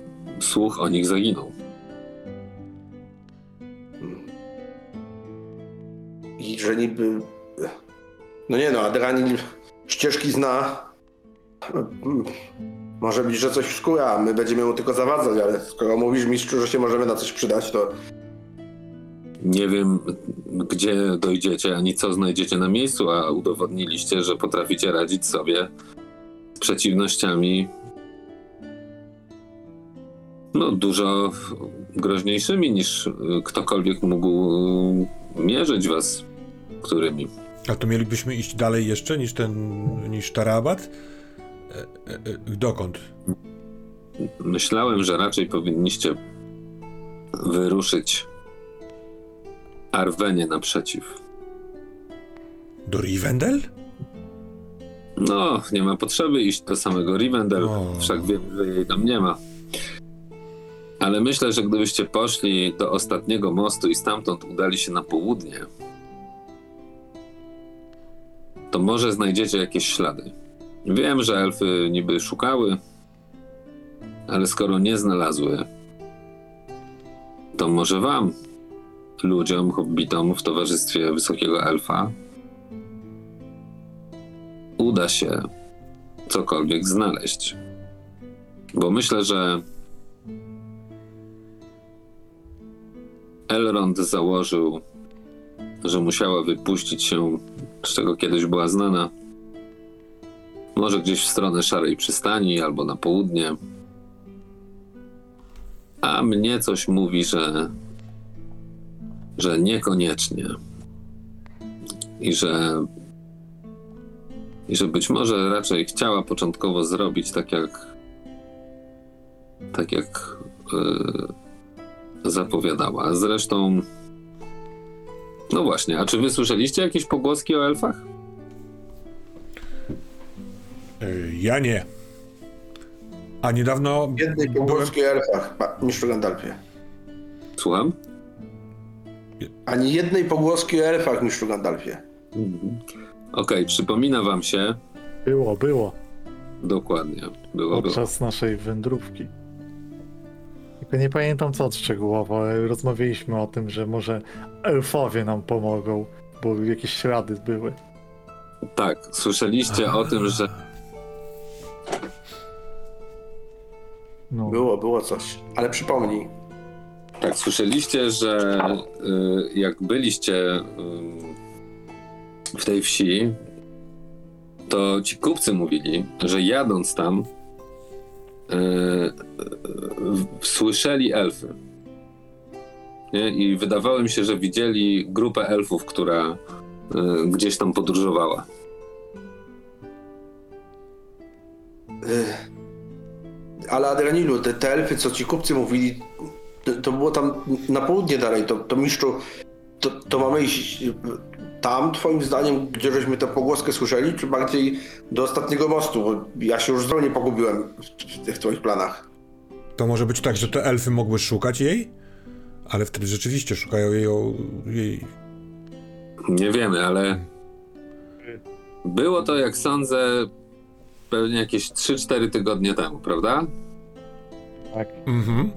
słuch o nich zaginął. I że niby... No nie no, Adranin ścieżki zna. Może być, że coś w skórę, a my będziemy mu tylko zawadzać, ale skoro mówisz mistrzu, że się możemy na coś przydać, to Nie wiem, gdzie dojdziecie, ani co znajdziecie na miejscu, a udowodniliście, że potraficie radzić sobie z przeciwnościami. No, dużo groźniejszymi niż y, ktokolwiek mógł y, mierzyć was którymi. A to mielibyśmy iść dalej jeszcze niż ten, niż Tarabat? E, e, e, dokąd? Myślałem, że raczej powinniście wyruszyć Arwenie naprzeciw. Do Rivendell? No, nie ma potrzeby iść do samego Rivendell, O. wszak wiem, że jej tam nie ma. Ale myślę, że gdybyście poszli do ostatniego mostu i stamtąd udali się na południe, to może znajdziecie jakieś ślady. Wiem, że elfy niby szukały, ale skoro nie znalazły, to może wam, ludziom, hobbitom w towarzystwie wysokiego elfa, uda się cokolwiek znaleźć. Bo myślę, że Elrond założył, że musiała wypuścić się, z czego kiedyś była znana, może gdzieś w stronę Szarej Przystani albo na południe. A mnie coś mówi, że, że niekoniecznie. I że i że być może raczej chciała początkowo zrobić tak jak tak jak yy, zapowiadała. Zresztą no właśnie, a czy wy słyszeliście jakieś pogłoski o elfach? E, ja nie. A niedawno Jednej byłem... pogłoski o elfach, pa- mistrzu Gandalfie. Słucham? Ani jednej pogłoski o elfach, mistrzu Gandalfie. Okej, przypomina wam się Było, było. dokładnie. Było, było. Podczas naszej wędrówki. Tylko nie pamiętam co szczegółowo, ale rozmawialiśmy o tym, że może elfowie nam pomogą, bo jakieś ślady były. Tak, słyszeliście o tym, że No. Było, było coś. Ale przypomnij. Tak, słyszeliście, że y, jak byliście y, w tej wsi, to ci kupcy mówili, że jadąc tam, słyszeli elfy. Nie? I wydawało mi się, że widzieli grupę elfów, która y, gdzieś tam podróżowała. Ale Adrianilu, te, te elfy, co ci kupcy mówili, to, to było tam na południe dalej. To, to mistrzu, to, to mamy iść tam, twoim zdaniem, gdzie żeśmy tę pogłoskę słyszeli, czy bardziej do ostatniego mostu? Bo ja się już zupełnie pogubiłem w, w tych twoich planach. To może być tak, że te elfy mogły szukać jej? Ale wtedy rzeczywiście szukają jej, o- jej... Nie wiemy, ale było to, jak sądzę, pewnie jakieś 3-4 tygodnie temu, prawda? Tak. Mhm.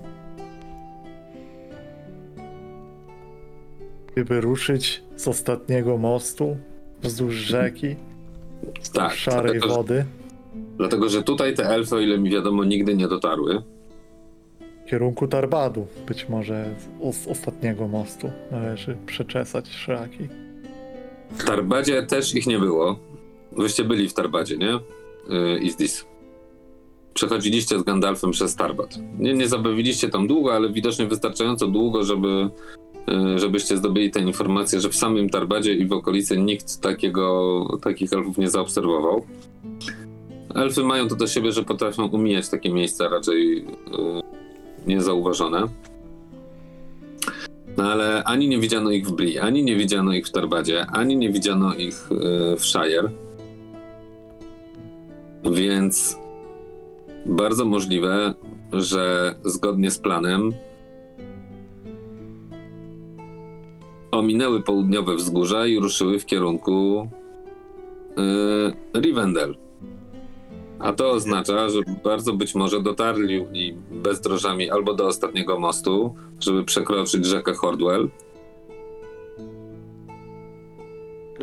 Gdyby ruszyć z ostatniego mostu wzdłuż rzeki, Tak, szarej dlatego, wody, dlatego że tutaj te elfy, o ile mi wiadomo, nigdy nie dotarły. w kierunku Tarbadu. Być może z, z ostatniego mostu należy przeczesać szlaki. W Tarbadzie też ich nie było. Wyście byli w Tarbadzie, nie? Yy, Izdis. Przechodziliście z Gandalfem przez Tarbad. Nie, nie zabawiliście tam długo, ale widocznie wystarczająco długo, żeby, żebyście zdobyli tę informację, że w samym Tarbadzie i w okolicy nikt takiego, takich elfów nie zaobserwował. Elfy mają to do siebie, że potrafią umijać takie miejsca raczej yy, niezauważone. No ale ani nie widziano ich w Bri, ani nie widziano ich w Tarbadzie, ani nie widziano ich e, w Shire. Więc bardzo możliwe, że zgodnie z planem ominęły południowe wzgórza i ruszyły w kierunku e, Rivendell. A to oznacza, że bardzo być może dotarli bezdrożami albo do ostatniego mostu, żeby przekroczyć rzekę Hordwell.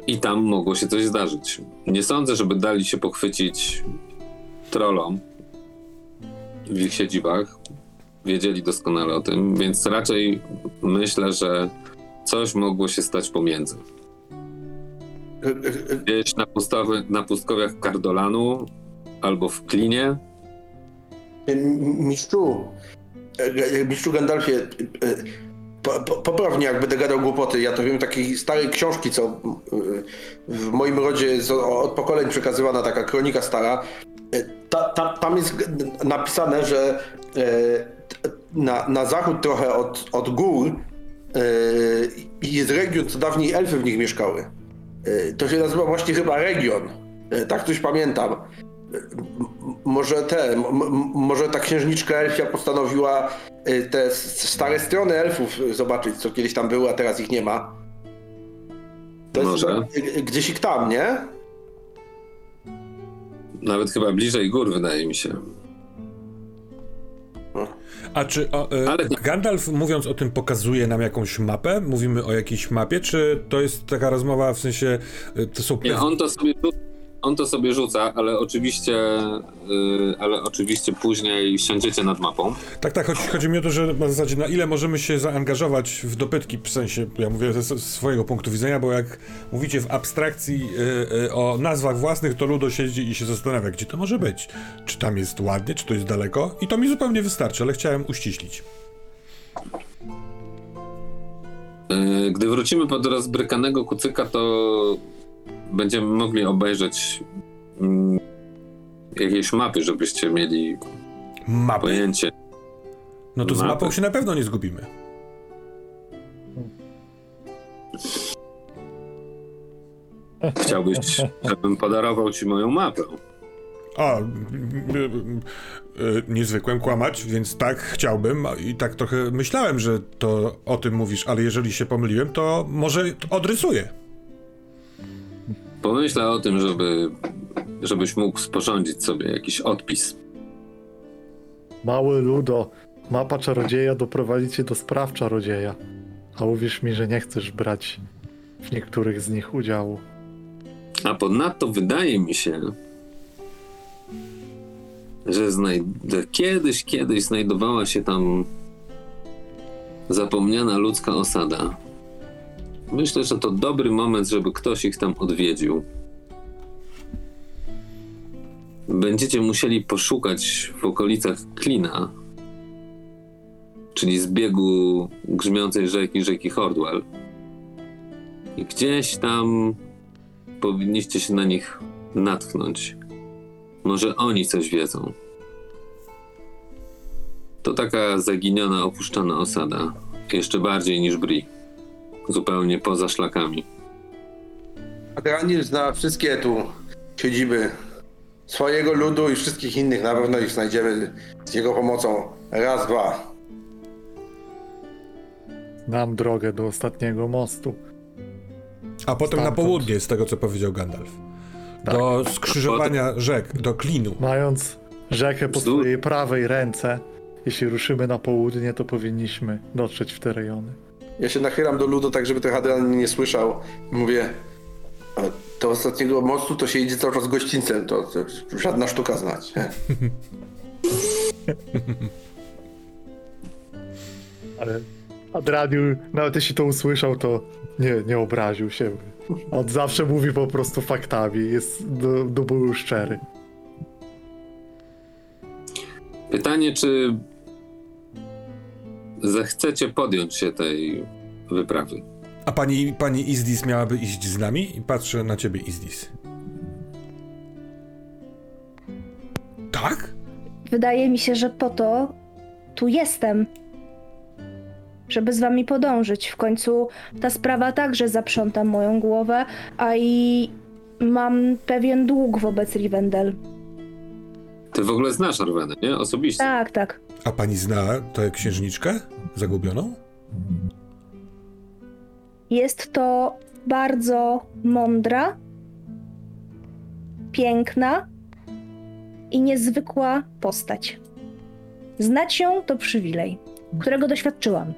I tam mogło się coś zdarzyć. Nie sądzę, żeby dali się pochwycić trollom w ich siedzibach. Wiedzieli doskonale o tym, więc raczej myślę, że coś mogło się stać pomiędzy. E, e, e, Gdzieś na, pustowy, na pustkowiach Kardolanu albo w Klinie. Mistrzu, e, mistrzu Gandalfie, e, po, po, poprawnie jak będę gadał głupoty, ja to wiem takiej starej książki, co e, w moim rodzie jest od pokoleń przekazywana taka kronika stara. E, Ta, ta, tam jest napisane, że e, na, na zachód trochę od, od gór e, jest region, co dawniej elfy w nich mieszkały. E, To się nazywa właśnie chyba region. E, Tak coś pamiętam. Może te, może ta księżniczka elfia postanowiła te stare strony elfów zobaczyć, co kiedyś tam były, a teraz ich nie ma. To jest Może. e, gdzieś ich tam, nie? Nawet chyba bliżej gór, wydaje mi się. A czy o, e, Ale- Gandalf, mówiąc o tym, pokazuje nam jakąś mapę? Mówimy o jakiejś mapie, czy to jest taka rozmowa w sensie, e, to są Nie, on to sobie, on to sobie rzuca, ale oczywiście, yy, ale oczywiście później siądziecie nad mapą. Tak, tak, chodzi, chodzi mi o to, że na zasadzie na ile możemy się zaangażować w dopytki, w sensie, ja mówię ze swojego punktu widzenia, bo jak mówicie w abstrakcji y, y, o nazwach własnych, to Ludo siedzi i się zastanawia, gdzie to może być. Czy tam jest ładnie, czy to jest daleko? I to mi zupełnie wystarczy, ale chciałem uściślić. Yy, Gdy wrócimy pod rozbrykanego kucyka, to będziemy mogli obejrzeć mm, jakieś mapy, żebyście mieli Mapy. pojęcie. No to z Mapy. mapą się na pewno nie zgubimy. Chciałbyś, żebym podarował ci moją mapę. A, y, nie zwykłem kłamać, więc tak chciałbym i tak trochę myślałem, że to o tym mówisz, ale jeżeli się pomyliłem, to może odrysuję. Pomyślę o tym, żeby, żebyś mógł sporządzić sobie jakiś odpis. Mały Ludo, mapa czarodzieja doprowadzi cię do spraw czarodzieja. A uwierz mi, że nie chcesz brać w niektórych z nich udziału. A ponadto wydaje mi się, że, że kiedyś, kiedyś znajdowała się tam zapomniana ludzka osada. Myślę, że to dobry moment, żeby ktoś ich tam odwiedził. Będziecie musieli poszukać w okolicach Klina, czyli zbiegu grzmiącej rzeki, rzeki Hordwell. I gdzieś tam powinniście się na nich natknąć. Może oni coś wiedzą. To taka zaginiona, opuszczona osada. Jeszcze bardziej niż Bri. Zupełnie poza szlakami. Adranil zna wszystkie tu siedziby swojego ludu i wszystkich innych. Na pewno ich znajdziemy z jego pomocą. Raz, dwa. Znam drogę do ostatniego mostu. A potem na Stamtąd. południe, z tego co powiedział Gandalf. Do skrzyżowania rzek, do klinu. Mając rzekę po swojej prawej ręce, jeśli ruszymy na południe, to powinniśmy dotrzeć w te rejony. Ja się nachylam do ludu, tak żeby ten Adranil nie słyszał. Mówię, "A do ostatniego mostu to się idzie cały czas gościńcem. To, to żadna sztuka znać. Ale Adradiu, nawet jeśli to usłyszał, to nie, nie obraził się. On zawsze mówi po prostu faktami, jest do, do bólu szczery. Pytanie, czy zechcecie podjąć się tej wyprawy? A pani, pani Izdis miałaby iść z nami? I patrzę na ciebie, Izdis. Tak? Wydaje mi się, że po to tu jestem. Żeby z wami podążyć. W końcu ta sprawa także zaprząta moją głowę, a i mam pewien dług wobec Rivendell. Ty w ogóle znasz Arwenę, nie? Osobiście. Tak, tak. A pani zna tę księżniczkę zagubioną? Jest to bardzo mądra, piękna i niezwykła postać. Znać ją to przywilej, którego doświadczyłam.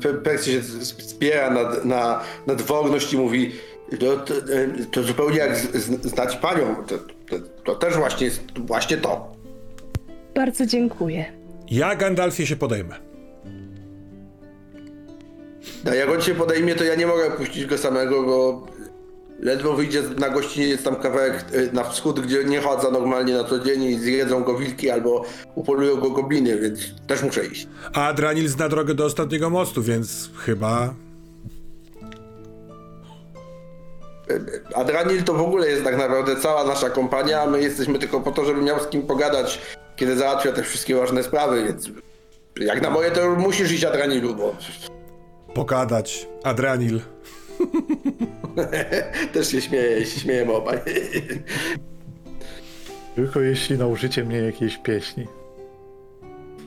Pe- Percy się zbiera na, na, na dworność i mówi to, to, e, to zupełnie jak z, z, znać panią. To, to, też właśnie jest właśnie to. Bardzo dziękuję. Ja Gandalfie się podejmę. No, jak on się podejmie, to ja nie mogę puścić go samego, bo ledwo wyjdzie na gościniec tam kawałek y, na wschód, gdzie nie chodza normalnie na co dzień i zjedzą go wilki albo upolują go gobliny, więc też muszę iść. A Adranil zna drogę do ostatniego mostu, więc chyba... Adranil to w ogóle jest tak naprawdę cała nasza kompania, a my jesteśmy tylko po to, żeby miał z kim pogadać, kiedy załatwia te wszystkie ważne sprawy, więc jak na moje to musisz iść Adranilu, bo Pogadać. Adranil. też się śmieję, się śmiejemy obaj. Tylko jeśli nauczycie mnie jakiejś pieśni.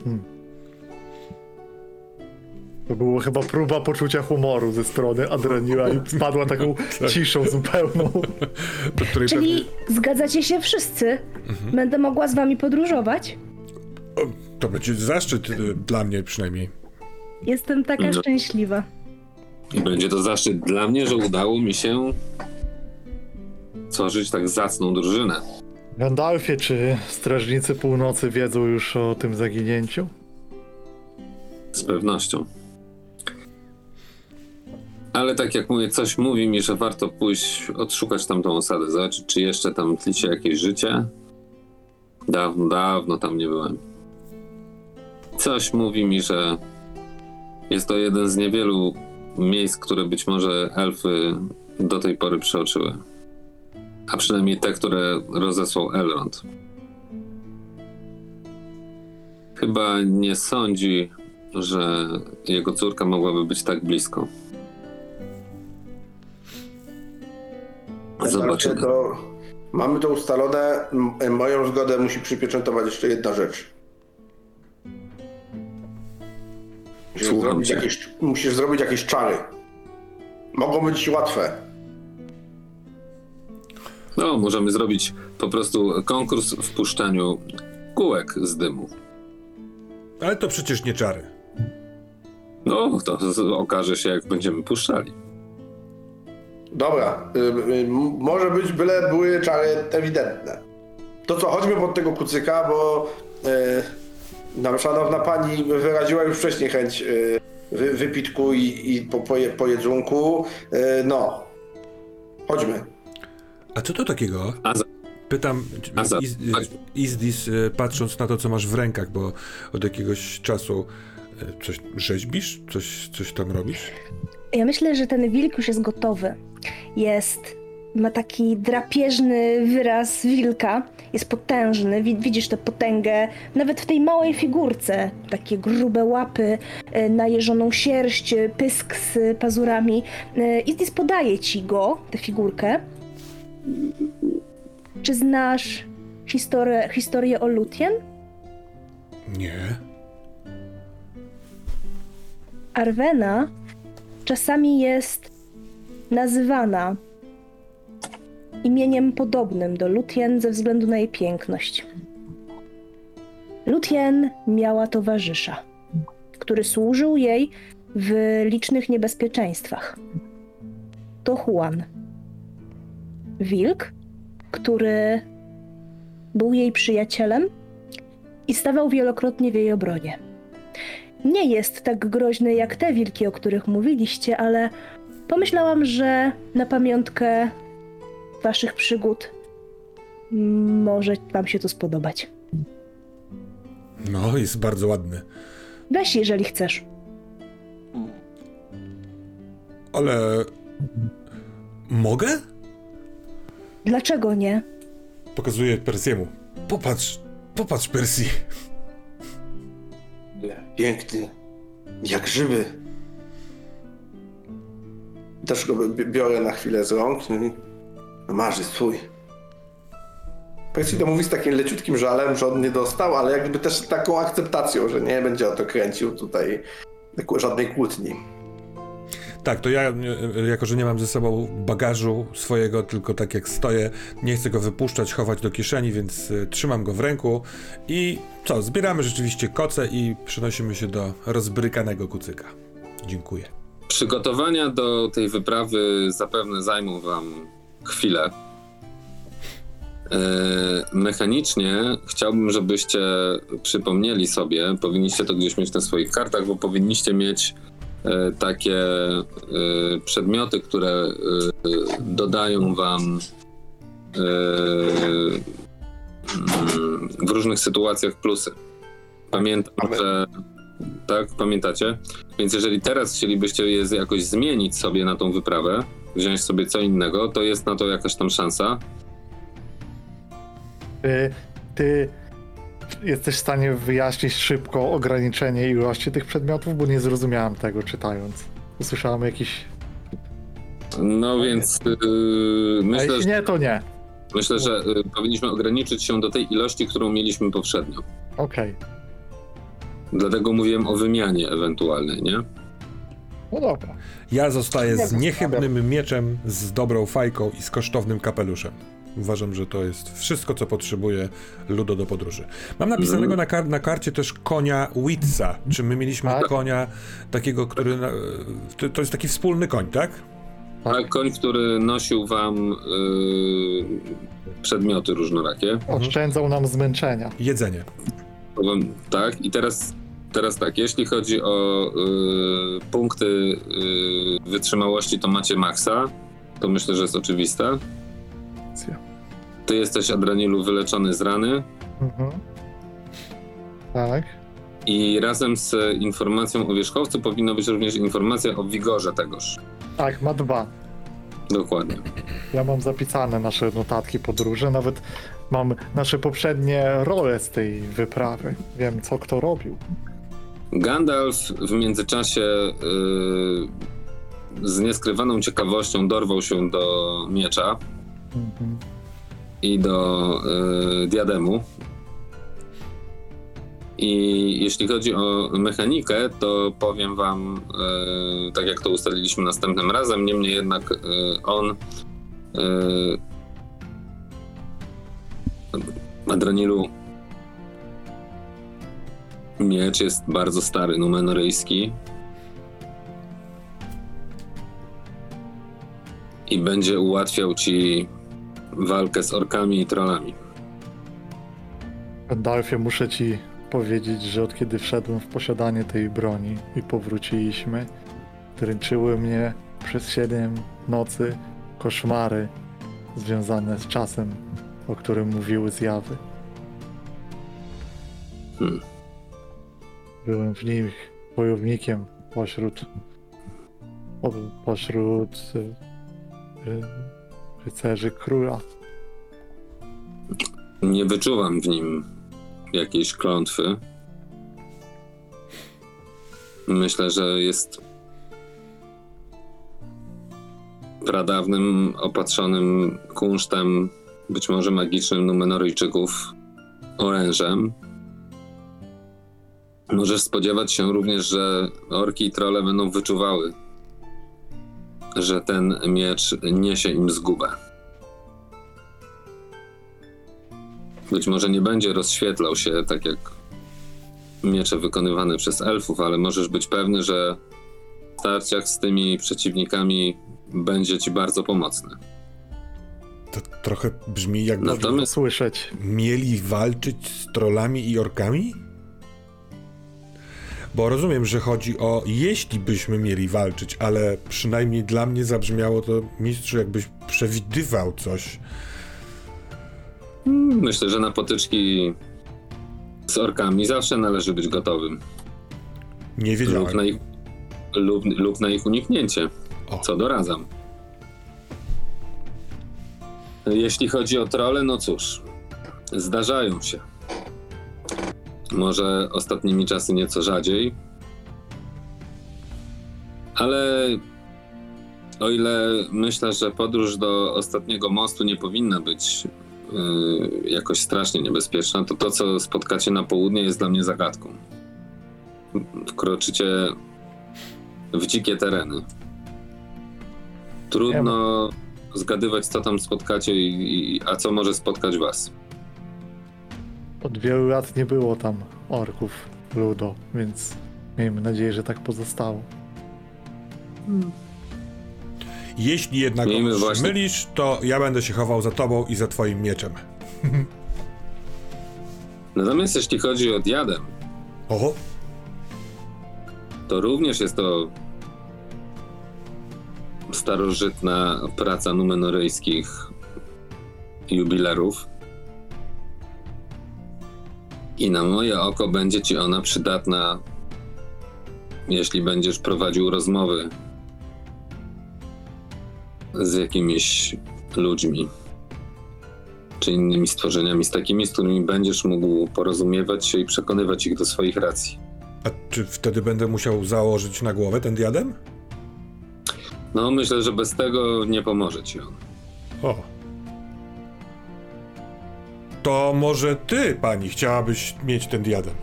Hmm. To było chyba próba poczucia humoru ze strony Adrenila i spadła taką ciszą zupełną. Czyli zgadzacie się wszyscy? Będę mogła z wami podróżować? pewnie... To będzie zaszczyt y, dla mnie przynajmniej. Jestem taka No. szczęśliwa. Będzie to zaszczyt dla mnie, że udało mi się tworzyć tak zacną drużynę. Gandalfie, czy Strażnicy Północy wiedzą już o tym zaginięciu? Z pewnością. Ale tak jak mówię, coś mówi mi, że warto pójść, odszukać tamtą osadę, zobaczyć, czy jeszcze tam tli się jakieś życie. Dawno, dawno tam nie byłem. Coś mówi mi, że jest to jeden z niewielu miejsc, które być może elfy do tej pory przeoczyły. A przynajmniej te, które rozesłał Elrond. Chyba nie sądzi, że jego córka mogłaby być tak blisko. Zobaczymy. To mamy to ustalone. Moją zgodę musi przypieczętować jeszcze jedna rzecz. Musisz Słucham zrobić, cię. jakieś, musisz zrobić jakieś czary. Mogą być łatwe. No, możemy zrobić po prostu konkurs w puszczaniu kółek z dymu. Ale to przecież nie czary. No, to z- okaże się, jak będziemy puszczali. Dobra, y, y, może być byle były czary ewidentne. To co, chodźmy pod tego kucyka, bo y, nam szanowna pani wyraziła już wcześniej chęć y, wy, wypitku i, i po, po, je- po jedzonku. Y, no, chodźmy. A co to takiego? A za- Pytam Iz, Izdis, y, patrząc na to, co masz w rękach, bo od jakiegoś czasu y, coś rzeźbisz? Coś, coś tam robisz? Ja myślę, że ten wilk już jest gotowy. Jest. Ma taki drapieżny wyraz wilka. Jest potężny. Wi- Widzisz tę potęgę nawet w tej małej figurce. Takie grube łapy, e, najeżoną sierść, pysk z pazurami. E, Izdis podaje ci go, tę figurkę. Czy znasz historię, historię o Lutien? Nie. Arwena czasami jest nazywana imieniem podobnym do Lutien ze względu na jej piękność. Lutien miała towarzysza, który służył jej w licznych niebezpieczeństwach. To Juan. Wilk, który był jej przyjacielem i stawał wielokrotnie w jej obronie nie jest tak groźny jak te wilki, o których mówiliście, ale pomyślałam, że na pamiątkę waszych przygód może wam się to spodobać. No, jest bardzo ładny. Weź, jeżeli chcesz. Ale... Mogę? Dlaczego nie? Pokazuję Persiemu. Popatrz, popatrz Persji. Piękny, jak żywy. Też go bi- biorę na chwilę z rąk. no marzy swój. Percy to mówi z takim leciutkim żalem, że on nie dostał, ale jakby też taką akceptacją, że nie będzie o to kręcił tutaj żadnej kłótni. Tak, to ja, e, jako że nie mam ze sobą bagażu swojego, tylko tak jak stoję, nie chcę go wypuszczać, chować do kieszeni, więc e, trzymam go w ręku i co, zbieramy rzeczywiście koce i przenosimy się do rozbrykanego kucyka. Dziękuję. Przygotowania do tej wyprawy zapewne zajmą wam chwilę. E, Mechanicznie chciałbym, żebyście przypomnieli sobie, powinniście to gdzieś mieć na swoich kartach, bo powinniście mieć e, takie e, przedmioty, które dodają wam mm, w różnych sytuacjach plusy. Pamiętam, Mamy. że tak, pamiętacie? Więc jeżeli teraz chcielibyście je jakoś zmienić sobie na tą wyprawę, wziąć sobie co innego, to jest na to jakaś tam szansa. Ty, ty jesteś w stanie wyjaśnić szybko ograniczenie ilości tych przedmiotów, bo nie zrozumiałem tego czytając. Usłyszałem jakiś. No więc yy, A myślę, jeśli nie, to nie. myślę, że y, powinniśmy ograniczyć się do tej ilości, którą mieliśmy poprzednio. Okej. Dlatego mówiłem o wymianie ewentualnej, nie? No dobra. Ja zostaję z niechybnym mieczem, z dobrą fajką i z kosztownym kapeluszem. Uważam, że to jest wszystko, co potrzebuje Ludo do podróży. Mam napisanego na, kar- na karcie też konia Witsa. Czy my mieliśmy Tak. konia takiego, który... Na- to, to jest taki wspólny koń, tak? A koń, który nosił wam yy, przedmioty różnorakie. Oszczędzał nam zmęczenia. Jedzenie. Tak, i teraz, teraz tak, jeśli chodzi o yy, punkty yy, wytrzymałości, to macie maksa. To myślę, że jest oczywiste. Ty jesteś Adranilu wyleczony z rany. Mhm. Tak. I razem z informacją o wierzchowcu powinna być również informacja o wigorze tegoż. Tak, ma dwa. Dokładnie. Ja mam zapisane nasze notatki podróży, nawet mam nasze poprzednie role z tej wyprawy. Wiem, co kto robił. Gandalf w międzyczasie yy, z nieskrywaną ciekawością dorwał się do miecza i do yy, diademu. I jeśli chodzi o mechanikę, to powiem wam, yy, tak jak to ustaliliśmy następnym razem, niemniej jednak yy, on yy, Adranilu miecz jest bardzo stary, numenoryjski i będzie ułatwiał ci walkę z orkami i trollami. Gandalfie, muszę ci powiedzieć, że od kiedy wszedłem w posiadanie tej broni i powróciliśmy, dręczyły mnie przez siedem nocy koszmary związane z czasem, o którym mówiły zjawy. Hmm. Byłem w nich wojownikiem pośród po, pośród y, y, rycerzy króla. Nie wyczuwam w nim jakiejś klątwy. Myślę, że jest pradawnym, opatrzonym kunsztem, być może magicznym Numenoryjczyków, orężem. Możesz spodziewać się również, że orki i trole będą wyczuwały, że ten miecz niesie im zgubę. Być może nie będzie rozświetlał się tak jak miecze wykonywane przez elfów, ale możesz być pewny, że w starciach z tymi przeciwnikami będzie ci bardzo pomocny. To trochę brzmi jakby to my- Słyszeć. mieli walczyć z trollami i orkami? Bo rozumiem, że chodzi o jeśli byśmy mieli walczyć, ale przynajmniej dla mnie zabrzmiało to mistrzu, jakbyś przewidywał coś. Myślę, że na potyczki z orkami zawsze należy być gotowym. Nie Lub wiedziałem. na ich, lub, lub na ich uniknięcie, O. co doradzam. Jeśli chodzi o trole, no cóż, zdarzają się. Może ostatnimi czasy nieco rzadziej, ale o ile myślę, że podróż do ostatniego mostu nie powinna być yy, jakoś strasznie niebezpieczna, to to, co spotkacie na południe, jest dla mnie zagadką. Wkroczycie w dzikie tereny. Trudno zgadywać, co tam spotkacie, i, i, a co może spotkać was. Od wielu lat nie było tam orków ludo, więc miejmy nadzieję, że tak pozostało. Jeśli jednak mylisz, to ja będę się chował za tobą i za twoim mieczem. Natomiast jeśli chodzi o diadem, Oho, to również jest to starożytna praca numenoryjskich jubilerów. I na moje oko będzie ci ona przydatna, jeśli będziesz prowadził rozmowy z jakimiś ludźmi czy innymi stworzeniami, z takimi, z którymi będziesz mógł porozumiewać się i przekonywać ich do swoich racji. A czy wtedy będę musiał założyć na głowę ten diadem? No, myślę, że bez tego nie pomoże ci on. O. To może ty, pani, chciałabyś mieć ten diadem?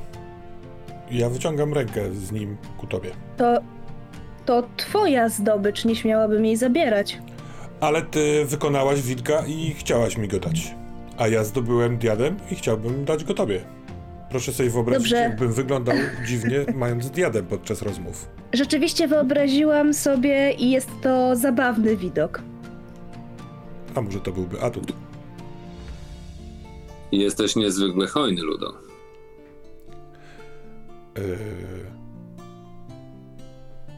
Ja wyciągam rękę z nim ku tobie. To, to twoja zdobycz, nie śmiałabym jej zabierać. Ale ty wykonałaś wilka i chciałaś mi go dać. A ja zdobyłem diadem i chciałbym dać go tobie. Proszę sobie wyobrazić, Dobrze. jakbym wyglądał dziwnie, mając diadem podczas rozmów. Rzeczywiście wyobraziłam sobie i jest to zabawny widok. A może to byłby atut. Jesteś niezwykle hojny, Ludo. Yy,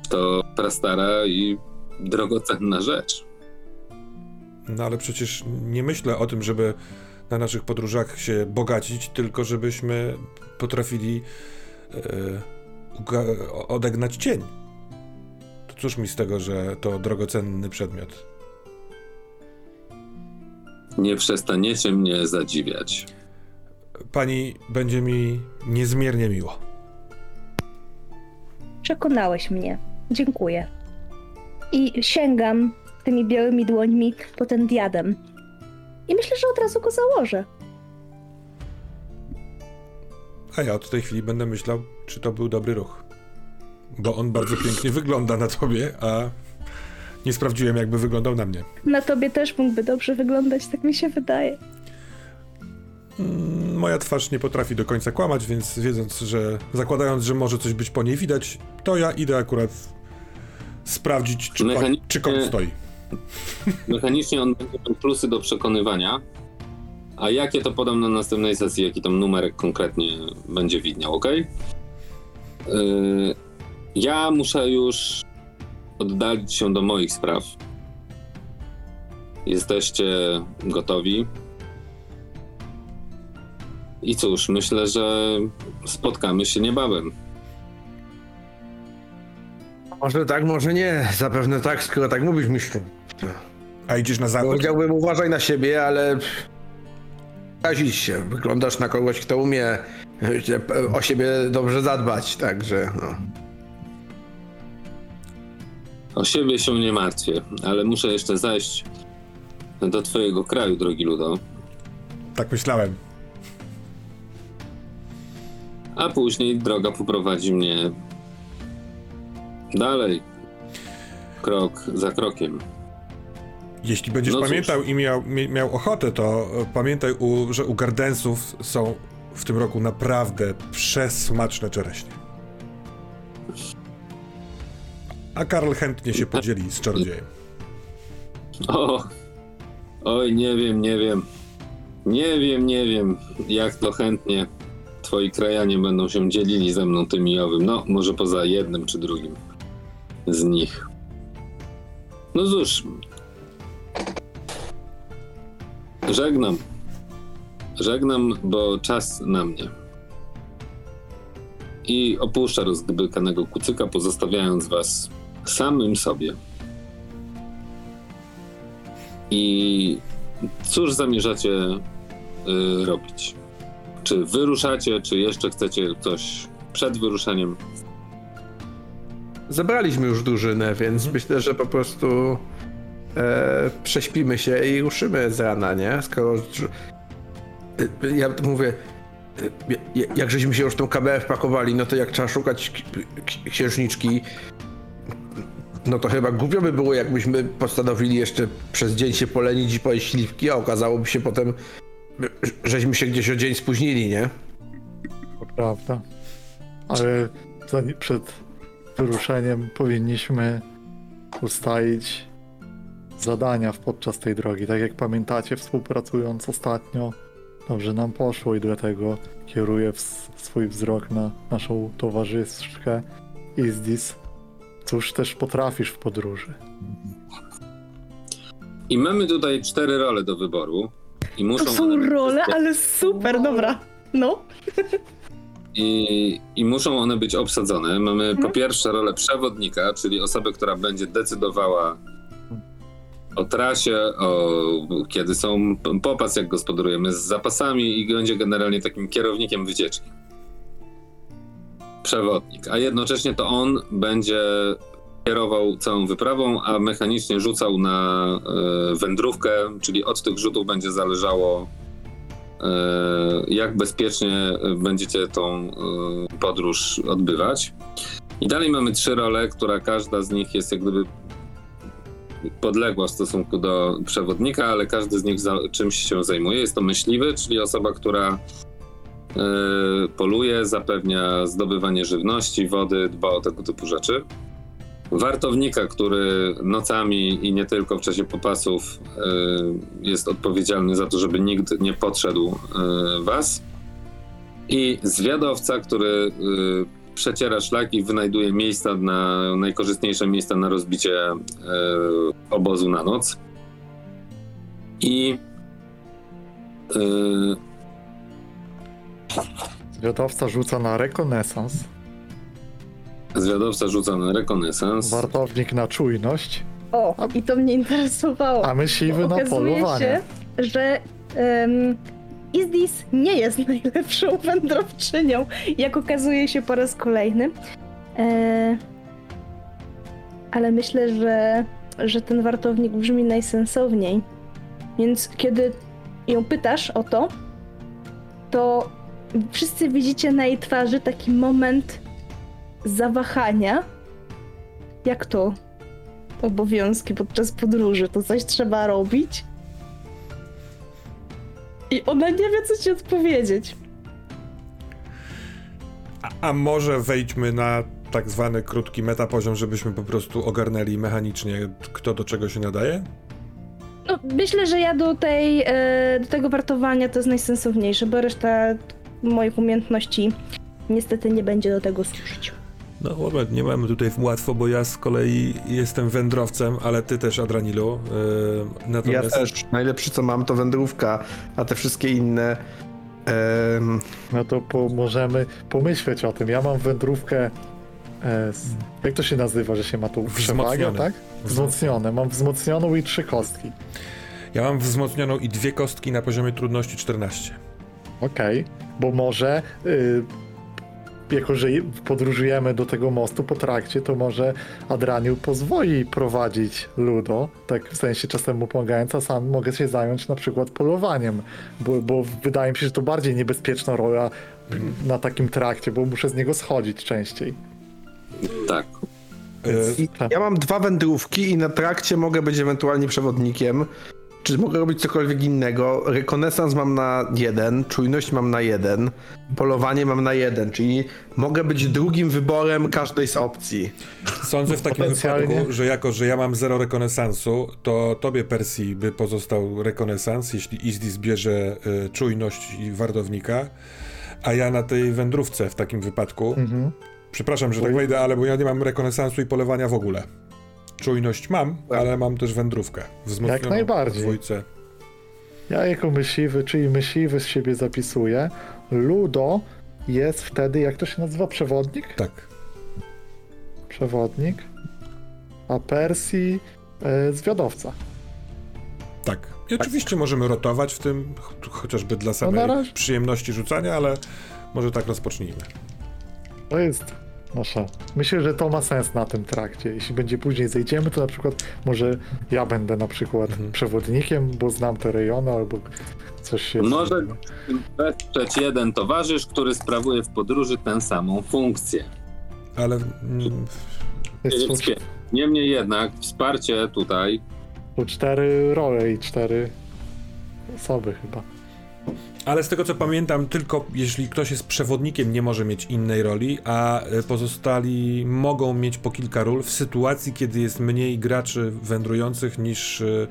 To prastara i drogocenna rzecz. no ale przecież nie myślę o tym, żeby na naszych podróżach się bogacić, tylko żebyśmy potrafili yy, odegnać cień. To cóż mi z tego, że to drogocenny przedmiot? Nie przestaniecie mnie zadziwiać. Pani będzie mi niezmiernie miło. Przekonałeś mnie. Dziękuję. I sięgam tymi białymi dłońmi po ten diadem. I myślę, że od razu go założę. A ja od tej chwili będę myślał, czy to był dobry ruch. Bo on bardzo pięknie wygląda na tobie, a nie sprawdziłem, jakby wyglądał na mnie. Na tobie też mógłby dobrze wyglądać, tak mi się wydaje. Mm, Moja twarz nie potrafi do końca kłamać, więc wiedząc, że zakładając, że może coś być po niej widać, to ja idę akurat sprawdzić, czy, koń, Mechanicznie- czy koń stoi. Mechanicznie on będzie miał plusy do przekonywania, a jakie to podam na następnej sesji, jaki tam numerek konkretnie będzie widniał, ok? Yy, ja muszę już oddalić się do moich spraw. Jesteście gotowi? I cóż, myślę, że spotkamy się niebawem. Może tak, może nie. Zapewne tak, skoro tak mówisz, mistrzu. A idziesz na zachód? Powiedziałbym uważaj na siebie, ale... Kazić się. Wyglądasz na kogoś, kto umie e, o siebie dobrze zadbać, także no. O siebie się nie martwię, ale muszę jeszcze zajść do twojego kraju, drogi Ludo. Tak myślałem. A później droga poprowadzi mnie dalej. Krok za krokiem. Jeśli będziesz No pamiętał i miał, miał ochotę, to pamiętaj, u, że u Gardensów są w tym roku naprawdę przesmaczne czereśnie. A Karl chętnie się podzieli z czarodziejem. O! Oj, nie wiem, nie wiem. Nie wiem, nie wiem, jak to chętnie twoi krajanie będą się dzielili ze mną tym i owym. No, może poza jednym czy drugim z nich. No cóż. Żegnam. Żegnam, bo czas na mnie. I opuszcza rozgrykanego kucyka, pozostawiając was samym sobie. I cóż zamierzacie y, robić? Czy wyruszacie, czy jeszcze chcecie coś przed wyruszeniem? Zebraliśmy już drużynę, więc myślę, że po prostu e, prześpimy się i ruszymy z rana, nie? Skoro... e, Ja mówię, e, ja- jak żeśmy się już tą kamerę wpakowali, no to jak trzeba szukać księżniczki, no to chyba głupio by było, jakbyśmy postanowili jeszcze przez dzień się polenić i pojeść śliwki, a okazałoby się potem, że- żeśmy się gdzieś o dzień spóźnili, nie? To prawda. Ale przed wyruszeniem powinniśmy ustalić zadania podczas tej drogi. Tak jak pamiętacie, współpracując ostatnio, dobrze nam poszło i dlatego kieruję swój wzrok na naszą towarzyszkę Izdis. Cóż też potrafisz w podróży? I mamy tutaj cztery role do wyboru. I muszą To są one być role, obsa- ale super, dobra. No. I, I muszą one być obsadzone. Mamy Mhm. po pierwsze rolę przewodnika, czyli osobę, która będzie decydowała o trasie, o kiedy są popas, jak gospodarujemy z zapasami i będzie generalnie takim kierownikiem wycieczki. Przewodnik. A jednocześnie to on będzie kierował całą wyprawą, a mechanicznie rzucał na e, wędrówkę, czyli od tych rzutów będzie zależało e, jak bezpiecznie będziecie tą e, podróż odbywać. I dalej mamy trzy role, która każda z nich jest jak gdyby podległa w stosunku do przewodnika, ale każdy z nich czymś się zajmuje. Jest to myśliwy, czyli osoba, która poluje, zapewnia zdobywanie żywności, wody, dba o tego typu rzeczy. Wartownika, który nocami i nie tylko w czasie popasów e, jest odpowiedzialny za to, żeby nikt nie podszedł e, was. I zwiadowca, który przeciera szlak i wynajduje miejsca na najkorzystniejsze miejsca na rozbicie obozu na noc. I Zwiadowca rzuca na rekonesans, zwiadowca rzuca na rekonesans. wartownik na czujność, O, i to mnie interesowało. a myśliwy na polowanie. się, że um, Izdis nie jest najlepszą wędrowczynią, jak okazuje się po raz kolejny. E, ale myślę, że, że ten wartownik brzmi najsensowniej. Więc kiedy ją pytasz o to, to wszyscy widzicie na jej twarzy taki moment zawahania. Jak to? obowiązki podczas podróży, to coś trzeba robić. I ona nie wie, co ci odpowiedzieć. A, a może wejdźmy na tak zwany krótki metapoziom, żebyśmy po prostu ogarnęli mechanicznie, kto do czego się nadaje? No, myślę, że ja do tej, e, do tego wartowania to jest najsensowniejsze, bo reszta moich umiejętności niestety nie będzie do tego służyć. No moment, nie mamy tutaj łatwo, bo ja z kolei jestem wędrowcem, ale ty też, Adranilu. Yy, Ja natomiast też. Najlepsze co mam to wędrówka, a te wszystkie inne. em, No to po, możemy pomyśleć o tym. Ja mam wędrówkę. E, z, jak to się nazywa, że się ma tu przewagę, Wzmocnione. tak? Wzmocnione. Mam wzmocnioną i trzy kostki. ja mam wzmocnioną i dwie kostki na poziomie trudności 14. Okej, bo może. Y, jako, że podróżujemy do tego mostu po trakcie, to może Adraniu pozwoli prowadzić Ludo, tak w sensie czasem mu pomagając, a sam mogę się zająć na przykład polowaniem, bo, bo wydaje mi się, że to bardziej niebezpieczna rola na takim trakcie, bo muszę z niego schodzić częściej. Tak. Yy, I ja mam dwa wędrówki i na trakcie mogę być ewentualnie przewodnikiem. Czy mogę robić cokolwiek innego? Rekonesans mam na jeden, czujność mam na jeden, polowanie mam na jeden, czyli mogę być drugim wyborem każdej z opcji. Sądzę w takim wypadku, że jako, że ja mam zero rekonesansu, to tobie Persji by pozostał rekonesans, jeśli Izdi zbierze y, czujność i wardownika, a ja na tej wędrówce w takim wypadku, Mhm. przepraszam, że tak wejdę, ale bo ja nie mam rekonesansu i polowania w ogóle. Czujność mam, ale mam też wędrówkę. Jak najbardziej. w dwójce. Ja jako myśliwy, czyli myśliwy z siebie zapisuję. Ludo jest wtedy, jak to się nazywa, przewodnik? Tak. Przewodnik. A Persji e, zwiadowca. Tak. I oczywiście możemy rotować w tym, ch- chociażby dla samej na razie- przyjemności rzucania, ale może tak rozpocznijmy. To jest Myślę, że to ma sens na tym trakcie. Jeśli będzie później zejdziemy, to na przykład może ja będę na przykład Mhm. przewodnikiem, bo znam te rejony albo coś się. Może wesprzeć jeden towarzysz, który sprawuje w podróży tę samą funkcję. Ale mm, Jest Niemniej jednak wsparcie tutaj tu cztery role i cztery osoby chyba. Ale z tego co pamiętam, tylko jeśli ktoś jest przewodnikiem, nie może mieć innej roli, a y, pozostali mogą mieć po kilka ról w sytuacji, kiedy jest mniej graczy wędrujących niż y,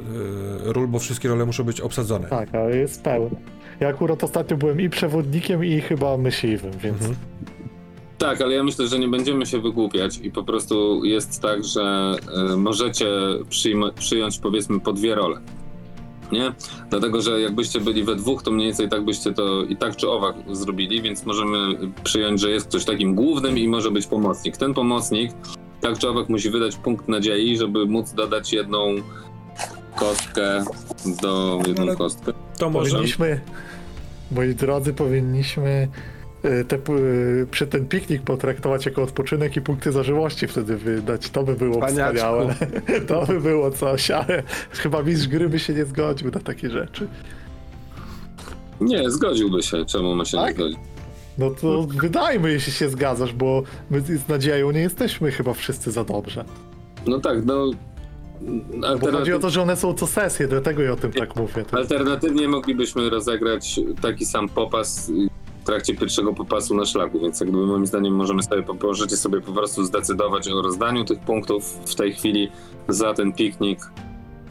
y, ról, bo wszystkie role muszą być obsadzone. Tak, ale jest pełny. Ja akurat ostatnio byłem i przewodnikiem, i chyba myśliwym, więc Mhm. Tak, ale ja myślę, że nie będziemy się wygłupiać i po prostu jest tak, że y, możecie przyjm- przyjąć powiedzmy po dwie role. Nie? Dlatego, że jakbyście byli we dwóch, to mniej więcej tak byście to i tak czy owak zrobili, więc możemy przyjąć, że jest ktoś takim głównym i może być pomocnik. Ten pomocnik tak czy owak musi wydać punkt nadziei, żeby móc dodać jedną kostkę do jedną Ale- kostkę. To może. Powinniśmy, moi drodzy, powinniśmy te, p- e, przy ten piknik potraktować jako odpoczynek i punkty zażyłości wtedy wydać. To by było Paniaczku. wspaniałe. To by było coś, ale chyba mistrz gry by się nie zgodził na takie rzeczy. Nie, zgodziłby się. Czemu ma się nie Tak? zgodzić? No to wydajmy, jeśli się zgadzasz, bo my z nadzieją nie jesteśmy chyba wszyscy za dobrze. No tak, no. Bo chodzi o Alternatyw... to, że one są co sesje, dlatego ja o tym tak mówię. Alternatywnie moglibyśmy rozegrać taki sam popas trakcie pierwszego popasu na szlaku, więc jak gdyby moim zdaniem możemy sobie, po- możecie sobie po prostu zdecydować o rozdaniu tych punktów w tej chwili za ten piknik.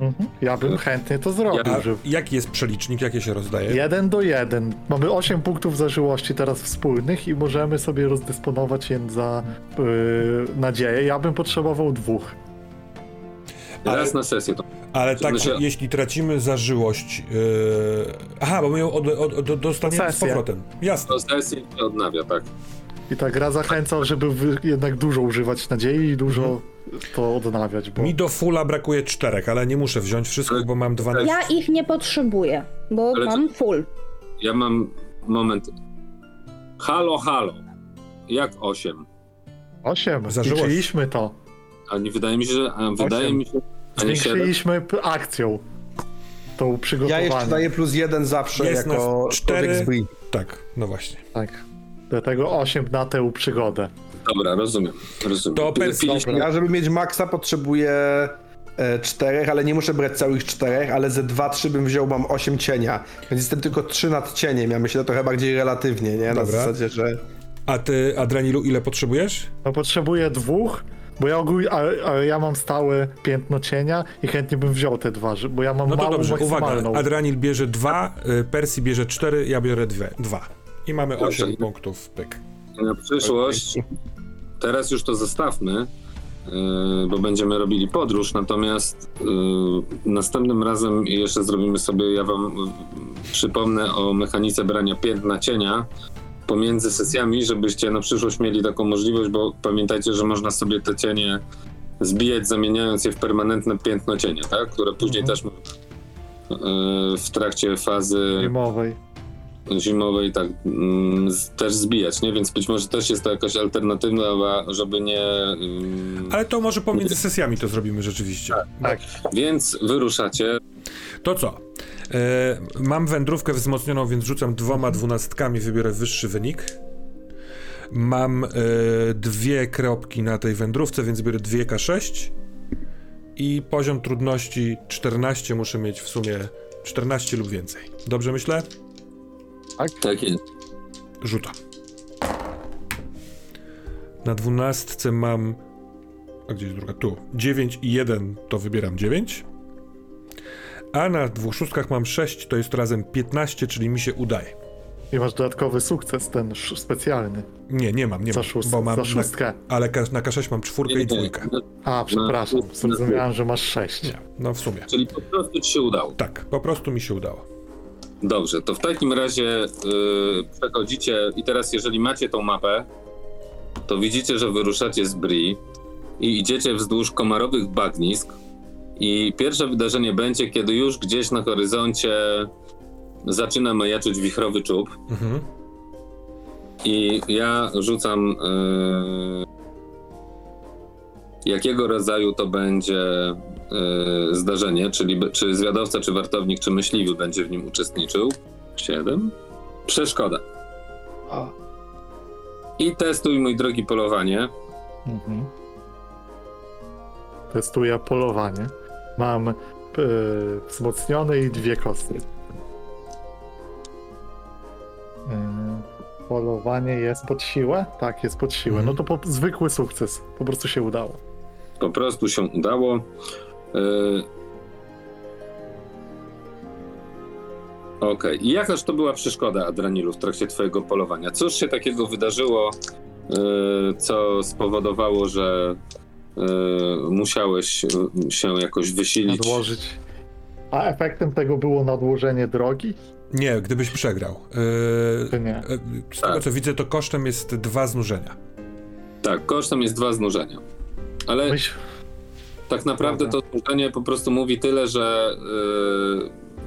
Mhm. Ja bym chętnie to zrobił. Ja- A że jaki jest przelicznik, jakie się rozdaje? jeden do jeden. Mamy 8 punktów zażyłości teraz wspólnych i możemy sobie rozdysponować je za yy, nadzieję. Ja bym potrzebował dwóch. Ale- Raz na sesję to. Ale tak, jeśli tracimy zażyłość. Yy... Aha, bo my ją od, od, od, dostaniemy z powrotem. Jasne. To sesję się odnawia, tak. I ta gra zachęca, żeby jednak dużo używać nadziei i dużo to odnawiać, bo Mi do fulla brakuje czterech, ale nie muszę wziąć wszystkich, bo mam 12. Ja ich nie potrzebuję, bo Ale mam full. Ja mam moment. Halo, halo. Jak 8? 8. Zażyłość. Zwiększyliśmy to. A nie wydaje mi się, że. Wydaje Osiem. mi się. A nie 7? Zwiększyliśmy akcją. Tą Ja przygotowanie. jeszcze daję plus jeden zawsze Jest jako cztery. Tak, no właśnie. Tak. Dlatego 8 na tę przygodę. Dobra, rozumiem. rozumiem. To. Piliśmy- Ja, żeby mieć maksa, potrzebuję e, czterech, ale nie muszę brać całych czterech, ale ze dwa, trzy bym wziął, mam osiem cienia. Więc jestem tylko trzy nad cieniem. Ja myślę trochę bardziej relatywnie, nie? Na Dobra. zasadzie, że. A ty, Adrenilu, ile potrzebujesz? No potrzebuję dwóch, bo ja ogólnie, a, a ja mam stałe piętno cienia i chętnie bym wziął te dwa, bo ja mam No to małą dobrze, uwaga. maksymalną. Adranil bierze dwa, y, Persji bierze cztery, ja biorę dwie, dwa. I mamy Dobrze. osiem punktów, pyk. Na przyszłość, teraz już to zostawmy, yy, bo będziemy robili podróż, natomiast yy, następnym razem jeszcze zrobimy sobie, ja wam yy, przypomnę o mechanice brania piętna cienia pomiędzy sesjami, żebyście na przyszłość mieli taką możliwość, bo pamiętajcie, że można sobie te cienie zbijać, zamieniając je w permanentne piętno cienia, tak? które później Mhm. też yy, w trakcie fazy Zimowej. zimowej tak z- też zbijać, nie? Więc być może też jest to jakaś alternatywa, żeby nie... ym, Ale to może pomiędzy sesjami to zrobimy rzeczywiście. Tak. Więc wyruszacie. To co? E, mam wędrówkę wzmocnioną, więc rzucam dwoma dwunastkami, wybiorę wyższy wynik. Mam e, dwie kropki na tej wędrówce, więc biorę 2K6. I poziom trudności 14 muszę mieć w sumie 14 lub więcej. Dobrze myślę? Tak jest. Rzuta. Na dwunastce mam. A gdzie jest druga? Tu. 9 i 1 to wybieram 9. A na dwóch szóstkach mam 6, to jest razem 15, czyli mi się udaje. I masz dodatkowy sukces, ten sz- specjalny. Nie, nie mam, nie Za, mam. szóst, bo mam za na, szóstkę. ale ka, na K6 mam czwórkę i dwójkę. A, przepraszam, zrozumiałem, że masz sześć. Nie, no w sumie. Czyli po prostu ci się udało. Tak, po prostu mi się udało. Dobrze, to w takim razie yy, przechodzicie i teraz jeżeli macie tą mapę, to widzicie, że wyruszacie z Bri i idziecie wzdłuż komarowych bagnisk i pierwsze wydarzenie będzie, kiedy już gdzieś na horyzoncie zaczyna majaczyć wichrowy czub Mhm. i ja rzucam yy, jakiego rodzaju to będzie yy, zdarzenie, czyli czy zwiadowca, czy wartownik, czy myśliwy będzie w nim uczestniczył. Siedem. Przeszkoda. A, I testuj, mój drogi, polowanie. Mhm. Testuję polowanie. Mam e, wzmocnione i dwie kostki. E, polowanie jest pod siłę? Tak, jest pod siłę. Mhm. No to po, zwykły sukces. Po prostu się udało. Po prostu się udało. Yy... Okej. I jakaż to była przeszkoda, Adranilu, w trakcie twojego polowania? Cóż się takiego wydarzyło, co spowodowało, że musiałeś y, się jakoś wysilić. Nadłożyć. A efektem tego było nadłożenie drogi? Nie, gdybyś przegrał. Yy, nie? e, z tego Tak. co widzę, to kosztem jest dwa znużenia. Tak, kosztem jest dwa znużenia. Ale Myśl, tak naprawdę to Dobra. znużenie po prostu mówi tyle, że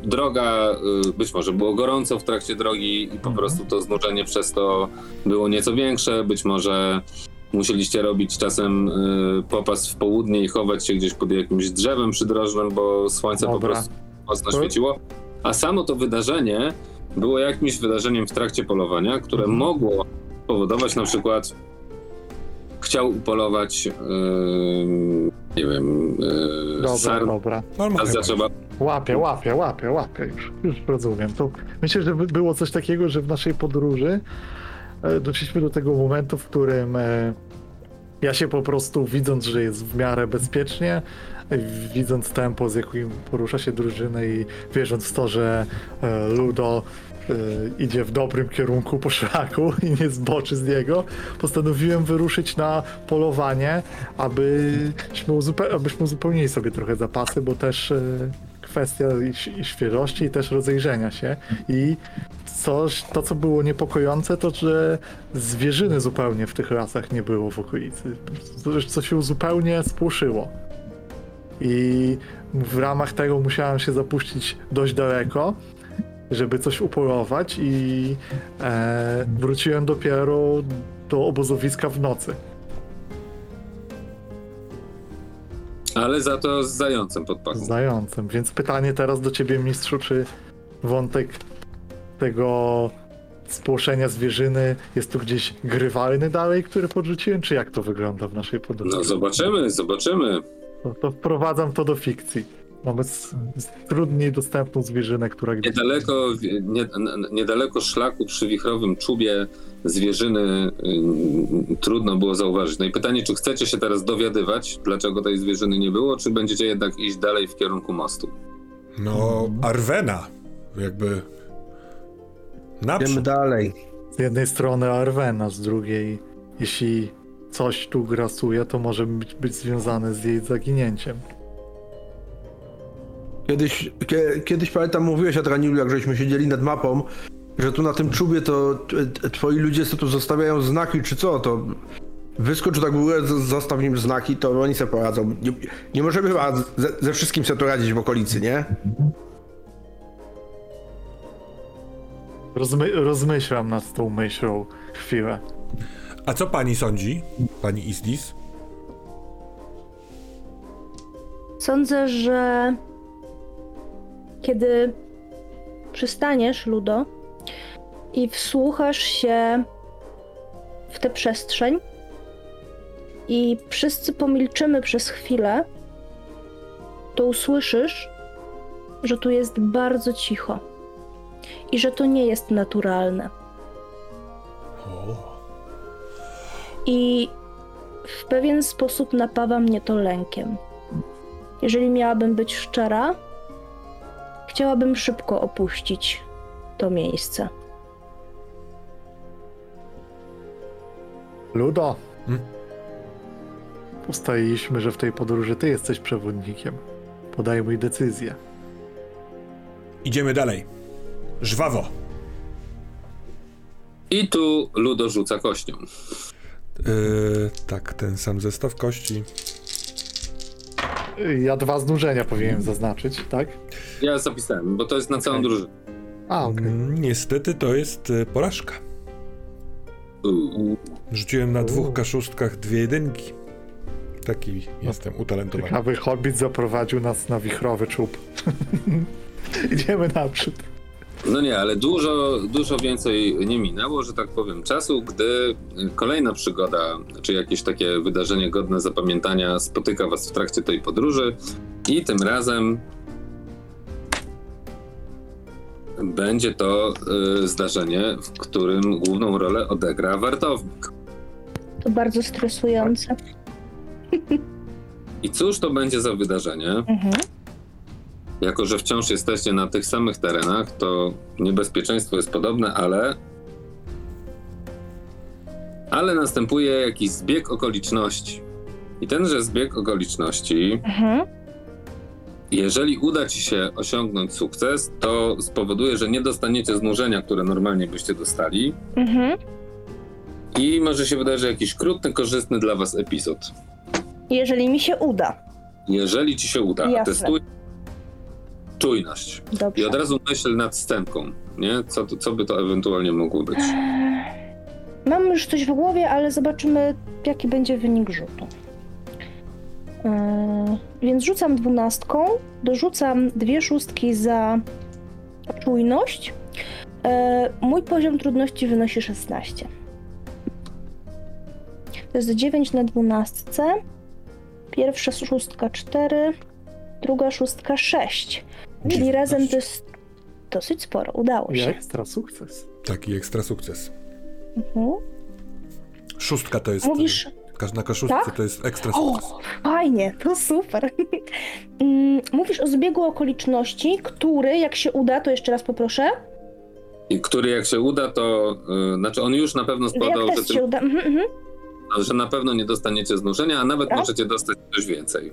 y, droga, y, być może było gorąco w trakcie drogi i po Mhm. prostu to znużenie przez to było nieco większe, być może musieliście robić czasem y, popas w południe i chować się gdzieś pod jakimś drzewem przydrożnym, bo słońce po Dobra. prostu mocno świeciło. A samo to wydarzenie było jakimś wydarzeniem w trakcie polowania, które Mhm. mogło powodować na przykład chciał upolować yy, nie wiem yy, dobra, sarn, dobra. Zaczęła Łapię, łapię, łapię, łapię. Już, już rozumiem. To myślę, że by- było coś takiego, że w naszej podróży doszliśmy do tego momentu, w którym e, ja się po prostu, widząc, że jest w miarę bezpiecznie, e, widząc tempo, z jakim porusza się drużyna i wierząc w to, że e, Ludo e, idzie w dobrym kierunku po szlaku i nie zboczy z niego, postanowiłem wyruszyć na polowanie, abyśmy, uzupe- abyśmy uzupełnili sobie trochę zapasy, bo też e, kwestia i, świeżości i też rozejrzenia się i coś, to co było niepokojące to, że zwierzyny zupełnie w tych lasach nie było w okolicy. Co się zupełnie spłoszyło. I w ramach tego musiałem się zapuścić dość daleko, żeby coś upolować i e, wróciłem dopiero do obozowiska w nocy. Ale za to z zającem pod z pachą. zającem. Więc pytanie teraz do ciebie, mistrzu, czy wątek tego spłoszenia zwierzyny jest tu gdzieś grywalny dalej, który podrzuciłem, czy jak to wygląda w naszej podróży? No zobaczymy, zobaczymy. To, to wprowadzam to do fikcji. Mamy trudniej dostępną zwierzynę, która gdzieś... Niedaleko, nie, niedaleko szlaku przy wichrowym czubie zwierzyny y, trudno było zauważyć. No i pytanie, czy chcecie się teraz dowiadywać, dlaczego tej zwierzyny nie było, czy będziecie jednak iść dalej w kierunku mostu? No, Arwena. Jakby. Idziemy Naprzód. dalej. Z jednej strony Arwena, z drugiej, jeśli coś tu grasuje, to może być, być związane z jej zaginięciem. Kiedyś, kie, kiedyś pamiętam, mówiłeś Adranilu, jak żeśmy siedzieli nad mapą, że tu na tym czubie to t- twoi ludzie co tu zostawiają znaki, czy co, to wyskocz tak w górę, zostaw im znaki, to oni sobie poradzą. Nie, nie możemy chyba ze, ze wszystkim sobie tu radzić w okolicy, nie? Rozmy, rozmyślam nad tą myślą chwilę. A co pani sądzi, pani Isdis? Sądzę, że kiedy przystaniesz, Ludo, i wsłuchasz się w tę przestrzeń i wszyscy pomilczymy przez chwilę, to usłyszysz, że tu jest bardzo cicho i że to nie jest naturalne. I w pewien sposób napawa mnie to lękiem. Jeżeli miałabym być szczera, chciałabym szybko opuścić to miejsce. Ludo. Hmm? Ustaliliśmy, że w tej podróży ty jesteś przewodnikiem. Podejmuj decyzję. Idziemy dalej. Żwawo. I tu Ludo rzuca kością. Yy, tak, ten sam zestaw kości. Ja dwa znużenia powinienem zaznaczyć, tak? Ja zapisałem, bo to jest na całą Okej. drużynę. A, okej. Mm, Niestety to jest y, porażka. Rzuciłem na dwóch kaszustkach dwie jedynki. Taki jestem utalentowany. Ciekawy hobbit zaprowadził nas na wichrowy czub. Idziemy naprzód. No nie, ale dużo, dużo więcej nie minęło, że tak powiem, czasu, gdy kolejna przygoda, czy jakieś takie wydarzenie godne zapamiętania spotyka was w trakcie tej podróży i tym razem będzie to y, zdarzenie, w którym główną rolę odegra wartownik. To bardzo stresujące. I cóż to będzie za wydarzenie? Mhm. Jako, że wciąż jesteście na tych samych terenach, to niebezpieczeństwo jest podobne, ale Ale następuje jakiś zbieg okoliczności. I tenże zbieg okoliczności, Mhm. jeżeli uda ci się osiągnąć sukces, to spowoduje, że nie dostaniecie znużenia, które normalnie byście dostali. Mhm. I może się wydarzyć jakiś krótny, korzystny dla was epizod. Jeżeli mi się uda. Jeżeli ci się uda, Jasne. testuj czujność. Dobrze. I od razu myśl nad scenką, nie? Co, co by to ewentualnie mogło być? Mam już coś w głowie, ale zobaczymy, jaki będzie wynik rzutu. Yy, więc rzucam dwunastką, dorzucam dwie szóstki za czujność. Yy, mój poziom trudności wynosi 16. To jest 9 na dwunastce. Pierwsza szóstka 4, druga szóstka 6. Czyli razem to jest dosyć sporo. Udało się. ekstra sukces. Taki ekstra sukces. Mhm. Szóstka to jest. Mówisz, Każda koszulka Tak? to jest ekstra O, sukces. fajnie, to super. Mm, Mówisz o zbiegu okoliczności, który, jak się uda, to jeszcze raz poproszę. I który jak się uda, to y, znaczy on już na pewno Jak składał, że, test tym, się uda. Mhm, mhm. że na pewno nie dostaniecie znużenia, a nawet Tak? możecie dostać coś więcej.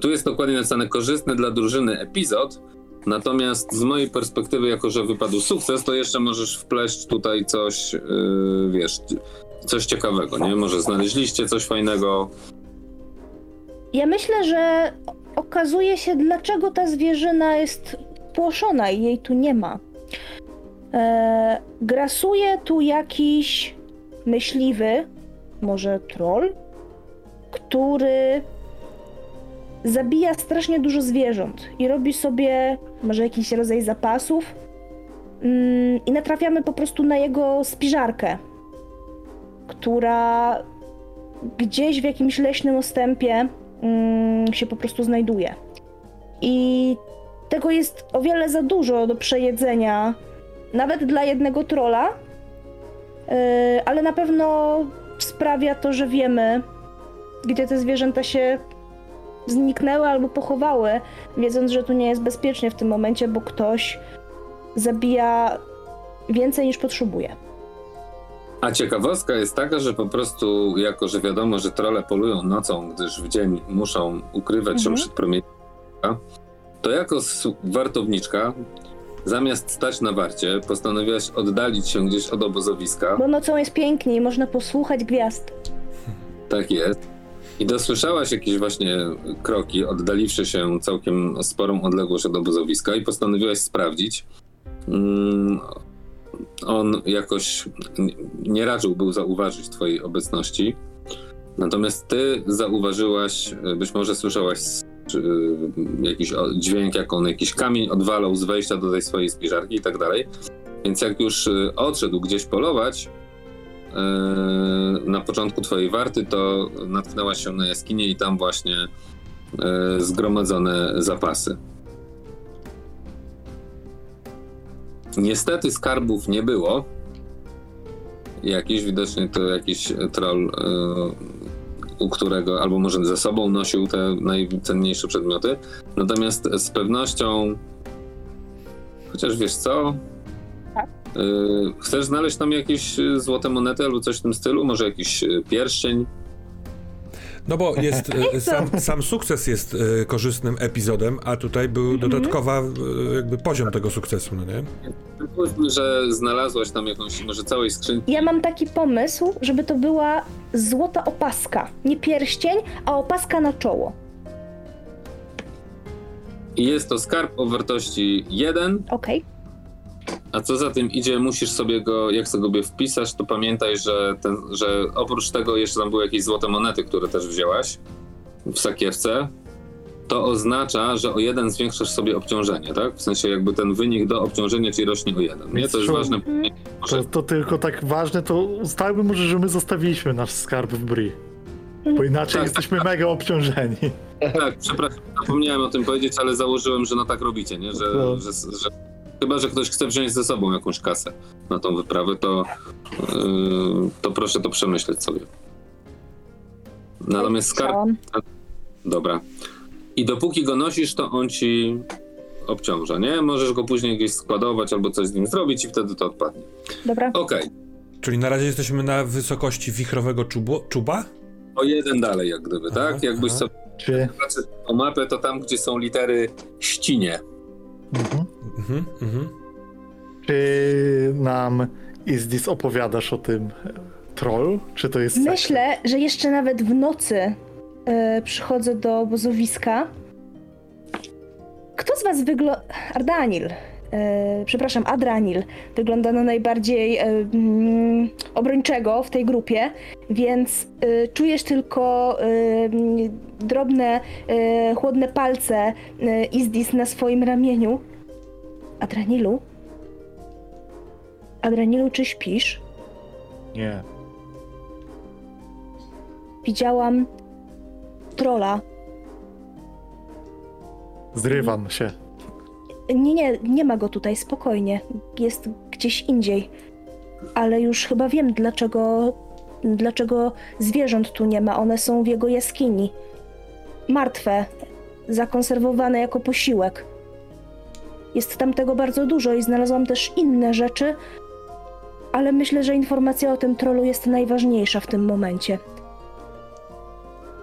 Tu jest dokładnie napisane korzystny dla drużyny epizod. Natomiast z mojej perspektywy, jako że wypadł sukces, to jeszcze możesz wpleść tutaj coś, yy, wiesz, coś ciekawego, nie? Może znaleźliście coś fajnego. Ja myślę, że okazuje się, dlaczego ta zwierzyna jest płoszona i jej tu nie ma. E, grasuje tu jakiś myśliwy, może troll, który zabija strasznie dużo zwierząt i robi sobie może jakiś rodzaj zapasów. Mm, I natrafiamy po prostu na jego spiżarkę, która gdzieś w jakimś leśnym ostępie mm, się po prostu znajduje. I tego jest o wiele za dużo do przejedzenia, nawet dla jednego trola, Yy, ale na pewno sprawia to, że wiemy, gdzie te zwierzęta się zniknęły albo pochowały, wiedząc, że tu nie jest bezpiecznie w tym momencie, bo ktoś zabija więcej niż potrzebuje. A ciekawostka jest taka, że po prostu, jako że wiadomo, że trole polują nocą, gdyż w dzień muszą ukrywać się Mhm. przed promieniem, to jako wartowniczka, zamiast stać na warcie, postanowiłaś oddalić się gdzieś od obozowiska. Bo nocą jest piękniej, można posłuchać gwiazd. Tak jest. I dosłyszałaś jakieś właśnie kroki, oddaliwszy się całkiem sporą odległość od obozowiska i postanowiłaś sprawdzić. Mm, On jakoś nie raczył był zauważyć twojej obecności. Natomiast ty zauważyłaś, być może słyszałaś czy, jakiś dźwięk, jak on jakiś kamień odwalał z wejścia do tej swojej spiżarki i tak dalej. Więc jak już y, odszedł gdzieś polować, na początku twojej warty, to natknęłaś się na jaskinię i tam właśnie e, zgromadzone zapasy. Niestety skarbów nie było. Jakiś widocznie to jakiś troll, e, u którego albo może ze sobą nosił te najcenniejsze przedmioty. Natomiast z pewnością, chociaż wiesz co, Chcesz znaleźć tam jakieś y, złote monety albo coś w tym stylu? Może jakiś y, pierścień? No bo jest, sam, sam sukces jest korzystnym epizodem, a tutaj był dodatkowa e, jakby poziom tego sukcesu, no nie? Powiedzmy, że znalazłaś tam jakąś, może całej skrzynki. Ja mam taki pomysł, żeby to była złota opaska. Nie pierścień, a opaska na czoło. I jest to skarb o wartości 1, Okej. A co za tym idzie, musisz sobie go, jak sobie wpisasz, to pamiętaj, że, ten, że oprócz tego jeszcze tam były jakieś złote monety, które też wzięłaś w sakiewce. To oznacza, że o jeden zwiększasz sobie obciążenie, tak? W sensie jakby ten wynik do obciążenia ci rośnie o jeden. Nie? To jest ważne. To, to tylko tak ważne, to ustalmy może, że my zostawiliśmy nasz skarb w Bri. Bo inaczej Tak. jesteśmy mega obciążeni. Tak, przepraszam, zapomniałem o tym powiedzieć, ale założyłem, że no tak robicie, nie? Że, No. że, że chyba, że ktoś chce wziąć ze sobą jakąś kasę na tą wyprawę, to, yy, to proszę to przemyśleć sobie. Natomiast skarb, dobra. I dopóki go nosisz, to on ci obciąża, nie? Możesz go później gdzieś składować albo coś z nim zrobić i wtedy to odpadnie. Dobra. Okej. Czyli na razie jesteśmy na wysokości wichrowego czubu, czuba? O jeden dalej, jak gdyby, Aha, tak? Jakbyś aha. sobie Czy... patrzył o mapę, to tam, gdzie są litery ścinie. Mhm. Mhm, mhm. Czy nam Izdis opowiadasz o tym trollu? Czy to jest sekret? Myślę, że jeszcze nawet w nocy e, przychodzę do obozowiska. Kto z was wygląda... Ardanil. E, przepraszam, Adranil. Wygląda na najbardziej e, mm, obrończego w tej grupie, więc e, czujesz tylko e, mm, drobne, e, chłodne palce Izdis na swoim ramieniu. Adranilu? Adranilu, czy śpisz? Nie. Widziałam trola. Zrywam się. Nie, nie, nie ma go tutaj, spokojnie. Jest gdzieś indziej. Ale już chyba wiem, dlaczego, dlaczego zwierząt tu nie ma. One są w jego jaskini. Martwe, zakonserwowane jako posiłek. Jest tam tego bardzo dużo i znalazłam też inne rzeczy, ale myślę, że informacja o tym trolu jest najważniejsza w tym momencie.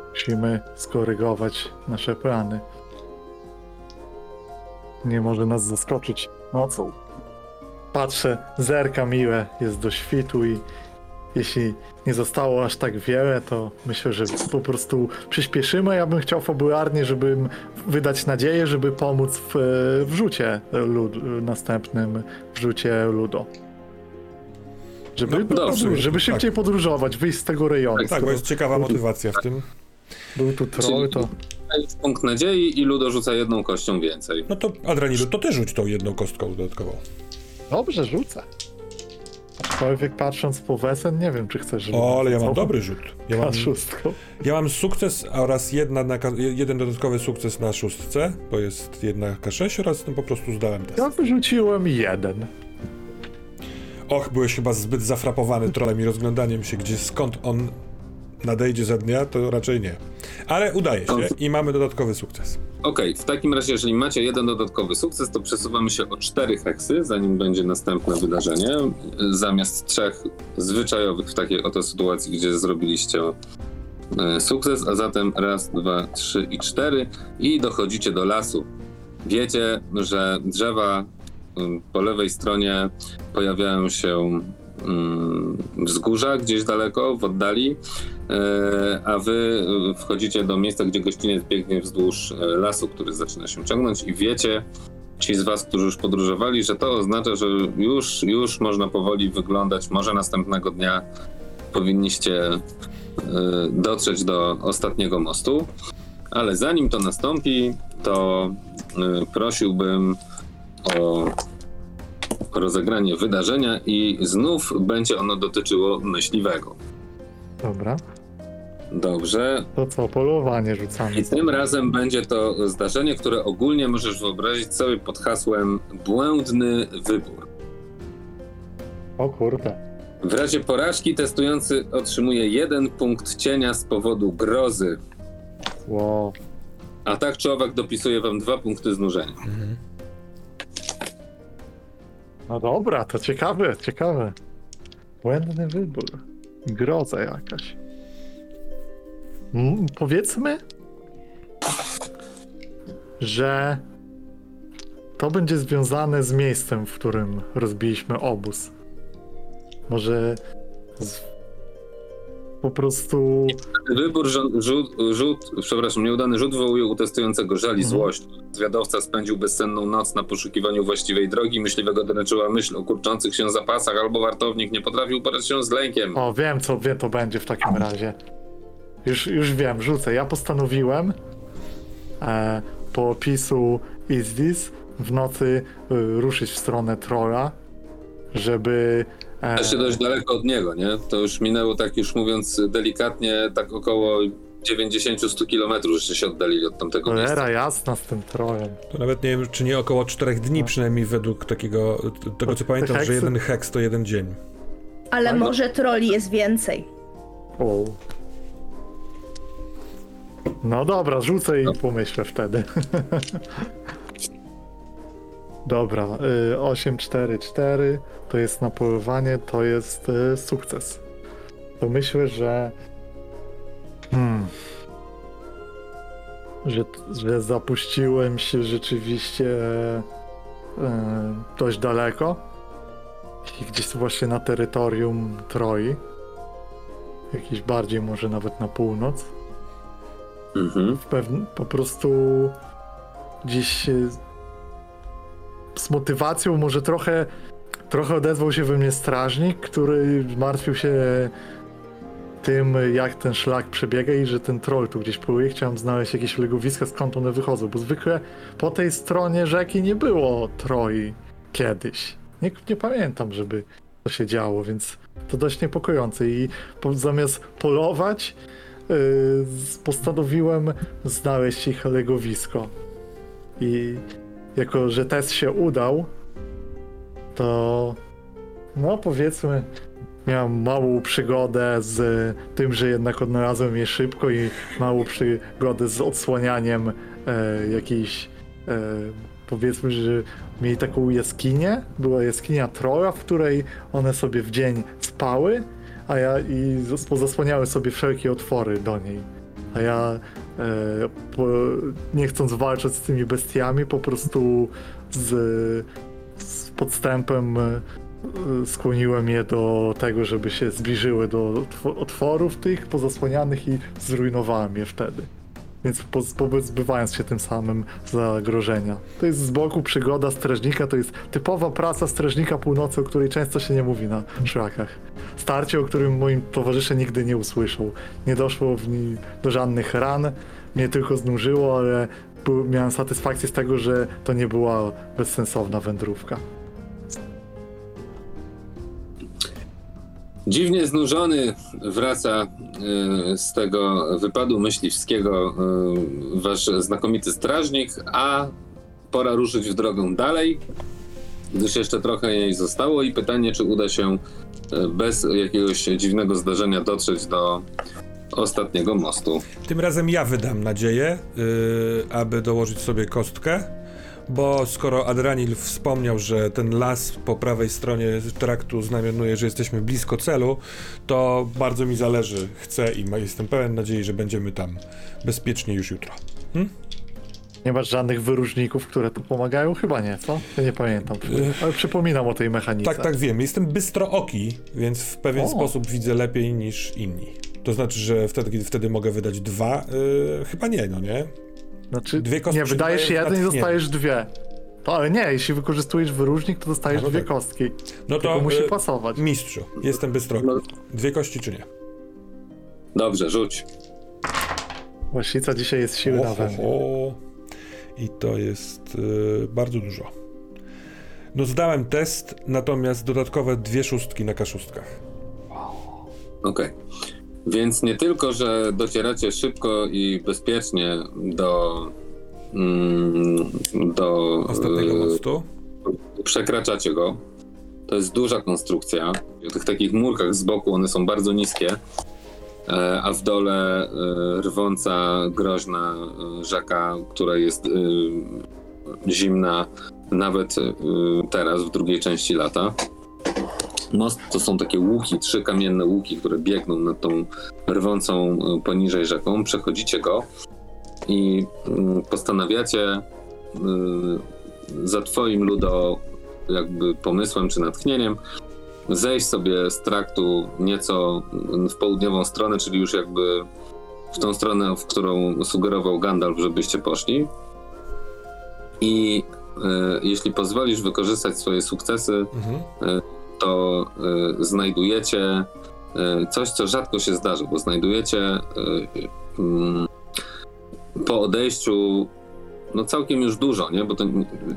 Musimy skorygować nasze plany. Nie może nas zaskoczyć nocą. Patrzę, zerka miłe jest do świtu i jeśli nie zostało aż tak wiele, to myślę, że po prostu przyspieszymy. Ja bym chciał fabularnie, żeby wydać nadzieję, żeby pomóc w, w rzucie lud, następnym w rzucie Ludo. Żeby, No, dobrze. podróż, żeby szybciej podróżować, wyjść z tego rejonu. Tak, bo skoro jest ciekawa motywacja w tym. Był tu troll, to... Punkt nadziei i Ludo rzuca jedną kością więcej. No to Adranilu, to ty rzuć tą jedną kostką dodatkową. Dobrze, rzucę. Aczkolwiek patrząc po Wesen, nie wiem, czy chcesz rzucić. O, ale ja mam dobry rzut. Ja mam, K6. ja mam sukces oraz jedna na, jeden dodatkowy sukces na szóstce, to jest jedna K6 oraz po prostu zdałem test. Ja wyrzuciłem jeden. Och, byłeś chyba zbyt zafrapowany trolem i rozglądaniem się, gdzie skąd on nadejdzie za dnia, to raczej nie. Ale udaje się i mamy dodatkowy sukces. Okej, w takim razie, jeżeli macie jeden dodatkowy sukces, to przesuwamy się o cztery heksy, zanim będzie następne wydarzenie, zamiast trzech zwyczajowych w takiej oto sytuacji, gdzie zrobiliście e, sukces, a zatem raz, dwa, trzy i cztery i dochodzicie do lasu. Wiecie, że drzewa po lewej stronie pojawiają się wzgórza gdzieś daleko, w oddali, E, a wy e, wchodzicie do miejsca, gdzie gościniec biegnie wzdłuż e, lasu, który zaczyna się ciągnąć i wiecie, ci z was, którzy już podróżowali, że to oznacza, że już, już można powoli wyglądać, może następnego dnia powinniście dotrzeć do ostatniego mostu, ale zanim to nastąpi, to prosiłbym o rozegranie wydarzenia i znów będzie ono dotyczyło myśliwego. Dobra. Dobrze, To co, polowanie rzucamy. I tym razem będzie to zdarzenie, które ogólnie możesz wyobrazić sobie pod hasłem błędny wybór. O kurde. W razie porażki testujący otrzymuje jeden punkt cienia z powodu grozy, Wow. a tak czy owak dopisuje wam dwa punkty znużenia. No dobra, to ciekawe, ciekawe. Błędny wybór. Groza jakaś. Mm, powiedzmy, że to będzie związane z miejscem, w którym rozbiliśmy obóz. Może z... po prostu Wybór rzut, rzut, przepraszam, nieudany rzut wywołuje u testującego żal i Mhm. złość. Zwiadowca spędził bezsenną noc na poszukiwaniu właściwej drogi, myśliwego dręczyła myśl o kurczących się zapasach, albo wartownik nie potrafił uporać się z lękiem. O, wiem co wie to będzie w takim razie. Już, już wiem, rzucę. Ja postanowiłem e, po opisu Is This w nocy e, ruszyć w stronę trolla, żeby. E, Jeszcze dość daleko od niego, nie? To już minęło, tak już mówiąc delikatnie, tak około 90-100 kilometrów, żeście się oddalili od tamtego miejsca. cholera jasna z tym trollem. To nawet nie wiem, czy nie około czterech dni, przynajmniej według takiego, tego co pamiętam, że heksy- jeden heks to jeden dzień. Ale Ale- może troli jest więcej. O. No dobra, rzucę i pomyślę wtedy. Dobra, y, 8, 4, 4 to jest na polowanie, to jest y, sukces. To myślę, że. Hmm, że, że zapuściłem się rzeczywiście y, dość daleko. I gdzieś właśnie na terytorium Troi. Jakiś bardziej może nawet na północ. Mhm. po prostu gdzieś e, z motywacją może trochę trochę odezwał się we mnie strażnik, który martwił się tym, jak ten szlak przebiega i że ten troll tu gdzieś płuje. Chciałem znaleźć jakieś legowiska, skąd one wychodzą, bo zwykle po tej stronie rzeki nie było troi kiedyś. Nie, nie pamiętam, żeby to się działo, więc to dość niepokojące i po, zamiast polować yy, postanowiłem znaleźć ich legowisko. I jako, że test się udał, to no powiedzmy miałem małą przygodę z tym, że jednak odnalazłem je szybko i małą przygodę z odsłanianiem e, jakiejś e, powiedzmy, że mieli taką jaskinię, była jaskinia trolla, w której one sobie w dzień spały, a ja i zas- pozasłaniały sobie wszelkie otwory do niej. A ja po, nie chcąc walczyć z tymi bestiami, po prostu z, z podstępem e, skłoniłem je do tego, żeby się zbliżyły do otw- otworów tych pozasłanianych i zrujnowałem je wtedy. Więc poz- pozbywając się tym samym zagrożenia. To jest z boku przygoda strażnika, to jest typowa praca strażnika północy, o której często się nie mówi na szlakach. Starcie, o którym moim towarzysze nigdy nie usłyszą. Nie doszło w nim do żadnych ran, mnie tylko znużyło, ale miałem satysfakcję z tego, że to nie była bezsensowna wędrówka. Dziwnie znużony wraca y, z tego wypadu myśliwskiego y, wasz znakomity strażnik, a pora ruszyć w drogę dalej, gdyż jeszcze trochę jej zostało i pytanie, czy uda się bez jakiegoś dziwnego zdarzenia dotrzeć do ostatniego mostu. Tym razem ja wydam nadzieję, yy, aby dołożyć sobie kostkę, bo skoro Adranil wspomniał, że ten las po prawej stronie traktu znamionuje, że jesteśmy blisko celu, to bardzo mi zależy, chcę i jestem pełen nadziei, że będziemy tam bezpiecznie już jutro. Nie masz żadnych wyróżników, które tu pomagają? Chyba nie, co? Ja nie pamiętam. Ale przypominam o tej mechanice. Tak, tak wiem. Jestem bystrooki, więc w pewien O. sposób widzę lepiej niż inni. To znaczy, że wtedy, kiedy wtedy mogę wydać dwa? Yy, chyba nie, no nie? Znaczy, Dwie kostki nie, wydajesz jeden i natchnienie. dostajesz dwie. To, ale nie, jeśli wykorzystujesz wyróżnik, to dostajesz no dwie tak. kostki. No Tylko to musi yy, pasować. mistrzu, jestem bystrooki. No. Dwie kości czy nie? Dobrze, rzuć. Właścica dzisiaj jest silna O, we mnie. I to jest yy, bardzo dużo. No zdałem test, natomiast dodatkowe dwie szóstki na kaszustkach. Okej. Więc nie tylko, że docieracie szybko i bezpiecznie do. mm, do Ostatniego e, mostu. przekraczacie go. To jest duża konstrukcja. W tych takich murkach z boku one są bardzo niskie, e, a w dole e, rwąca, groźna e, rzeka, która jest e, zimna nawet e, teraz, w drugiej części lata. Most to są takie łuki, trzy kamienne łuki, które biegną nad tą rwącą e, poniżej rzeką. Przechodzicie go i mm, postanawiacie e, za twoim ludo jakby pomysłem czy natchnieniem zejść sobie z traktu nieco w południową stronę, czyli już jakby w tą stronę, w którą sugerował Gandalf, żebyście poszli. I e, jeśli pozwolisz wykorzystać swoje sukcesy, Mhm. to y, znajdujecie y, coś, co rzadko się zdarzy, bo znajdujecie y, mm, po odejściu no całkiem już dużo, nie? Bo to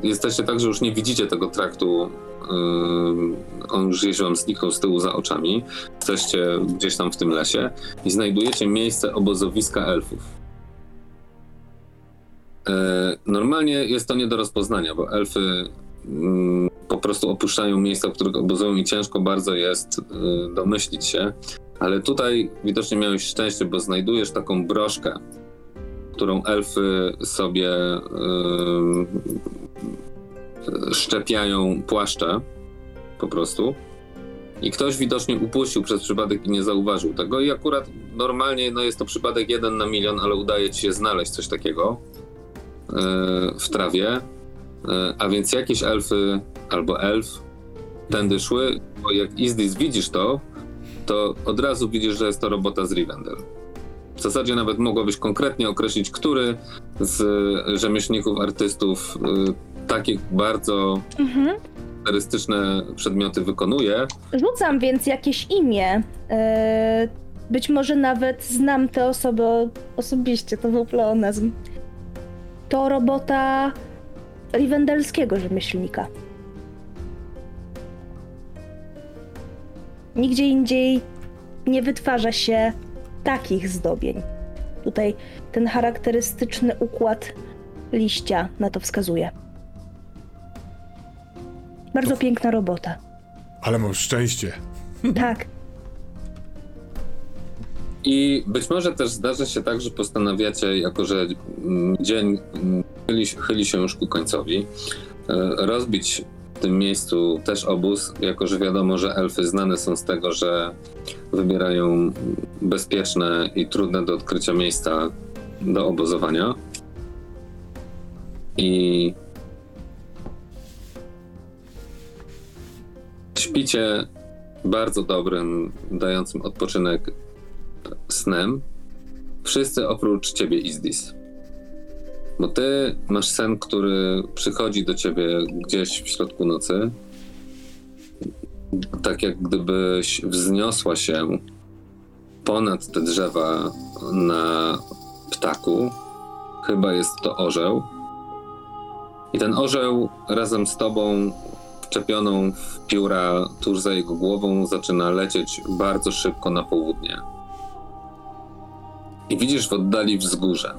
jesteście tak, że już nie widzicie tego traktu. Y, on już gdzieś wam zniknął z tyłu za oczami. Jesteście gdzieś tam w tym lesie i znajdujecie miejsce obozowiska elfów. Y, Normalnie jest to nie do rozpoznania, bo elfy mm, po prostu opuszczają miejsca, w których obozują i ciężko bardzo jest y, domyślić się. Ale tutaj widocznie miałeś szczęście, bo znajdujesz taką broszkę, którą elfy sobie szczepiają płaszcze po prostu. I ktoś widocznie upuścił przez przypadek i nie zauważył tego. I akurat normalnie no jest to przypadek jeden na milion, ale udaje ci się znaleźć coś takiego e, w trawie. E, a więc jakieś elfy albo elf tędy szły, bo jak Izdis widzisz to, to od razu widzisz, że jest to robota z Rivendell. W zasadzie nawet mogłabyś konkretnie określić, który z rzemieślników, artystów y, takie bardzo Mhm. charakterystyczne przedmioty wykonuje. Rzucam więc jakieś imię. E, być może nawet znam tę osobę osobiście, to był pleonazm. To robota rivendelskiego rzemieślnika. Nigdzie indziej nie wytwarza się takich zdobień. Tutaj ten charakterystyczny układ liścia na to wskazuje. Bardzo piękna robota. Ale mam szczęście. Tak. I być może też zdarza się tak, że postanawiacie, jako że mm, dzień mm, chyli, chyli się już ku końcowi, e, rozbić w tym miejscu też obóz, jako że wiadomo, że elfy znane są z tego, że wybierają bezpieczne i trudne do odkrycia miejsca do obozowania. I śpicie bardzo dobrym, dającym odpoczynek snem. Wszyscy oprócz ciebie, Izdis. Bo ty masz sen, który przychodzi do ciebie gdzieś w środku nocy. Tak jak gdybyś wzniosła się ponad te drzewa na ptaku. Chyba jest to orzeł. I ten orzeł razem z tobą wczepioną w pióra tuż za jego głową zaczyna lecieć bardzo szybko na południe. I widzisz w oddali wzgórze.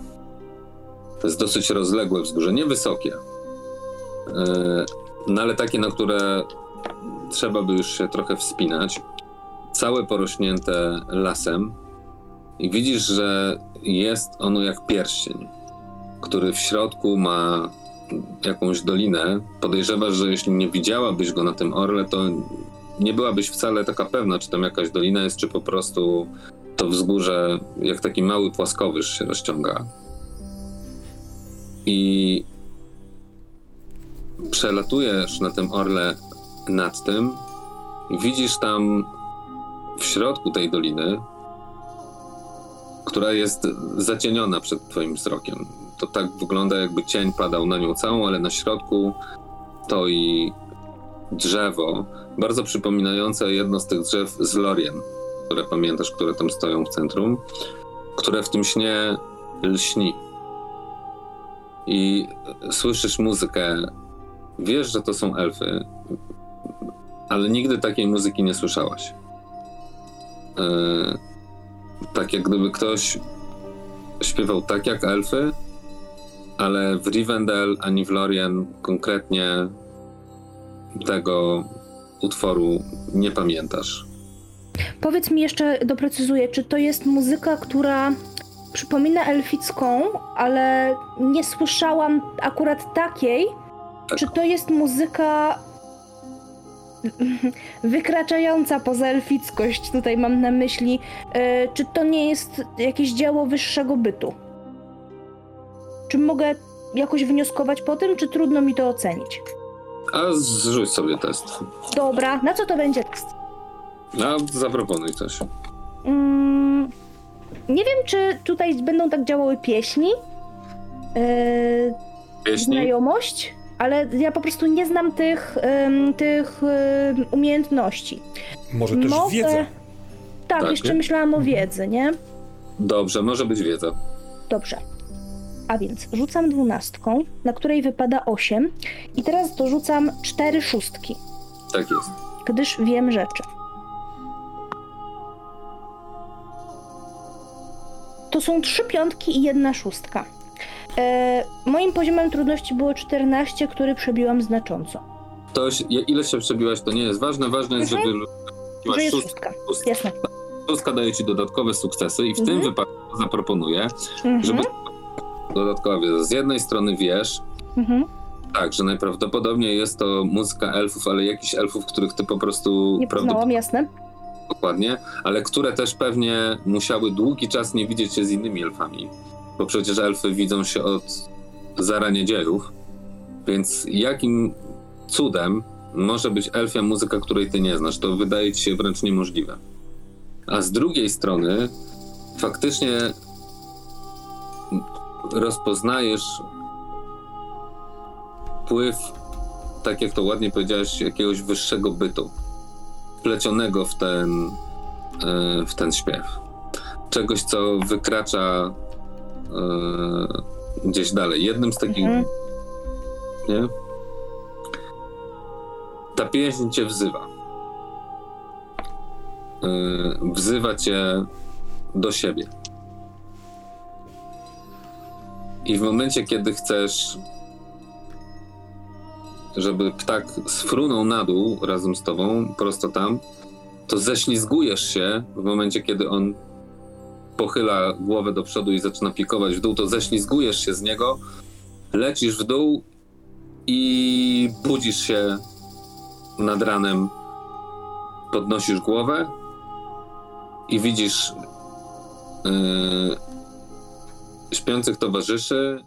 To jest dosyć rozległe wzgórze, niewysokie. Yy, no ale takie, na które trzeba by już się trochę wspinać. Całe porośnięte lasem. I widzisz, że jest ono jak pierścień, który w środku ma jakąś dolinę. Podejrzewasz, że jeśli nie widziałabyś go na tym orle, to nie byłabyś wcale taka pewna, czy tam jakaś dolina jest, czy po prostu to wzgórze jak taki mały płaskowyż się rozciąga. I przelatujesz na tym orle nad tym i widzisz tam w środku tej doliny, która jest zacieniona przed twoim wzrokiem. To tak wygląda, jakby cień padał na nią całą, ale na środku to i drzewo, bardzo przypominające jedno z tych drzew z Lorien, które pamiętasz, które tam stoją w centrum, które w tym śnie lśni. I słyszysz muzykę. Wiesz, że to są elfy, ale nigdy takiej muzyki nie słyszałaś. Yy, tak jak gdyby ktoś śpiewał tak jak elfy, ale w Rivendell ani w Lorien konkretnie tego utworu nie pamiętasz. Powiedz mi jeszcze, doprecyzuję, czy to jest muzyka, która przypomina elficką, ale nie słyszałam akurat takiej? Tak. Czy to jest muzyka wykraczająca poza elfickość? Tutaj mam na myśli, e, czy to nie jest jakieś dzieło wyższego bytu? Czy mogę jakoś wnioskować po tym, czy trudno mi to ocenić? A zrzuć sobie test. Dobra, na co to będzie test? A zaproponuj coś. Mm, nie wiem, czy tutaj będą tak działały pieśni. Yy, Pieśni? znajomość, ale ja po prostu nie znam tych, ym, tych ym, umiejętności. Może też Mogę- wiedza. Tak, Tak, jeszcze nie? myślałam o wiedzy, nie? Dobrze, może być wiedza. Dobrze. A więc rzucam dwunastką, na której wypada 8 i teraz dorzucam cztery szóstki, Tak jest. gdyż wiem rzeczy. To są trzy piątki i jedna szóstka. E, moim poziomem trudności było 14, który przebiłam znacząco. To się- ile się przebiłaś, to nie jest ważne. Ważne jest, Mhm. żeby Że jest szóst- szóstka. szóstkę. Jasne. Szóstka daje ci dodatkowe sukcesy i w tym Mhm. wypadku zaproponuję, Mhm. żeby dodatkowo z jednej strony wiesz, Mhm. Tak, że najprawdopodobniej jest to muzyka elfów, ale jakichś elfów, których ty po prostu Nie poznałam, jasne. dokładnie, ale które też pewnie musiały długi czas nie widzieć się z innymi elfami. Bo przecież elfy widzą się od zarania dziejów. Więc jakim cudem może być elfia muzyka, której ty nie znasz? To wydaje ci się wręcz niemożliwe. A z drugiej strony faktycznie rozpoznajesz wpływ, tak jak to ładnie powiedziałeś, jakiegoś wyższego bytu, wplecionego w ten, e, w ten śpiew. Czegoś, co wykracza e, gdzieś dalej. Jednym z takich, Mhm. nie? Ta pieśń cię wzywa. E, wzywa cię do siebie. I w momencie, kiedy chcesz, żeby ptak sfrunął na dół razem z tobą, prosto tam, to ześlizgujesz się w momencie, kiedy on pochyla głowę do przodu i zaczyna pikować w dół, to ześlizgujesz się z niego, lecisz w dół i budzisz się nad ranem, podnosisz głowę i widzisz yy, śpiących towarzyszy